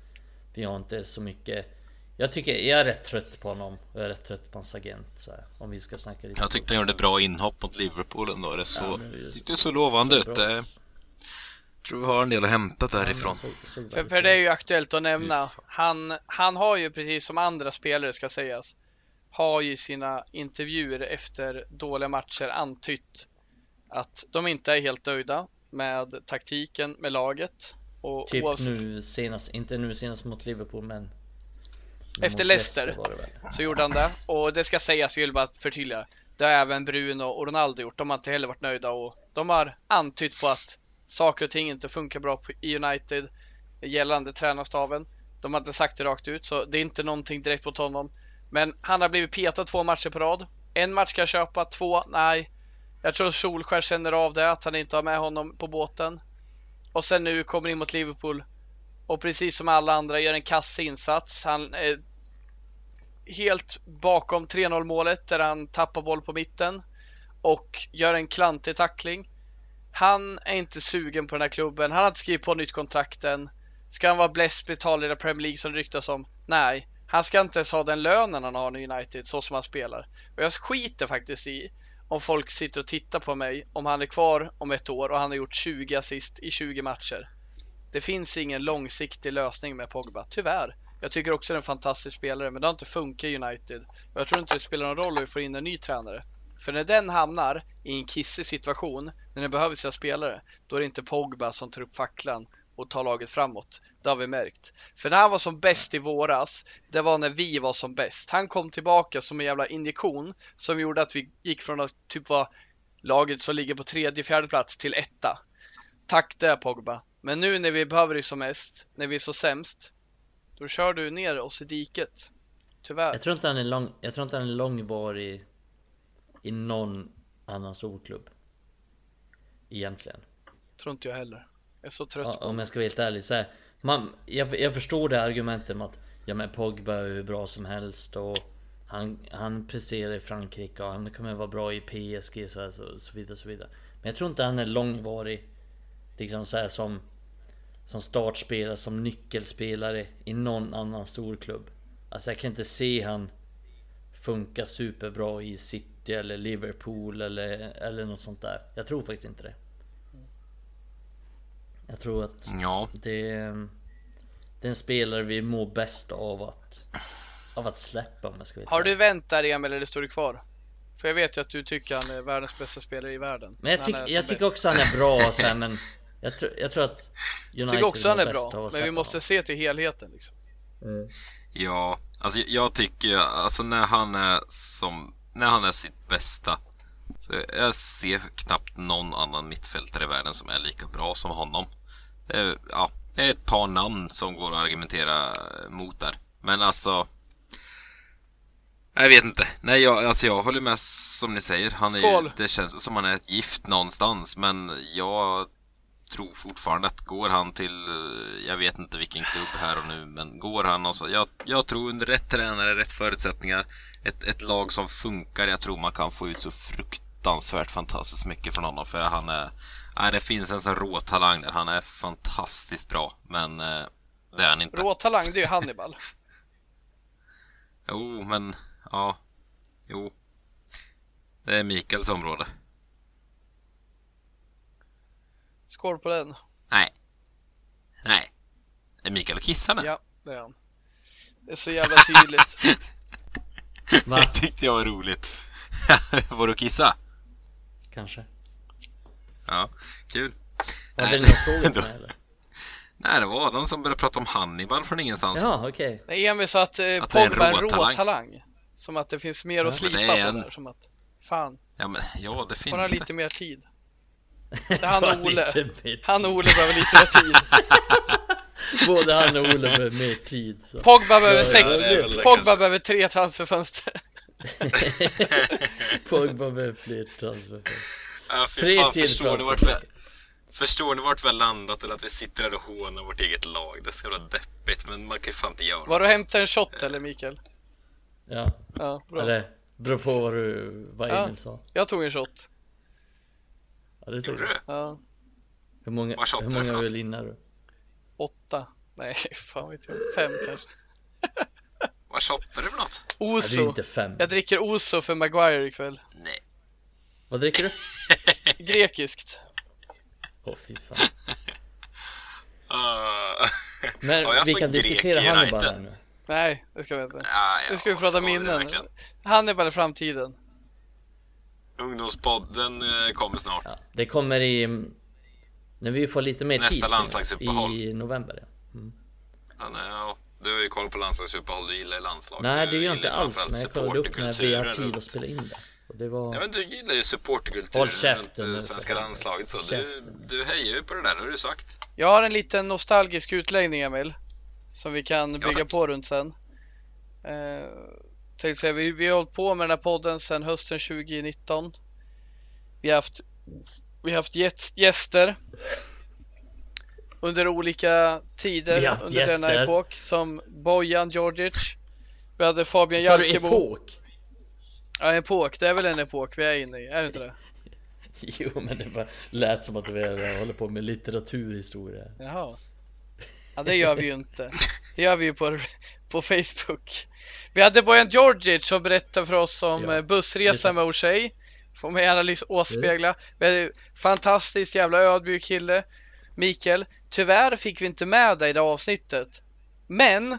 Vi har inte så mycket Jag tycker jag är rätt trött på honom. Jag är rätt trött på hans agent. Så här, om vi ska snacka lite Jag tyckte han gjorde bra inhopp mot Liverpool ändå. Det så, Ja, det- tyckte det så lovande ut. Det, tror vi har en del att hämta därifrån. För, för det är ju aktuellt att nämna. Han, han har ju precis som andra spelare ska sägas. Har ju i sina intervjuer efter dåliga matcher antytt att de inte är helt nöjda med taktiken med laget. Och Typ oavsett- nu senast, inte nu senast mot Liverpool men... Efter Leicester. så gjorde han det. Och det ska sägas, jag vill bara förtydliga. Det har även Bruno och Ronaldo gjort. De har inte heller varit nöjda och de har antytt på att saker och ting inte funkar bra i United gällande tränarstaven. De har inte sagt det rakt ut, så det är inte någonting direkt mot honom. Men han har blivit petad två matcher på rad. En match ska jag köpa, två, nej. Jag tror Solskär känner av det, att han inte har med honom på båten. Och sen nu kommer in mot Liverpool. Och precis som alla andra gör en kass insats. Han är helt bakom 3-0 målet där han tappar boll på mitten och gör en klantig tackling. Han är inte sugen på den här klubben. Han har inte skrivit på nytt kontrakt än. Ska han vara bläst betald i Premier League som det ryktas om? Nej, han ska inte ens ha den lönen han har nu i United så som han spelar. Och jag skiter faktiskt i om folk sitter och tittar på mig om han är kvar om ett år och han har gjort 20 assist i 20 matcher. Det finns ingen långsiktig lösning med Pogba, tyvärr. Jag tycker också det är en fantastisk spelare, men det har inte funkat i United. Jag tror inte det spelar någon roll om vi får in en ny tränare. För när den hamnar i en kissig situation, när den behöver sina spelare, då är det inte Pogba som tar upp facklan och tar laget framåt. Det har vi märkt. För när han var som bäst i våras, det var när vi var som bäst. Han kom tillbaka som en jävla injektion som gjorde att vi gick från att typ vara laget som ligger på tredje, fjärde plats till etta. Tack det Pogba. Men nu när vi behöver dig som mest, när vi är så sämst, då kör du ner oss i diket. Tyvärr. Jag tror inte han är lång, jag tror inte han är långvarig i någon annan storklubb. Egentligen. Tror inte jag heller. Jag är så trött Ja, på om jag ska vara helt ärlig så här, man, jag, jag förstår det argumentet med att Ja men Pogba är hur bra som helst och han, han presterar i Frankrike och han kommer vara bra i PSG så, här, så, så vidare så vidare. Men jag tror inte han är långvarig Liksom så här som Som startspelare, som nyckelspelare i någon annan storklubb. Alltså jag kan inte se han Funka superbra i City eller Liverpool eller, eller något sånt där. Jag tror faktiskt inte det. Jag tror att Ja, det är, det är en spelare vi mår bäst av att Av att släppa om jag ska vara Har du vänt där Emil eller står du kvar? För jag vet ju att du tycker han är världens bästa spelare i världen. Men jag, tyck, jag tycker också han är bra och så här, men jag, tror- jag tror att United Jag tycker också han är bra, men vi måste se till helheten liksom. ja. Alltså jag- tycker alltså när han är som, när han är sitt bästa. Så jag ser knappt någon annan mittfältare i världen som är lika bra som honom. Det är, ja, det är ett par namn som går att argumentera mot där. Men alltså... Jag vet inte. Nej, jag, alltså jag håller med som ni säger. Han är ju, det känns som han är ett gift någonstans, men jag tror fortfarande att går han till, eh, jag vet inte vilken klubb här och nu, men går han och så, jag, jag tror under rätt tränare, rätt förutsättningar, ett, ett lag som funkar, jag tror man kan få ut så fruktansvärt fantastiskt mycket från honom, för han är, nej, det finns en sån rå talang där, han är fantastiskt bra, men eh, det är han inte. Rå talang, det är ju Hannibal. Jo, men, ja, jo. Det är Mikaels område. Skål på den. Nej. Nej. Är Mikael kissar nu? Ja, det är han. Det är så jävla tydligt. Va? Det tyckte jag var roligt. var du kissa? Kanske. Ja, kul. Var det då- mig eller? Nej, det var Adam som började prata om Hannibal från ingenstans. Ja okej. Nej, Emil sa att, eh, Att det är en Pogba är en rå rå talang. talang. Som att det finns mer att Ja, det slipa är på en- där. Som att, fan, Ja, men ja, det får han finns lite det. mer tid? Han och Ole. Han och Ole behöver lite mer tid. Både han och Ole behöver mer tid. Så. Pogba behöver Ja, sex, ja, Pogba kanske. behöver tre transferfönster. Pogba med fler transferfönster. Ja, fy Tre fan, till förstår ni, vart vi, förstår ni vart vi har landat eller att vi sitter här och hånar vårt eget lag? Det ska vara deppigt, men man kan ju fan inte göra Var du hämtat en shot eller Mikael? Ja, Ja, bra. eller beror på vad du, vad Ja. Emil sa. Jag tog en shot. Ja, det Gjorde du? Ja, Hur många, Vad hur du för många något? öl innar du? åtta. Nej, fan vet jag. Fem kanske. Vad shottar du för något? Ja, det är Oso. inte fem. Jag dricker Oso för Maguire ikväll. Nej. Vad dricker du? Grekiskt. Åh fy fan. Uh, Men jag vi kan grek diskutera Hannibal här nu. Nej, det ska vi inte. ja, Nu ska vi prata det minnen. Hannibal i framtiden. Ungdomspodden eh, kommer snart. Ja, det kommer i... När vi får lite mer Nästa tid. landslagsuppehåll. I november ja. Ja, nej, ja, du har ju koll på landslagsuppehåll, du gillar ju landslaget. Nej Du det gör jag gillar inte alls. Men jag kollade upp när vi har tid att spela in det. Och det var... Ja, men du gillar ju supporterkulturen runt eh, svenska landslaget så. Du, du hejar ju på det där, det har du sagt. Jag har en liten nostalgisk utläggning Emil. Som vi kan bygga tack. på runt sen. Tänkte säga, vi, vi har hållit på med den här podden sedan hösten 2019. Vi har haft, vi har haft gäst- gäster. Under olika tider under denna gäster. epok. Som Bojan Djordjic. Vi hade Fabian Sa du Jalkemo. epok? Ja, epok. Det är väl en epok vi är inne i, är det inte det? Jo men det bara lät som att vi håller på med litteraturhistoria. Jaha. Ja, det gör vi ju inte. Det gör vi ju på, på Facebook. Vi hade Bojan Djordjic som berättade för oss om Ja, ja, bussresan med O'Shea. Får man gärna lys- åspegla. Hade fantastiskt jävla ödmjuk kille. Mikael, tyvärr fick vi inte med dig i det avsnittet. Men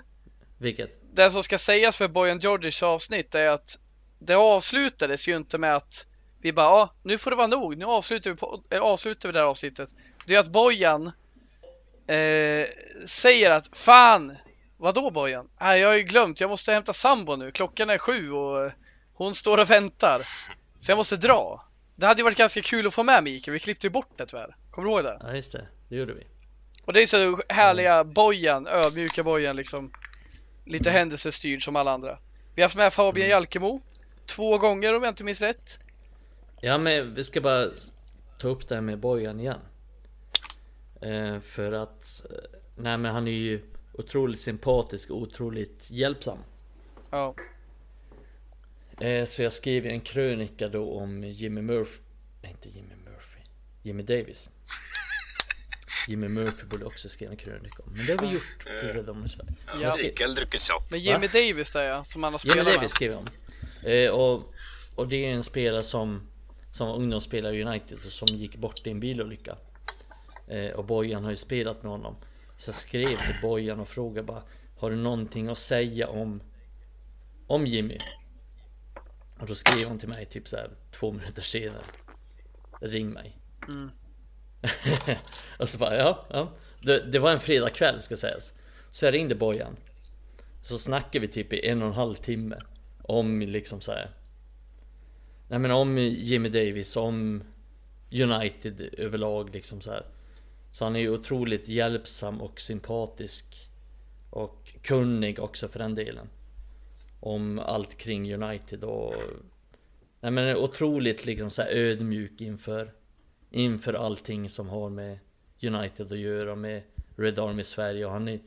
Vilket? det som ska sägas med Bojan Djordjics avsnitt är att det avslutades ju inte med att vi bara, ja, nu får det vara nog. Nu avslutar vi, på, äh, avslutar vi det här avsnittet. Det är att Bojan eh, säger att fan, vadå Bojan? Nej, jag har ju glömt, jag måste hämta sambo nu. Klockan är sju och eh, hon står och väntar. Så jag måste dra. Det hade ju varit ganska kul att få med Mikael, vi klippte ju bort det tyvärr. Kommer du ihåg det? Ja just det, det gjorde vi. Och det är så härliga Bojan, ödmjuka Bojan liksom. Lite händelsestyrd som alla andra. Vi har haft med Fabian Jalkemo. Två gånger om jag inte minns rätt. Ja men vi ska bara ta upp det här med Bojan igen. Eh, för att, eh, nej men han är ju otroligt sympatisk och otroligt hjälpsam. Ja. Eh, så jag skrev en krönika då om Jimmy Murphy. Nej inte Jimmy Murphy. Jimmy Davis. Jimmy Murphy borde också skriva en krönika om. Men det har vi gjort på Rädda om Sverige. Ja. Mikael dricker shot. Men Jimmy Davis där ja, som han har Jimmy spelat Davis med. skrev jag om. Eh, och, och det är en spelare som Som var ungdomsspelare i United och som gick bort i en bilolycka. Eh, och Bojan har ju spelat med honom. Så jag skrev till Bojan och frågade bara Har du någonting att säga om Om Jimmy? Och då skrev han till mig typ så här två minuter senare Ring mig Mm. Och så bara ja, ja. Det, det var en fredagkväll ska sägas Så jag ringde Bojan Så snackade vi typ i en och en halv timme Om liksom så här. Nej men om Jimmy Davis, om United överlag liksom så här. Så han är ju otroligt hjälpsam och sympatisk. Och kunnig också för den delen. Om allt kring United och Nej men otroligt liksom så här ödmjuk inför Inför allting som har med United att göra med Red Army Sverige. Och han är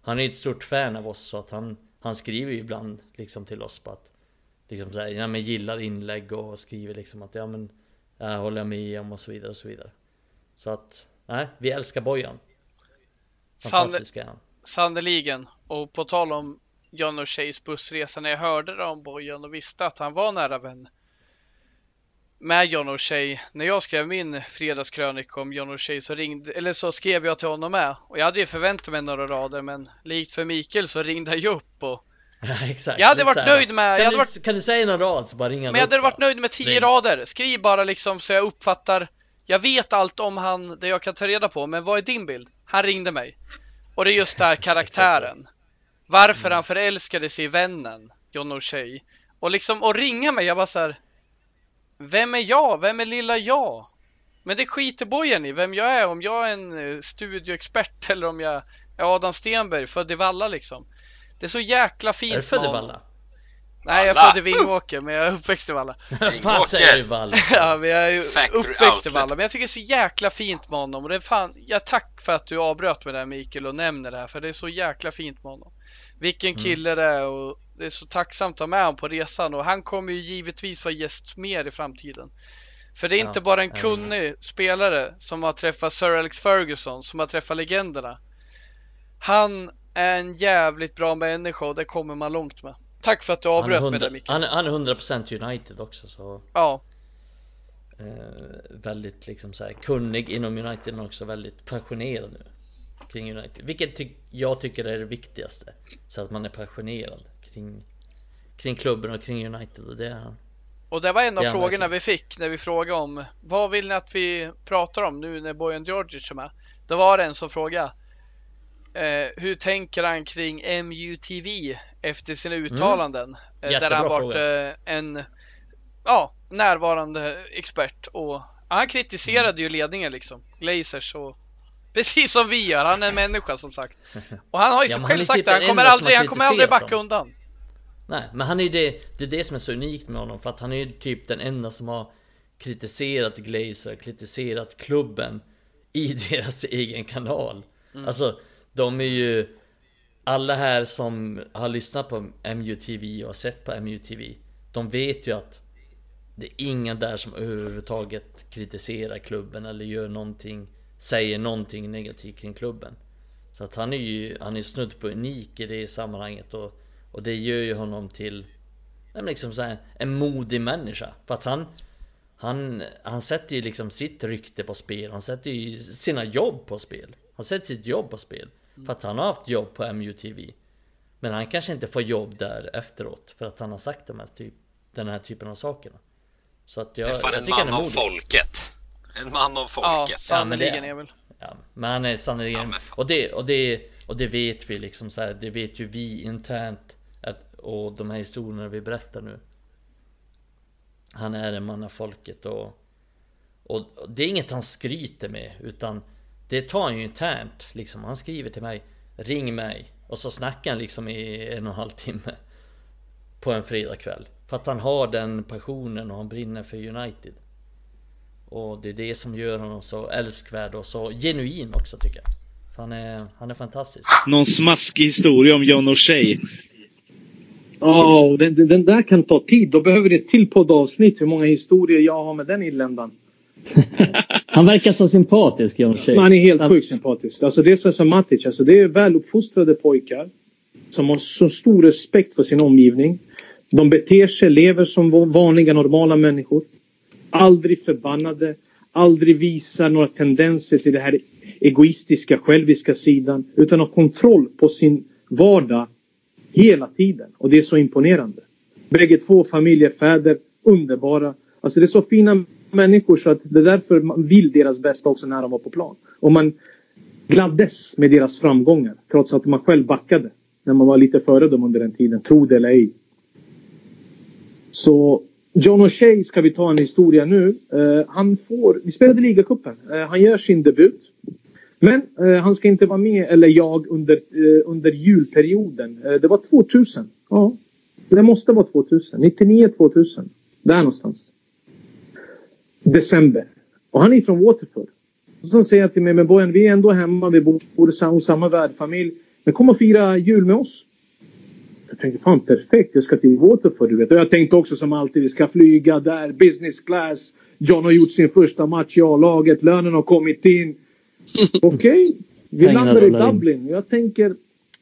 Han är ett stort fan av oss så att han Han skriver ju ibland liksom till oss på att Liksom såhär, ja men gillar inlägg och skriver liksom att ja men Jag håller med om och så vidare och så vidare. Så att Nej, vi älskar Bojan Fantastisk är han Sannerligen. Och på tal om John O'Sheas bussresa, när jag hörde det om Bojan och visste att han var nära vän med John O'Shea. När jag skrev min fredagskrönika om John O'Shea så ringde, eller så skrev jag till honom med. Och jag hade ju förväntat mig några rader, men likt för Mikael så ringde jag ju upp och Ja, exakt Jag hade varit här, nöjd med- Kan, jag hade du, varit- kan du säga någon rad så bara ringa Men jag hade varit nöjd med tio Ring. rader. Skriv bara liksom så jag uppfattar. Jag vet allt om han, det jag kan ta reda på, men vad är din bild? Han ringde mig. Och det är just där karaktären. Varför han förälskade sig i vännen, John O'Shea. Och liksom, och ringa mig, jag bara så här. Vem är jag? Vem är lilla jag? Men det skiter bojen i, vem jag är. Om jag är en eh, studioexpert eller om jag är Adam Stenberg, född i Valla liksom. Det är så jäkla fint Är du född i. Valla? Nej, jag är Valla. född i Vingåker, men jag är uppväxt i Valla. Vad säger du? Ja, men jag är Factory uppväxt i. Valla. Men jag tycker det är så jäkla fint med honom. Och det är fan, jag tack för att du avbröt mig där Mikael och nämner det här. För det är så jäkla fint med honom. Vilken Mm. kille det är och det är så tacksamt att ha med honom på resan. Och han kommer ju givetvis vara gäst mer i framtiden. För det är Ja, inte bara en ja. kunnig spelare som har träffat Sir Alex Ferguson, som har träffat legenderna. Han är en jävligt bra människa och det kommer man långt med. Tack för att du avbröt mig 100, där Mikael. han, han är 100% United också så Ja, eh, Väldigt liksom så här kunnig inom United men också väldigt passionerad nu Kring United Vilket ty- jag tycker är det viktigaste Så att man är passionerad kring Kring klubben och kring United och det är han Och det var en av Ja, frågorna verkligen. vi fick när vi frågade om vad vill ni att vi pratar om nu när Bojan Djordjic är med? Det var det en som frågade eh, hur tänker han kring MUTV efter sina uttalanden? Eh, där Mm. Jättebra han varit eh, en ja, närvarande expert och han kritiserade ju ledningen liksom, Glazers och precis som vi gör, han är en människa som sagt. Och han har ju Ja, själv sagt det, han kommer aldrig, han kommer aldrig backa dem. undan. Nej men han är det Det är det som är så unikt med honom för att han är ju typ den enda som har Kritiserat Glazer, kritiserat klubben I deras egen kanal Alltså De är ju alla här som har lyssnat på MUTV och sett på MUTV De vet ju att Det är ingen där som överhuvudtaget kritiserar klubben eller gör någonting Säger någonting negativt kring klubben Så att han är ju Han är snudd på unik i det sammanhanget och Och det gör ju honom till liksom så här, En modig människa För att han han, han sätter ju liksom sitt rykte på spel, han sätter ju sina jobb på spel. Han sätter sitt jobb på spel. För att han har haft jobb på MUTV. Men han kanske inte får jobb där efteråt för att han har sagt de här typ, den här typen av sakerna. Så att jag, Det är fan jag en man av folket. En man av folket. Ja, sannerligen Emil. Ja, men han är sannerligen... Ja, och, det, och, det, och det vet vi liksom så här, det vet ju vi internt. Att, och de här historierna vi berättar nu. Han är en man av folket och, och, och det är inget han skryter med utan det tar han ju internt liksom. Han skriver till mig Ring mig och så snackar han liksom i en och en halv timme På en fredagkväll För att han har den passionen och han brinner för United Och det är det som gör honom så älskvärd och så genuin också tycker jag För han är, han är fantastisk Någon smaskig historia om John O'Shea. Ja, och den, den- den där kan ta tid. Då behöver det ett till poddavsnitt hur många historier jag har med den inländaren. Han verkar så sympatisk, John Shea. Han är helt Han- sjukt sympatisk. Alltså det är så som Matic. Alltså det är väluppfostrade pojkar. Som har så stor respekt för sin omgivning. De beter sig, lever som va- vanliga normala människor. Aldrig förbannade. Aldrig visar några tendenser till det här egoistiska, själviska sidan. Utan har kontroll på sin vardag hela tiden. Och det är så imponerande. Bägge två familjefäder, underbara. Alltså det är så fina människor så att det är därför man vill deras bästa också när de var på plan. Och man gladdes med deras framgångar trots att man själv backade när man var lite före dem under den tiden, tro det eller ej. Så John O'Shea ska vi ta en historia nu. Eh, han får, vi spelade ligacupen. Uh, han gör sin debut. Men eh, han ska inte vara med, eller jag, under, under julperioden. Det var 2000. Ja, det måste vara 2000. 99, 2000. Där någonstans. December. Och han är från Waterford. Och så säger han till mig, men Bojan, vi är ändå hemma, vi bor hos samma, värdfamilj. Men kom och fira jul med oss. Jag tänkte, fan perfekt, jag ska till Waterford, du vet. Och jag tänkte också som alltid, vi ska flyga där, business class. John har gjort sin första match i A-laget, lönen har kommit in. Okej, vi Pengarna landar i. Dublin. Jag tänker,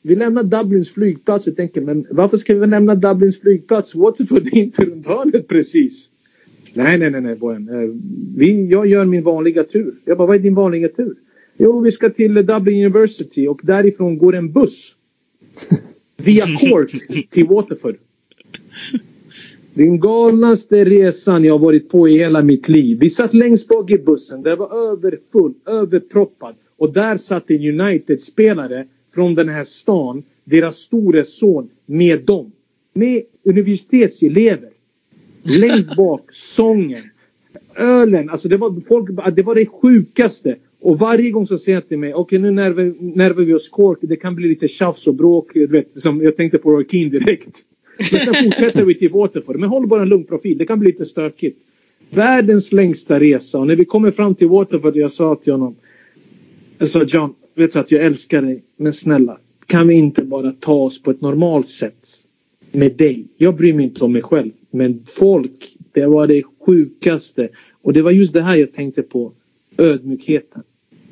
vi lämnar Dublins flygplats. Jag tänker, men varför ska vi lämna Dublins flygplats? Waterford är inte runt hörnet precis. Nej, nej, nej, nej Bojan. Eh, Vi, jag gör min vanliga tur. Jag bara, vad är din vanliga tur? Jo, vi ska till Dublin University och därifrån går en buss. Via Cork till Waterford. Den galnaste resan jag varit på i hela mitt liv. Vi satt längst bak i bussen. Den var överfull, överproppad. Och där satt en United-spelare från den här stan. Deras store son med dem. Med universitetselever. Längst bak, sången. Ölen, alltså det var, folk, det var det sjukaste. Och varje gång så säger jag till mig, okej nu närvar, närvar vi oss Cork, det kan bli lite tjafs och bråk. Du vet, som jag tänkte på Roy Keane direkt. Men sen fortsätter vi till typ Waterford. Men håll bara en lugn profil. Det kan bli lite stökigt. Världens längsta resa. Och när vi kommer fram till Waterford, jag sa till honom. Jag sa John, vet du att jag älskar dig. Men snälla, kan vi inte bara ta oss på ett normalt sätt? Med dig. Jag bryr mig inte om mig själv. Men folk, det var det sjukaste. Och det var just det här jag tänkte på. Ödmjukheten.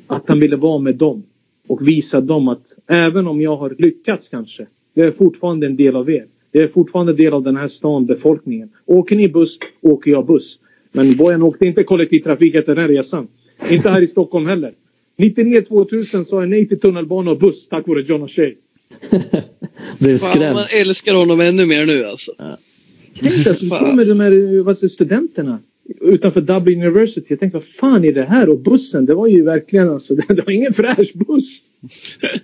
Att han ville vara med dem. Och visa dem att även om jag har lyckats kanske. Jag är fortfarande en del av er. Jag är fortfarande en del av den här stan, befolkningen. Åker ni buss, åker jag buss. Men Bojan åkte inte kollektivtrafik efter den resan. Inte här i Stockholm heller. 99-2000 sa jag nej till tunnelbana och buss tack vare John O'Shea. Blev Fan, skrämd. man älskar honom ännu mer nu alltså. Tänk dig står med de här vad säger, studenterna utanför Dublin University. Jag tänkte vad fan är det här? Och bussen, det var ju verkligen alltså, det var ingen fräsch buss.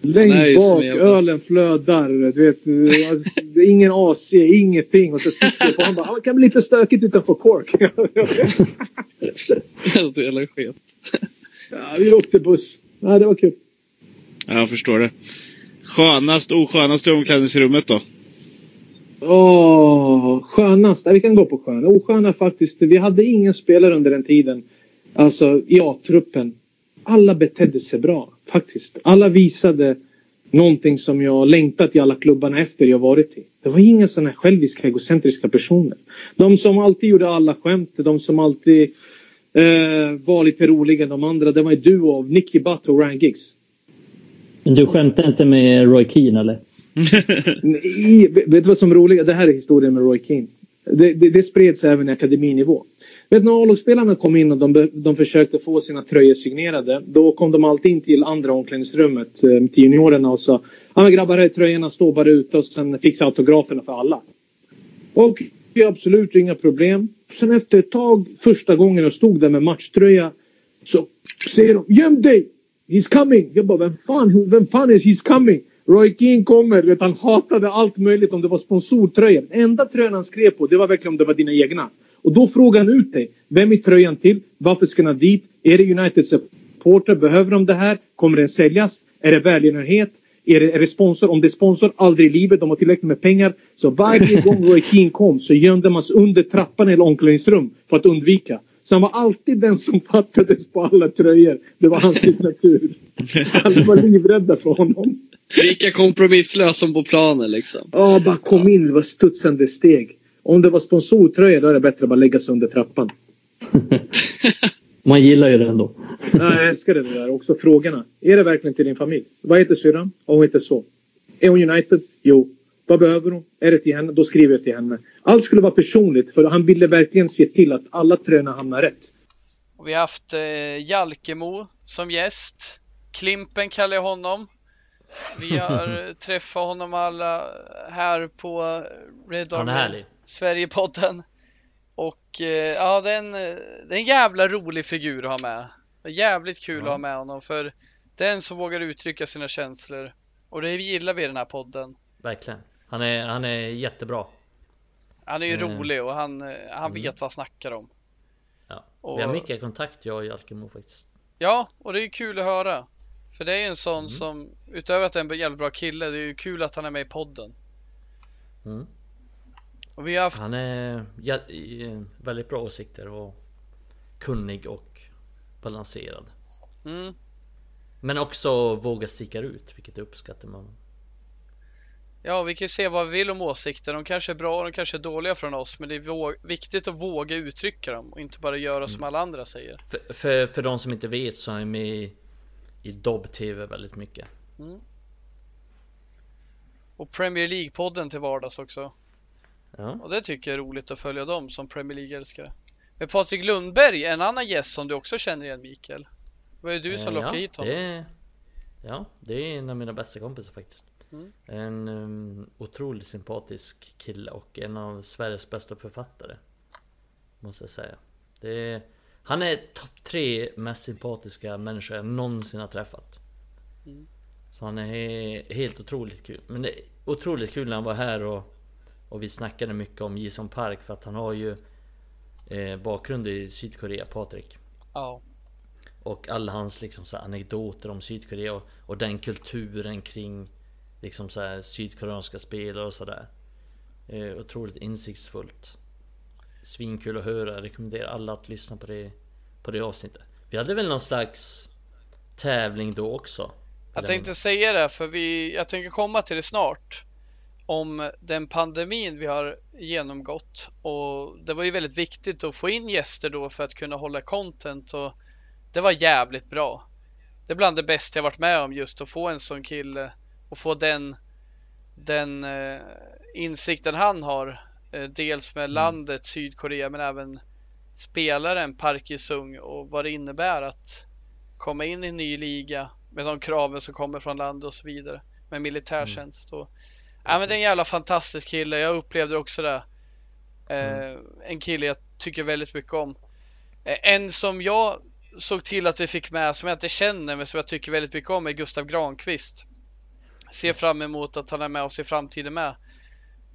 Längst Nej, bak, ölen flödar. Du vet, alltså, det ingen AC, ingenting. Och så sitter jag på han bara, "Ah, det kan bli lite stökigt utanför Cork. Helt jävla skit. ja, vi åkte buss. Ja, det var kul. Ja, jag förstår det. Skönast, oskönast i omklädningsrummet då? Åh, skönast. Vi kan gå på sköna. Osköna faktiskt. Vi hade ingen spelare under den tiden. Alltså i A-truppen. Alla betedde sig bra faktiskt. Alla visade någonting som jag längtat i alla klubbarna efter jag varit i. Det var inga sådana här själviska, egocentriska personer. De som alltid gjorde alla skämt, de som alltid eh, var lite roligare än de andra. Det var en duo av Nicky Butt och Ryan Giggs. Du skämtar inte med Roy Keane eller? Nej, vet du vad som är roligt? Det här är historien med Roy Keane. Det, det, det spreds även i akademinivå. Vet när A-lagsspelarna kom in och de, de försökte få sina tröjor signerade. Då kom de alltid in till andra omklädningsrummet eh, till juniorerna och sa Ja men grabbar, här är tröjorna, stå bara ute och sen fixa autograferna för alla. Och ja, absolut inga problem. Sen efter ett tag, första gången jag stod där med matchtröja så säger de Göm dig! He's coming! Jag bara, vem fan, vem fan är he's coming? Roy Keane kommer, vet, han hatade allt möjligt om det var sponsortröjor. Den enda tröjan han skrev på, det var verkligen om det var dina egna. Och då frågade han ut dig. Vem är tröjan till? Varför ska han dit? Är det United supporter? Behöver de det här? Kommer den säljas? Är det välgörenhet? Är det, är det sponsor? Om det är sponsor, aldrig i livet. De har tillräckligt med pengar. Så varje gång Roy Keane kom så gömde man sig under trappan eller omklädningsrum för att undvika. Så han var alltid den som fattades på alla tröjor. Det var hans signatur. Alla var livrädda för honom. Lika kompromisslös som på planen liksom. Ja, bara kom in. Det var studsande steg. Om det var sponsortröja då är det bättre att bara lägga sig under trappan. Man gillar ju det ändå. Ja, jag älskar det där. Också frågorna. Är det verkligen till din familj? Vad heter syrran? Ja, hon heter så. Är hon United? Jo. Vad behöver hon? Är det till henne? Då skriver jag till henne. Allt skulle vara personligt för han ville verkligen se till att alla tröjorna hamnar rätt. Och vi har haft eh, Jalkemo som gäst. Klimpen kallar jag honom. Vi har träffat honom alla här på Red Army. Sverigepodden. Och eh, ja, det är, en, det är en jävla rolig figur att ha med. Det är jävligt kul att ha med honom för det är en som vågar uttrycka sina känslor. Och det gillar vi i den här podden. Verkligen. Han är, han är jättebra. Han är ju Mm. rolig och han, eh, han Mm. vet vad han snackar om. Ja. Och- Vi har mycket kontakt jag och Jalkemo faktiskt. Ja, och det är kul att höra. För det är ju en sån Mm. som, utöver att det är en jävligt bra kille, det är ju kul att han är med i podden. Mm. Och vi har haft, Han är jä- i- väldigt bra åsikter och kunnig och balanserad. mm, Men också våga sticka ut, vilket uppskattar man. ja vi kan ju se vad vi vill om åsikter. De kanske är bra, de kanske är dåliga från oss, men det är viktigt att våga uttrycka dem och inte bara göra som alla andra säger. För, för, för de som inte vet så är jag med i, Dobb-TV väldigt mycket. Mm. Och Premier League-podden till vardags också. Ja. Och det tycker jag är roligt att följa dem som Premier League-älskare. Men Patrik Lundberg, en annan gäst som du också känner igen Mikael. Det var ju du som Eh, lockade ja, hit honom. det, Ja, det är en av mina bästa kompisar faktiskt. Mm. En um, otroligt sympatisk kille och en av Sveriges bästa författare. Måste jag säga. Det är, han är topp tre mest sympatiska människor jag någonsin har träffat. Mm. Så han är he- helt otroligt kul. Men det är otroligt kul när han var här och, och vi snackade mycket om Jison Park för att han har ju eh, bakgrund i Sydkorea, Patrik. Ja. Och alla hans liksom så anekdoter om Sydkorea och, och den kulturen kring liksom så sydkoreanska spelare och sådär. Eh, otroligt insiktsfullt. Svinkul att höra, jag rekommenderar alla att lyssna på det, på det avsnittet. Vi hade väl någon slags tävling då också? Jag tänkte säga det, för vi, jag tänker komma till det snart. Om den pandemin vi har genomgått. Och det var ju väldigt viktigt att få in gäster då för att kunna hålla content. Och det var jävligt bra. Det är bland det bästa jag varit med om just att få en sån kille och få den, den eh, insikten han har. Eh, dels med landet Sydkorea men även spelaren Park Ji-sung och vad det innebär att komma in i en ny liga med de kraven som kommer från landet och så vidare med militärtjänst. Och, ja, men det är en jävla fantastisk kille. Jag upplevde också det. Eh, En kille jag tycker väldigt mycket om. Eh, en som jag såg till att vi fick med som jag inte känner men som jag tycker väldigt mycket om är Gustav Granqvist. Ser fram emot att han är med oss i framtiden med.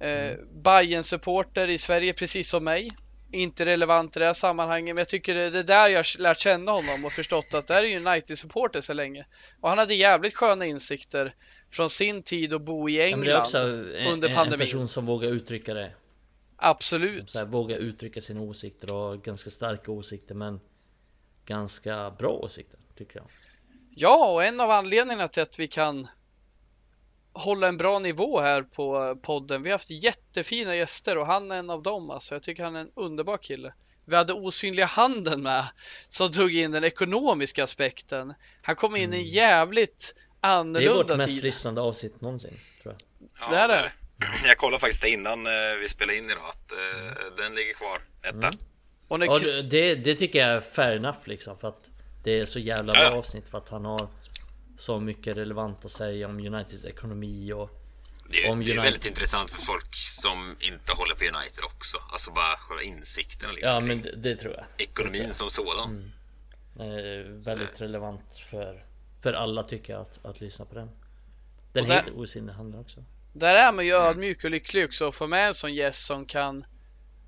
Eh, Bayern supporter i Sverige precis som mig. Inte relevant i det här sammanhanget men jag tycker det är där jag lärt känna honom och förstått att det här är ju United-supporter så länge. Och han hade jävligt sköna insikter från sin tid att bo i Ja, men England är också under en, en pandemin. person som vågar uttrycka det. Absolut. Här, vågar uttrycka sina åsikter och ganska starka åsikter men ganska bra åsikter tycker jag. Ja, och en av anledningarna till att vi kan hålla en bra nivå här på podden. Vi har haft jättefina gäster och han är en av dem. Alltså, jag tycker han är en underbar kille. Vi hade osynliga handen med som tog in den ekonomiska aspekten. Han kom in i en jävligt Det är annorlunda vårt mest tid. lyssnande avsnitt någonsin tror jag. Ja, Det är det. Jag kollade faktiskt innan eh, vi spelade in idag att eh, den ligger kvar etta. Och när Ja, det, det tycker jag är fair enough liksom för att det är så jävla bra Ja. avsnitt för att han har så mycket relevant att säga om Uniteds ekonomi och Det är, Om det är väldigt intressant för folk som inte håller på United också. Alltså bara själva insikterna liksom Ja men det, det tror jag. ekonomin som sådan. Eh, väldigt relevant för, för alla tycker jag att, att lyssna på den. Den Och där- heter handel också. Där är man ju ödmjuk och lycklig också att få med en sån gäst som kan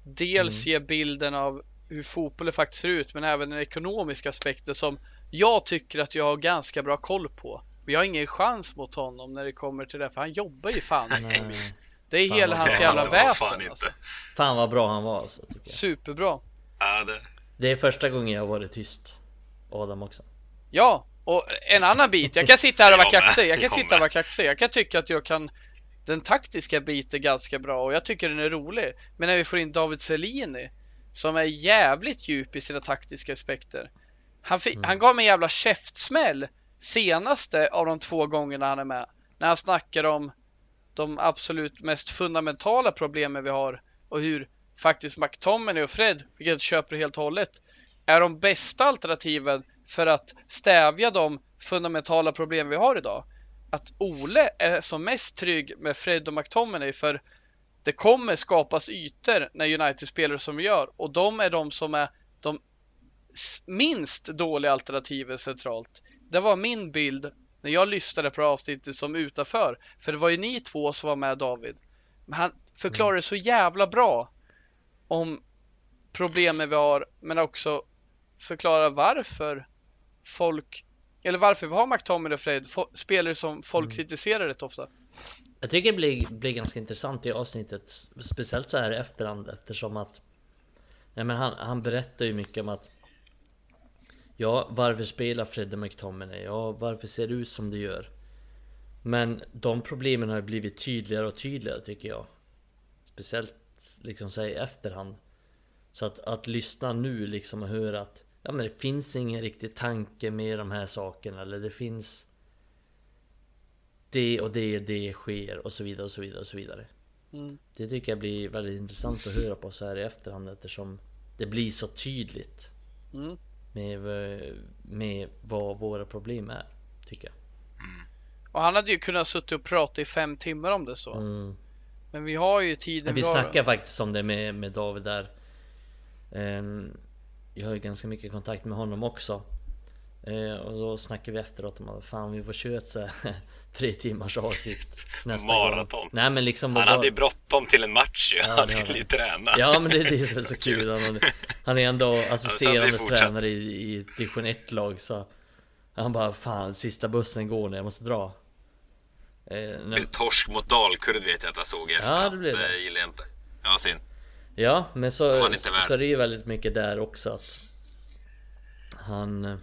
dels ge bilden av hur fotbollen faktiskt ser ut men även den ekonomiska aspekten som jag tycker att jag har ganska bra koll på. Vi har ingen chans mot honom när det kommer till det för han jobbar ju fan Nej. Det är Fan, hela hans bra. jävla fan väsen inte. alltså. Fan vad bra han var alltså, tycker jag. Superbra. Ja, det, Det är första gången jag har varit tyst. Adam också. Ja, och en annan bit. Jag kan sitta här och vara Jag med. kaxig. Jag kan Jag sitta med. och vara kaxig. Jag kan tycka att jag kan den taktiska biten ganska bra och jag tycker den är rolig. Men när vi får in David Selini som är jävligt djup i sina taktiska aspekter. Han, fick, han gav mig en jävla käftsmäll senaste av de två gångerna han är med. När han snackar om de absolut mest fundamentala problemen vi har och hur faktiskt McTominay och Fred, vilket jag köper helt och hållet, är de bästa alternativen för att stävja de fundamentala problem vi har idag. Att Ole är som mest trygg med Fred och McTominay för det kommer skapas ytor när United spelar som vi gör och de är de som är de minst dåliga alternativen centralt. Det var min bild när jag lyssnade på avsnittet som utanför. För det var ju ni två som var med David. Men han förklarade så jävla bra om problemen vi har men också förklara varför folk eller varför vi har McTominay och Fred, spelare som folk kritiserar rätt ofta. Jag tycker det blir, blir ganska intressant i avsnittet, speciellt så här i efterhand eftersom att Nej men han, han berättar ju mycket om att Ja, varför spelar Fredde McTominay? Ja, varför ser det ut som det gör? Men de problemen har ju blivit tydligare och tydligare tycker jag Speciellt liksom i efterhand Så att, att lyssna nu liksom och höra att Ja men det finns ingen riktig tanke med de här sakerna eller det finns det och det och det sker och så vidare och så vidare och så vidare. Mm. Det tycker jag blir väldigt intressant att höra på så här i efterhand eftersom det blir så tydligt. Mm. Med, med vad våra problem är, tycker jag. Och han hade ju kunnat suttit och prata i fem timmar om det så. Mm. Men vi har ju tiden vi har. snackar faktiskt om det med, med David där. Ehm, Jag har ju ganska mycket kontakt med honom också. Eh, Och då snackar vi efteråt om att fan vi får köra ett så här tre timmars avsnitt nästa Maraton. gång. Nej men liksom han bara- hade ju bråttom till en match ju. Ja, han skulle ju träna. Ja men det är det som är så kul. Han, han är ändå så assisterande fortsatt. tränare i, i division 1 lag så Han bara fan sista bussen går nu, jag måste dra. Eh, Det när, är Torsk mot Dalkurd vet jag att jag såg i efterhand. det blev det. det gillar jag inte. Ja, synd. ja, men så, värd? så är det ju väldigt mycket där också att han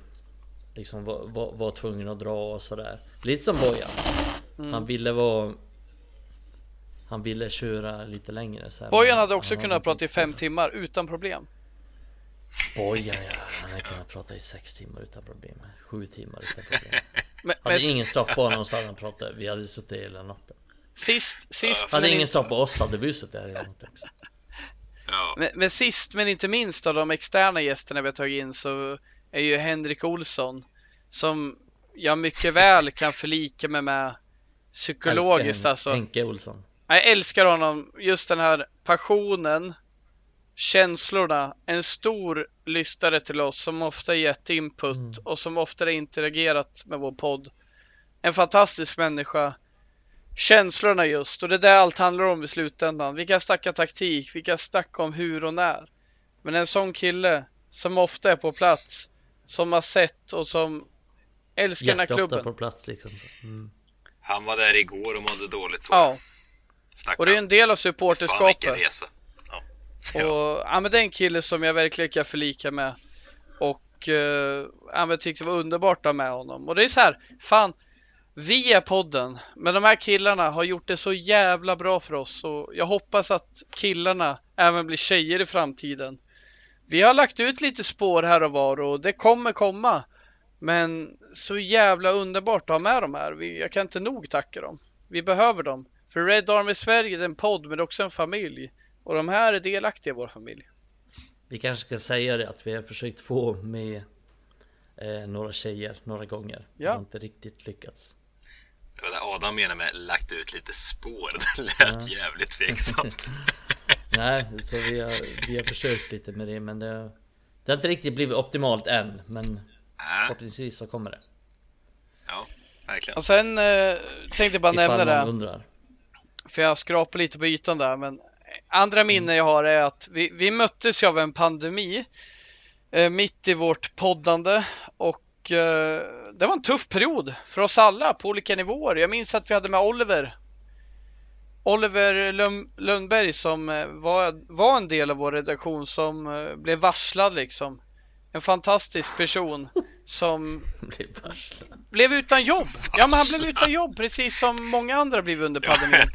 liksom var, var, var tvungen att dra och sådär. Lite som Bojan. Mm. Han ville vara... Han ville köra lite längre. Så här, Bojan hade också kunnat prata i fem timmar utan problem. Bojan ja, han hade kunnat prata i sex timmar utan problem. Sju timmar utan problem. Men, Hade men ingen stoppat honom så hade han pratat. Vi hade suttit hela natten. sist, sist, Hade men, ingen in, stoppat oss hade vi suttit här hela natten också. Ja. men, men sist men inte minst av de externa gästerna vi har tagit in så är ju Henrik Olsson som jag mycket väl kan förlika mig med psykologiskt Älskar alltså. Henke Olsson. Jag älskar honom, just den här passionen, känslorna, en stor lyssnare till oss som ofta gett input Mm. och som ofta har interagerat med vår podd. En fantastisk människa. Känslorna just, och det är det allt handlar om i slutändan. Vi kan snacka taktik, vi kan snacka om hur och när. Men en sån kille som ofta är på plats, som har sett och som älskar den här klubben. på plats liksom. Mm. Han var där igår och mådde dåligt så. Ja, Stackarn. och det är en del av Fan supporterskapet. resa. Och ja, men det är en kille som jag verkligen kan förlika med. Och eh, ja, men jag tyckte det var underbart att ha med honom. Och det är så här, fan. Vi är podden, men de här killarna har gjort det så jävla bra för oss. Och jag hoppas att killarna även blir tjejer i framtiden. Vi har lagt ut lite spår här och var och det kommer komma. Men så jävla underbart att ha med dem här. Vi, jag kan inte nog tacka dem. Vi behöver dem. För Red Army Sverige är en podd men också en familj. Och de här är delaktiga i vår familj. Vi kanske ska säga det att vi har försökt få med eh, några tjejer några gånger. Ja. Ja. har inte riktigt lyckats. Det var det Adam menade med lagt ut lite spår. Det lät jävligt tveksamt. Nej, så vi har, vi har försökt lite med det men det, det har inte riktigt blivit optimalt än. Men Äh, förhoppningsvis så kommer det. ja, verkligen. Och sen eh, tänkte jag bara nämna Ifall det. någon undrar. För jag skrapar lite på ytan där. Men andra minnen jag har är att vi, vi möttes ju av en pandemi. Eh, mitt i vårt poddande. Och eh, det var en tuff period för oss alla på olika nivåer. Jag minns att vi hade med Oliver. Oliver Lund, Lundberg som eh, var, var en del av vår redaktion som eh, blev varslad liksom. En fantastisk person som varslad. blev utan jobb. Ja, men han blev utan jobb precis som många andra blev under pandemin.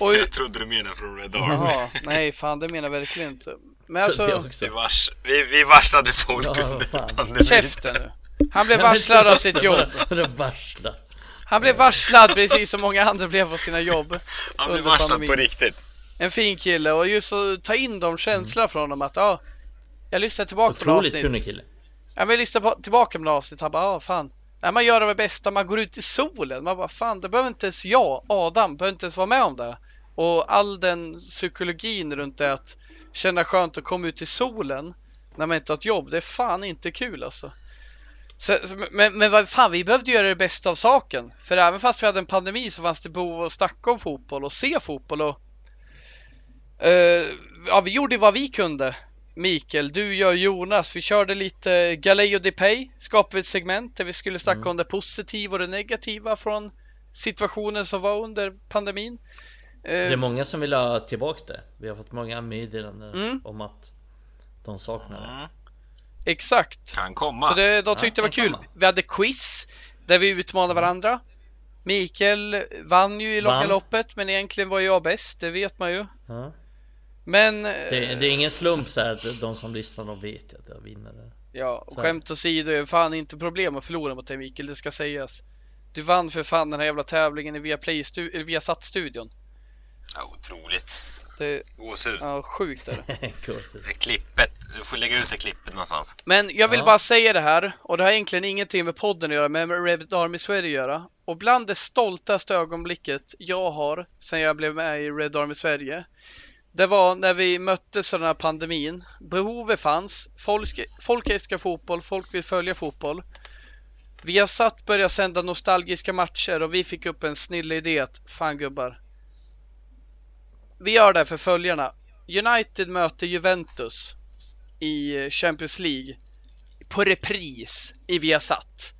Och, jag trodde du menade från Red Army. Jaha, nej fan det menar jag verkligen inte. Men alltså. Vi, vars, vi, vi varslade folk Ja, under pandemin. käften nu. Han blev varslad av sitt jobb. Varslad? Han blev varslad precis som många andra blev på sina jobb. Han blev varslad pandemin. på riktigt. En fin kille och just att ta in de känslorna från honom att ja, jag lyssnade tillbaka på några Otroligt kunnig avsnitt. kille. Ja, men jag lyssnade på, tillbaka på några avsnitt. Han bara, ja fan. Nej, man gör det bästa, man går ut i solen. Man bara, fan, det behöver inte ens jag, Adam, behöver inte ens vara med om det. Och all den psykologin runt det att känna skönt att komma ut i solen när man inte har ett jobb, det är fan inte kul alltså. Så, men, men vad fan, vi behövde göra det bästa av saken. För även fast vi hade en pandemi så fanns det behov av att snacka om fotboll och se fotboll och Eh, ja, vi gjorde vad vi kunde. Mikael, du, jag och Jonas. Vi körde lite Galeo de Pay. Skapade ett segment där vi skulle snacka Mm. om det positiva och det negativa från situationen som var under pandemin. Eh, Det är många som vill ha tillbaks det. Vi har fått många meddelanden Mm. om att de saknar det. Exakt. kan komma. Så det, de tyckte Ja, det var kul. komma. Vi hade quiz där vi utmanade varandra. Mikael vann ju i långa loppet, men egentligen var jag bäst, det vet man ju. Ja. Men... Det, det är ingen slump så här att de som lyssnar de vet att jag vinner det. Ja, och Så. skämt åsido, det är fan inte problem att förlora mot dig Mikael, det ska sägas. Du vann för fan den här jävla tävlingen i Viasat-studion. Ja, otroligt. Det, Gåshud. ja, sjukt är det. Det klippet. Du får lägga ut det klippet någonstans. Men jag vill Ja. bara säga det här, och det har egentligen ingenting med podden att göra, men med Red Army Sverige att göra. Och bland det stoltaste ögonblicket jag har sen jag blev med i Red Army Sverige, det var när vi möttes av den här pandemin. Behovet fanns, folk, folk älskar fotboll, folk vill följa fotboll. Vi har satt börja sända nostalgiska matcher och vi fick upp en snille idé att fan gubbar. Vi gör det för följarna. United möter Juventus i Champions League på repris i Viasat.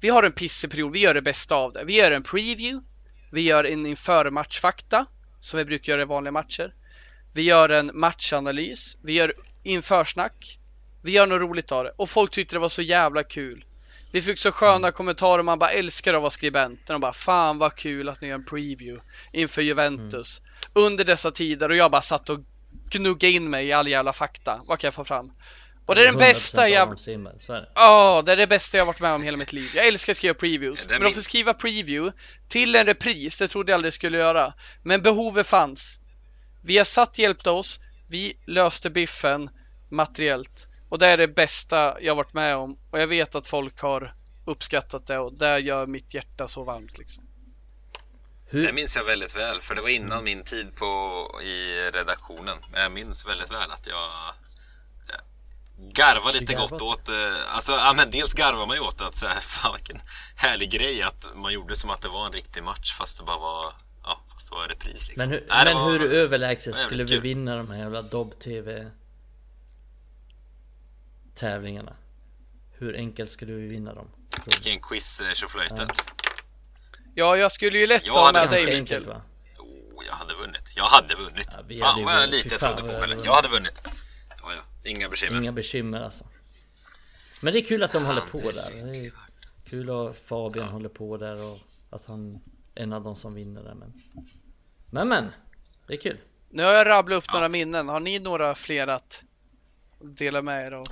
Vi har en pissig period, vi gör det bästa av det. Vi gör en preview. Vi gör en inför matchfakta som vi brukar göra i vanliga matcher. Vi gör en matchanalys. Vi gör införsnack. Vi gör något roligt av det och folk tyckte det var så jävla kul. Vi fick så sköna kommentarer man bara älskar att vara skribent. De bara fan vad kul att ni gör en preview inför Juventus under dessa tider och jag bara satt och gnugga in mig i all jävla fakta. Vad kan jag få fram? Och det är den 100% bästa jag... Så är det. Ja, det är det bästa jag varit med om hela mitt liv. Jag älskar att skriva previews. Men att få skriva preview till en repris, det trodde jag aldrig skulle göra. Men behovet fanns. Vi har satt hjälpte oss. Vi löste biffen materiellt. Och det är det bästa jag varit med om. Och jag vet att folk har uppskattat det och det gör mitt hjärta så varmt liksom. Hur, Det minns jag väldigt väl, för det var innan min tid på, i redaktionen. Men jag minns väldigt väl att jag eh, garvade lite garvat? gott åt... eh, Alltså, ja, men dels garvar man ju åt att så här, fan vilken härlig grej att man gjorde som att det var en riktig match fast det bara var... Ja, fast det var repris liksom. men hur, Nej, men var- hur överlägset skulle vi kul. vinna de här jävla Dobb-TV tävlingarna? Hur enkelt skulle vi vinna dem? Vilken quiz eh, tjoflöjtet. Ja, jag skulle ju lätt hade med dig Mikael. enkelt va? Oh, jag hade vunnit. Jag hade vunnit. Ja, vi hade fan vad jag lite jag trodde på mig. Jag hade vunnit. Ja, ja. Inga bekymmer. Inga bekymmer alltså. Men det är kul att de håller på där. Det är kul att Fabian håller på där och att han är en av de som vinner där. Men men, men det är kul. Nu har jag rabblat upp några minnen. Har ni några fler att dela med er av?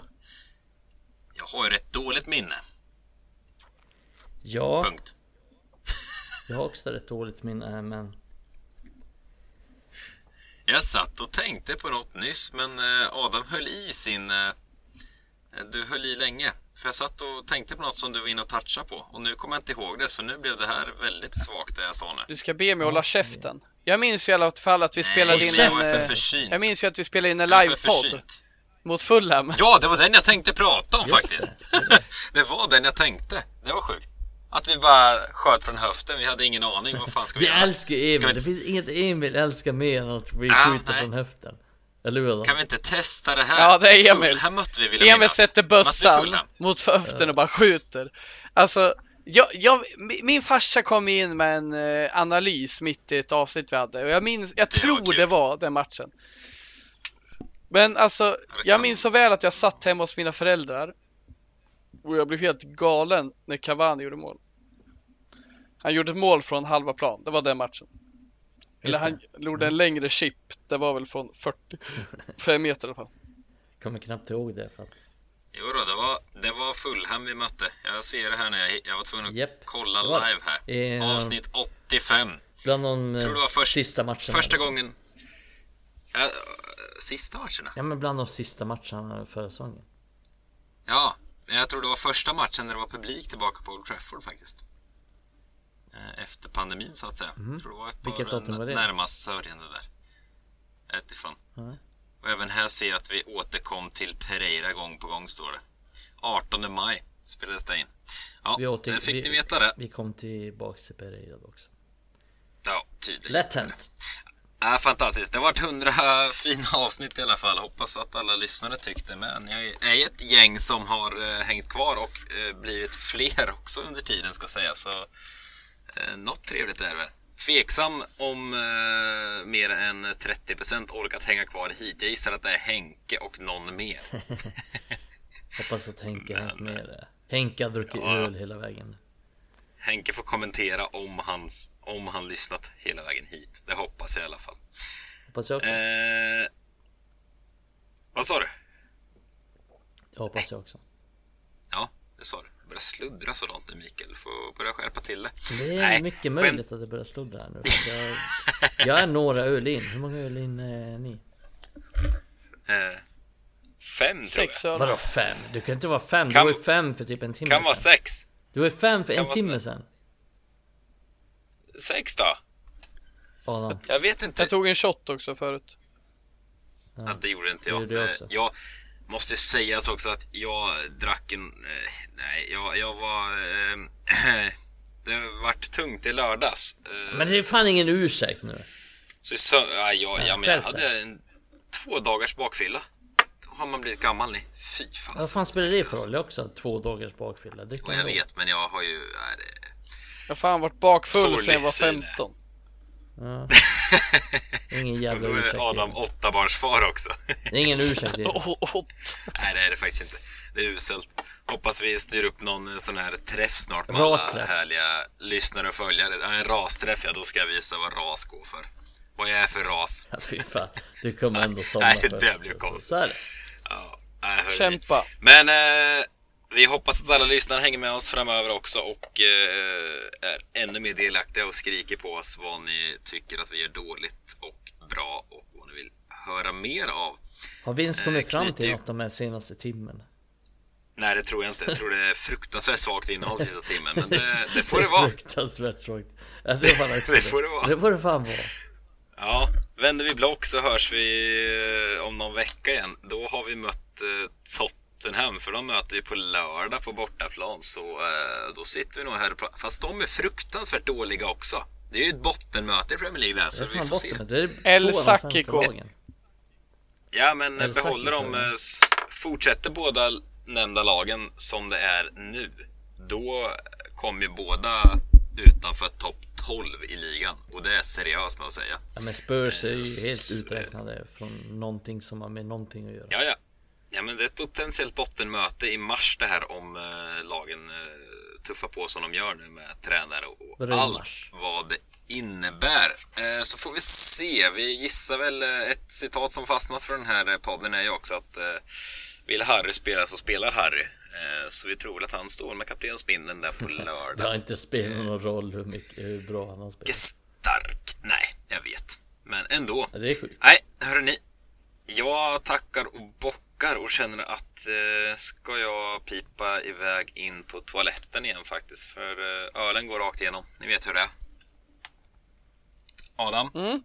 Jag har ju ett dåligt minne. Ja, Punkt. Jag har också rätt dåligt minne men Jag satt och tänkte på något nyss, men eh, Adam höll i sin... eh, Du höll i länge. För jag satt och tänkte på något som du var inne och touchade på. Och nu kommer jag inte ihåg det, så nu blev det här väldigt svagt det jag sa nu. Du ska be mig hålla käften. Jag minns ju i alla fall att vi spelade Nej, in jag en... för eh, försynt. Jag minns ju att vi spelade in en livepodd mot Fulham. Ja, det var den jag tänkte prata om Just faktiskt. Det. var den jag tänkte. Det var sjukt. Att vi bara sköt från höften. Vi hade ingen aning. Vad fan ska vi vi göra? älskar Ska vi Emil. Det finns inget Emil älskar mer än att vi Ja, skjuter nej. från höften. Eller hur? Kan vi inte testa det här? Ja, det är Emil. Fulham mötte vi, vill jag Emil minnas. sätter bössan mot höften och bara skjuter. Alltså, jag, jag, mi- min farsa kom in med en eh, analys mitt i ett avsnitt vi hade och jag minns, jag tror det var den matchen. Men alltså, jag minns så väl att jag satt hemma hos mina föräldrar och jag blev helt galen när Cavani gjorde mål. Han gjorde ett mål från halva plan, det var den matchen. Eller han gjorde en längre chip, det var väl från 45 meter i alla fall. Kommer knappt ihåg det för att... Jo då, det var, det var Fulham vi mötte. Jag ser det här när jag, jag var tvungen att Japp, kolla var live här. Eh, Avsnitt 85. Bland de Tror det var först, sista matcherna. första liksom. gången... Ja, sista matcherna? Ja men bland de sista matcherna förra säsongen. Ja, men jag tror det var första matchen när det var publik tillbaka på Old Trafford faktiskt. Eh, Efter pandemin så att säga. Jag tror det var ett. Vilket par var det? närmast sörjande där. Jag vet inte fan. Nej. Och även här ser jag att vi återkom till Pereira gång på gång står det. 18 maj spelades det in. Ja, Vi åter- fick vi- ni veta det. Vi kom tillbaks till Pereira också. Ja, tydligen. Lätt hänt. Ja, fantastiskt. Det har varit hundra fina avsnitt i alla fall. Hoppas att alla lyssnare tyckte. Men jag är ett gäng som har eh, hängt kvar och eh, blivit fler också under tiden ska sägas. Så eh, något trevligt är det väl. Tveksam om eh, mer än 30% orkat hänga kvar hit. Jag gissar att det är Henke och någon mer. Hoppas att Henke hängt med det. Henke har druckit Ja. öl hela vägen. Henke får kommentera om, hans, om han lyssnat hela vägen hit. Det hoppas jag i alla fall. Hoppas jag också. Eh, vad sa du? Det hoppas jag också. Ja, det sa du. Du börjar sluddra sådant nu Mikael. Får börja skärpa till det. Det är Nej, mycket skämt- möjligt att det börjar sluddra här nu. Jag, jag är några öl in. Hur många öl in är ni? Eh, fem tror Sex jag. öl. Vadå fem? Du kan inte vara fem. Kan- du var ju fem för typ en timme Kan vara sex. Du var ju fem för Kan en timme sedan. Sex då? Adam. Jag vet inte. Jag tog en shot också förut. Ja, det gjorde inte jag. gjorde jag också. Jag måste sägas också att jag drack en... Eh, nej, jag, jag var... Eh, det vart tungt i lördags. Eh, Men det är fan ingen ursäkt nu. så, så, ja, jag, ja, men jag hade en två dagars bakfylla. Då har man blivit gammal ni. Fy fan. Vad fan spelar det för roll? Det är också två dagars bakfylla. Det Och kan jag vara. vet, men jag har ju... Nej, det, Jag har fan varit bakfull sedan jag var syn. 15. Ja. Ingen jävla då ursäkt. är Adam åttabarnsfar också. Det är ingen ursäkt det. Nej, det är det faktiskt inte. Det är uselt. Hoppas vi styr upp någon eh, sån här träff snart med alla härliga lyssnare och följare. Ja, en rasträff, ja, då ska jag visa vad ras går för. Vad jag är för ras. Ja, fy fan. Du kommer ändå somna Nej, först. det blir Så- konstigt. Så är det. Ja, nej. Kämpa. Men eh, vi hoppas att alla lyssnare hänger med oss framöver också och eh, är ännu mer delaktiga och skriker på oss vad ni tycker att vi gör dåligt och bra och vad ni vill höra mer av. Har Vince kommit Eh, fram till något de här senaste timmen? Nej, det tror jag inte. Jag tror det är fruktansvärt svagt innehåll sista timmen, men det, det får det vara. Fruktansvärt tråkigt. Ja, det var Det får det vara. Det får det fan vara. Ja, vänder vi block så hörs vi eh, om någon vecka igen. Då har vi mött eh, Tottenham, för de möter vi på lördag på bortaplan. Så eh, då sitter vi nog här pratar. Fast de är fruktansvärt dåliga också. Det är ju ett bottenmöte i Premier League där, så vi får se. El Sakiko. Ja, men Eller behåller de, fortsätter båda nämnda lagen som det är nu, då kommer ju båda utanför topp 12 i ligan. Och det är seriöst med att säga. Ja men Spurs är ju helt Så- uträknade från någonting som har med någonting att göra. Ja, ja. Ja, men det är ett potentiellt bottenmöte i mars det här om eh, lagen eh, tuffar på som de gör nu med tränare och allt vad det innebär. Eh, så får vi se. Vi gissar väl eh, ett citat som fastnat för den här eh, podden är ju också att eh, vill Harry spela så spelar Harry. Eh, så vi tror väl att han står med kaptensbindeln där på Det har lördag. inte spelat någon roll hur, mycket, hur bra han har spelat. Stark. Nej, jag vet. Men ändå. Ja, det är sjukt. Nej, hörrni. Jag tackar och bockar och känner att eh, ska jag pipa iväg in på toaletten igen faktiskt. För eh, ölen går rakt igenom. Ni vet hur det är. Adam? Mm.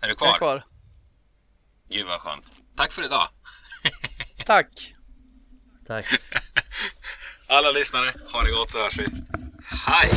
Är du Jag är kvar? kvar. Gud vad skönt. Tack för idag. Tack. Tack. Alla lyssnare, ha det gott så hörs vi. Hej!